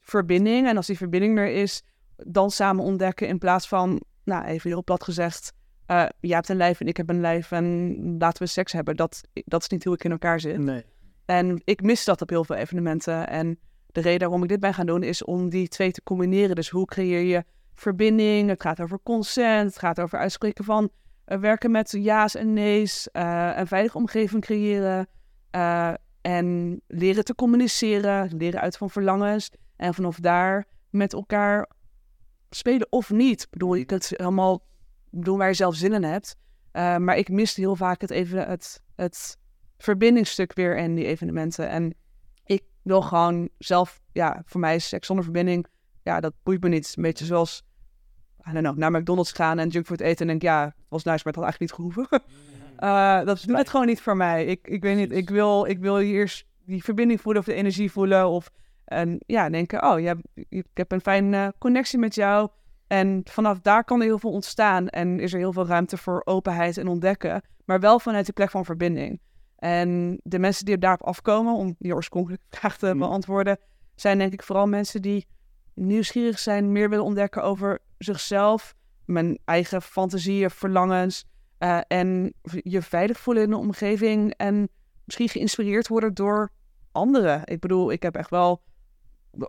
verbinding. En als die verbinding er is, dan samen ontdekken in plaats van, nou, even heel plat gezegd, eh jij hebt een lijf en ik heb een lijf en laten we seks hebben. Dat, dat is niet hoe ik in elkaar zit. Nee. En ik mis dat op heel veel evenementen. En de reden waarom ik dit ben gaan doen, is om die twee te combineren. Dus hoe creëer je verbinding? Het gaat over consent, het gaat over uitspreken van eh, werken met ja's en nee's, eh, een veilige omgeving creëren eh, en leren te communiceren, leren uit van verlangens en vanaf daar met elkaar spelen of niet. Ik bedoel, je kunt helemaal doen waar je zelf zin in hebt. Maar ik miste heel vaak het, even, het, het verbindingsstuk weer in die evenementen. En ik wil gewoon zelf, ja, voor mij is seks zonder verbinding, ja, dat boeit me niet. Een beetje zoals, I don't know, naar McDonald's gaan en junkfood eten en denk, ja, het was nice, maar het had eigenlijk niet gehoeven. <laughs> Eh, dat is net gewoon niet voor mij. Ik, ik weet niet, ik wil, ik wil eerst die verbinding voelen of de energie voelen of en ja, denken, oh, je hebt, ik heb een fijne connectie met jou. En vanaf daar kan er heel veel ontstaan en is er heel veel ruimte voor openheid en ontdekken, maar wel vanuit die plek van verbinding. En de mensen die daarop afkomen, om die oorspronkelijke <laughs> vraag te Mm. beantwoorden, zijn denk ik vooral mensen die nieuwsgierig zijn, meer willen ontdekken over zichzelf, mijn eigen fantasieën, verlangens. eh, en je veilig voelen in de omgeving en misschien geïnspireerd worden door anderen. Ik bedoel, ik heb echt wel,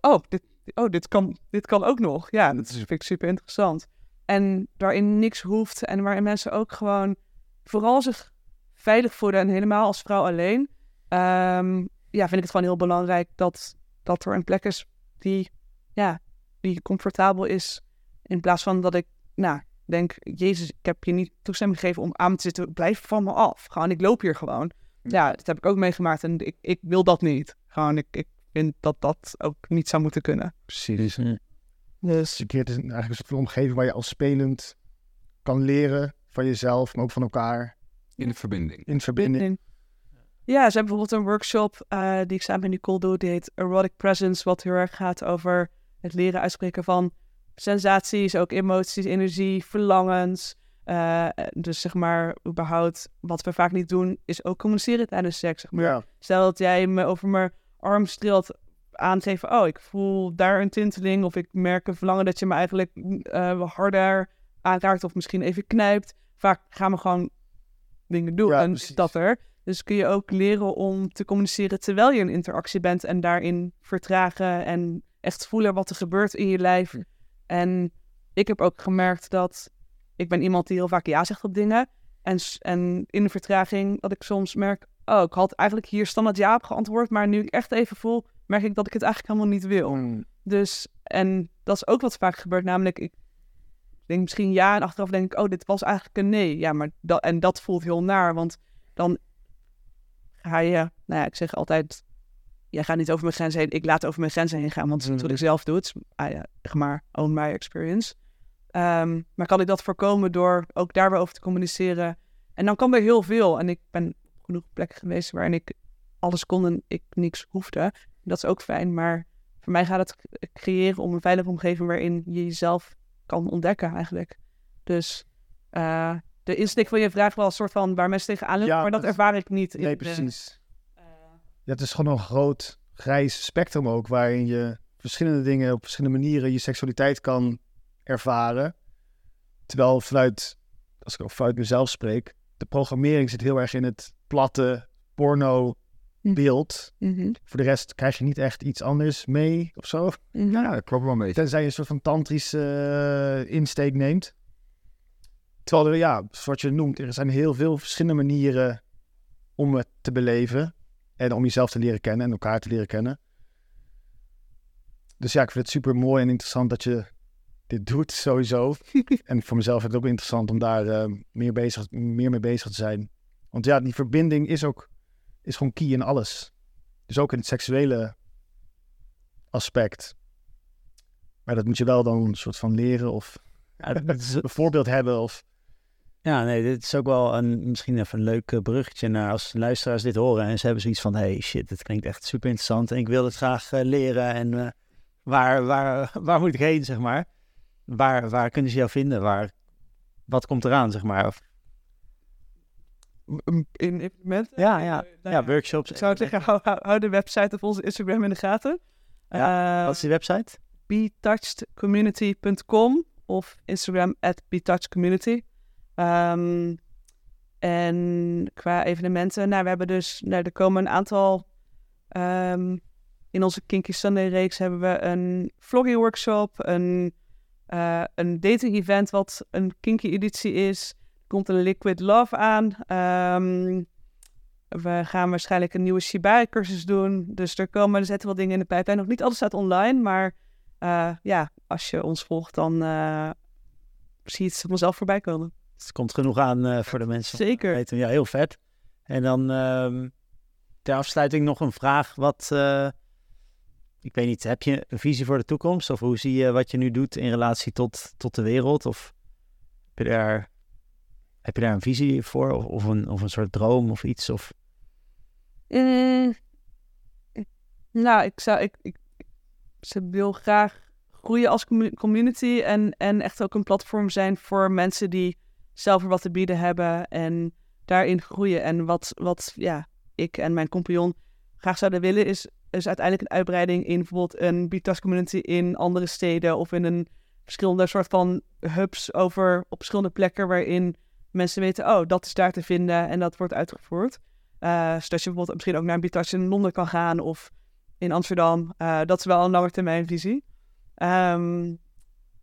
oh, dit, oh, dit, kan, dit kan ook nog. Ja, dat is, vind ik super interessant. En waarin niks hoeft en waarin mensen ook gewoon vooral zich veilig voelen en helemaal als vrouw alleen. ehm, ja, vind ik het gewoon heel belangrijk dat, dat er een plek is die, ja, die comfortabel is. In plaats van dat ik, nou, denk, Jezus, ik heb je niet toestemming gegeven om aan te zitten. Blijf van me af. Gewoon, ik loop hier gewoon. Ja, dat heb ik ook meegemaakt en ik, ik wil dat niet. Gewoon, ik, ik vind dat dat ook niet zou moeten kunnen. Precies. Dus, Dus je keert in eigenlijk een soort van omgeving waar je als spelend kan leren van jezelf, maar ook van elkaar In de verbinding. in verbinding. Ja, ze hebben bijvoorbeeld een workshop eh, die ik samen met Nicole doe. Die heet Erotic Presence, wat heel erg gaat over het leren uitspreken van sensaties, ook emoties, energie, verlangens. Eh, dus zeg maar, überhaupt, wat we vaak niet doen, is ook communiceren tijdens seks. Zeg maar. Ja, Stel dat jij me over mijn arm streelt, aangeven, oh, ik voel daar een tinteling. Of ik merk een verlangen dat je me eigenlijk eh, harder aanraakt of misschien even knijpt. Vaak gaan we gewoon dingen doen Ja, en dat er. Dus kun je ook leren om te communiceren terwijl je in interactie bent en daarin vertragen en echt voelen wat er gebeurt in je lijf. En ik heb ook gemerkt dat ik ben iemand die heel vaak ja zegt op dingen. En, en in de vertraging dat ik soms merk, oh, ik had eigenlijk hier standaard ja op geantwoord, maar nu ik echt even voel, merk ik dat ik het eigenlijk helemaal niet wil. Mm, Dus, en dat is ook wat vaak gebeurt, namelijk ik denk misschien ja en achteraf denk ik, oh, dit was eigenlijk een nee. Ja, maar dat, en dat voelt heel naar, want dan ga je, nou ja, ik zeg altijd, jij gaat niet over mijn grenzen heen, ik laat over mijn grenzen heen gaan, want dat is wat ik zelf doe. Het is, ah ja, maar, own my experience. Ehm, maar kan ik dat voorkomen door ook daar weer over te communiceren? En dan kan er heel veel. En ik ben op genoeg plekken geweest waarin ik alles kon en ik niks hoefde. Dat is ook fijn, maar voor mij gaat het creëren om een veilige omgeving waarin je jezelf kan ontdekken eigenlijk. Dus eh, de insteek van je vraag wel een soort van waar mensen tegenaan lopen, Ja, maar dat dat- ervaar ik niet. in nee, de- precies. eh, Ja, het is gewoon een groot grijs spectrum ook, waarin je verschillende dingen op verschillende manieren je seksualiteit kan ervaren. Terwijl vanuit, als ik vanuit mezelf spreek, de programmering zit heel erg in het platte porno beeld. mhm, Voor de rest krijg je niet echt iets anders mee of zo. mhm. Ja, dat klopt wel een beetje. Tenzij je een soort van tantrische eh, insteek neemt. Terwijl er, ja, zoals je noemt, er zijn heel veel verschillende manieren om het te beleven. En om jezelf te leren kennen en elkaar te leren kennen. Dus ja, ik vind het super mooi en interessant dat je dit doet, sowieso. <laughs> en voor mezelf vind ik het ook interessant om daar eh, meer, bezig, meer mee bezig te zijn. Want ja, die verbinding is ook is gewoon key in alles. Dus ook in het seksuele aspect. Maar dat moet je wel dan een soort van leren of Ja, is- <laughs> een voorbeeld hebben. Of, Ja, nee, dit is ook wel een, misschien even een leuk eh, bruggetje naar als luisteraars dit horen en ze hebben zoiets van, hey shit, dit klinkt echt super interessant en ik wil het graag eh, leren en eh, waar, waar, <laughs> waar moet ik heen, zeg maar? Waar, waar kunnen ze jou vinden? Waar, wat komt eraan, zeg maar? Of, in evenementen. ja, ja, Nou ja, workshops. Ik zou het zeggen, hou, hou, hou de website of onze Instagram in de gaten. Ja, Eh, Wat is die website? betouchedcommunity.com of Instagram at betouchedcommunity. Ehm, en qua evenementen, nou, we hebben dus, nou, er komen een aantal, ehm, in onze Kinky Sunday reeks hebben we een vlogging workshop, een, eh, een dating event wat een kinky editie is. Komt een Liquid Love aan. Ehm, we gaan waarschijnlijk een nieuwe Shibari cursus doen. Dus er komen, er zetten wel dingen in de pijplijn. Nog niet alles staat online, maar eh, ja, als je ons volgt, dan eh, zie je het vanzelf voorbij komen. Het komt genoeg aan eh, voor de mensen. Zeker. Weten. Ja, heel vet. En dan ehm, ter afsluiting nog een vraag. Wat, ik weet niet, heb je een visie voor de toekomst? Of hoe zie je wat je nu doet in relatie tot, tot de wereld? Of heb je daar, heb je daar een visie voor? Of, of, een, of een soort droom of iets? Of, Mm, nou, ik zou, ik, ik, ze wil graag groeien als commu- community en, en echt ook een platform zijn voor mensen die zelf er wat te bieden hebben en daarin groeien. En wat, wat ja, ik en mijn compagnon graag zouden willen is, is uiteindelijk een uitbreiding in bijvoorbeeld een BTAS community in andere steden of in een verschillende soort van hubs over op verschillende plekken waarin mensen weten, oh, dat is daar te vinden en dat wordt uitgevoerd. Uh, zodat je bijvoorbeeld misschien ook naar een in Londen kan gaan of in Amsterdam. Uh, dat is wel een langetermijnvisie. Um,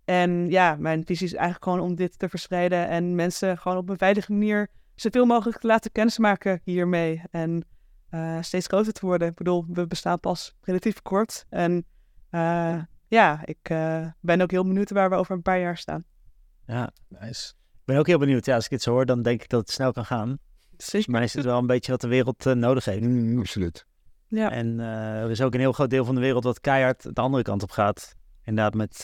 en ja, mijn visie is eigenlijk gewoon om dit te verspreiden en mensen gewoon op een veilige manier zoveel mogelijk te laten kennismaken hiermee. En uh, steeds groter te worden. Ik bedoel, we bestaan pas relatief kort. En ja, ik ben ook heel benieuwd waar we over een paar jaar staan. Ja, nice. Ik ben ook heel benieuwd. Ja, als ik dit zo hoor, dan denk ik dat het snel kan gaan. Zeker. Maar is het wel een beetje wat de wereld nodig heeft. Mm, absoluut. Ja. En er is ook een heel groot deel van de wereld wat keihard de andere kant op gaat. Inderdaad, met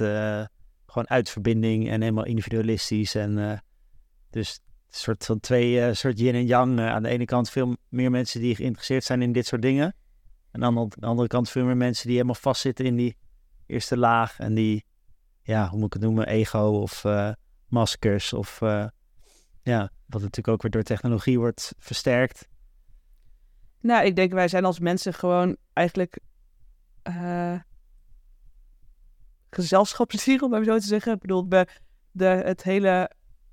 gewoon uitverbinding en helemaal individualistisch. En dus een soort van twee uh, soort yin en yang. Uh, aan de ene kant veel meer mensen die geïnteresseerd zijn in dit soort dingen. En aan de andere kant veel meer mensen die helemaal vastzitten in die eerste laag. En die, ja, hoe moet ik het noemen, ego of uh, maskers. Of ja, wat natuurlijk ook weer door technologie wordt versterkt. Nou, ik denk wij zijn als mensen gewoon eigenlijk gezelschapsdieren, om maar zo te zeggen. Ik bedoel, de, het hele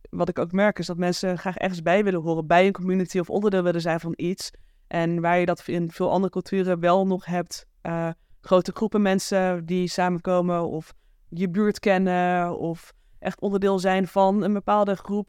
wat ik ook merk is dat mensen graag ergens bij willen horen, bij een community of onderdeel willen zijn van iets. En waar je dat in veel andere culturen wel nog hebt, uh, grote groepen mensen die samenkomen of je buurt kennen of echt onderdeel zijn van een bepaalde groep,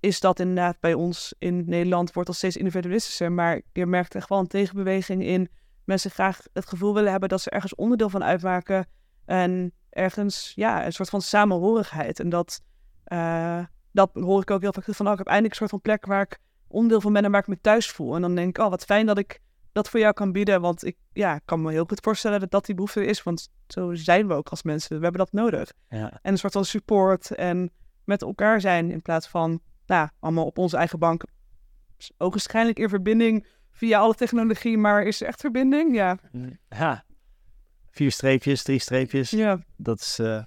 is dat inderdaad bij ons in Nederland wordt al steeds individualistischer. Maar je merkt echt wel een tegenbeweging in mensen graag het gevoel willen hebben dat ze ergens onderdeel van uitmaken en ergens ja, een soort van samenhorigheid. En dat, uh, dat hoor ik ook heel vaak van, oh, ik heb eindelijk een soort van plek waar ik onderdeel van ben en waar ik me thuis voel. En dan denk ik, oh, wat fijn dat ik dat voor jou kan bieden. Want ik ja, kan me heel goed voorstellen dat dat die behoefte is. Want zo zijn we ook als mensen. We hebben dat nodig. Ja. En een soort van support en met elkaar zijn in plaats van, nou, allemaal op onze eigen bank. Ogenschijnlijk in verbinding via alle technologie, maar is er echt verbinding? Ja. Ja. Vier streepjes, drie streepjes. Ja. Dat is... Uh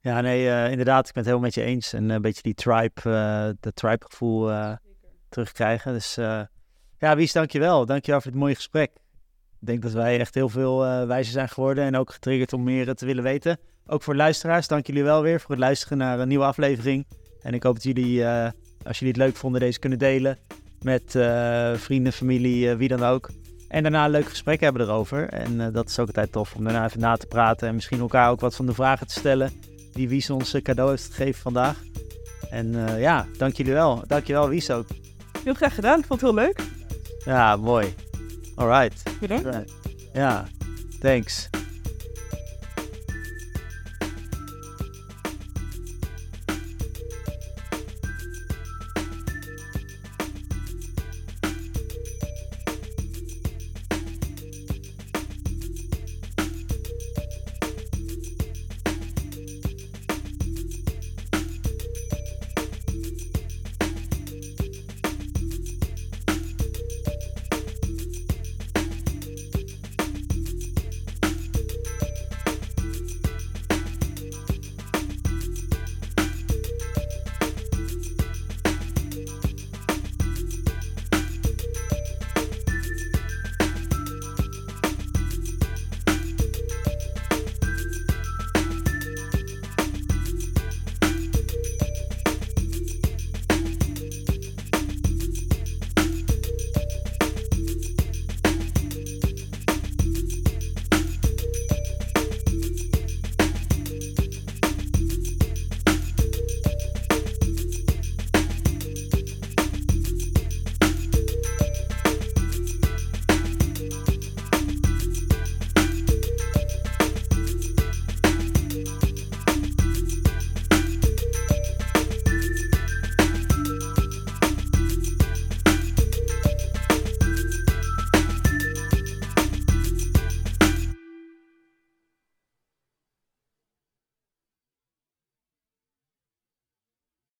ja, nee, uh, inderdaad. Ik ben het helemaal met je eens. En een beetje die tribe, uh, dat tribe gevoel terugkrijgen. Dus ja, Wies, dankjewel. Dankjewel voor het mooie gesprek. Ik denk dat wij echt heel veel wijzer zijn geworden en ook getriggerd om meer te willen weten. Ook voor luisteraars, dank jullie wel weer voor het luisteren naar een nieuwe aflevering. En ik hoop dat jullie, als jullie het leuk vonden, deze kunnen delen met vrienden, familie, wie dan ook. En daarna een leuk gesprek hebben erover. En dat is ook altijd tof om daarna even na te praten en misschien elkaar ook wat van de vragen te stellen die Wies ons cadeau heeft gegeven vandaag. En uh, ja, dank jullie wel. Dank je wel, Wies ook. Heel graag gedaan. Ik vond het heel leuk. Ja, mooi. Alright. Bedankt. Ja, thanks.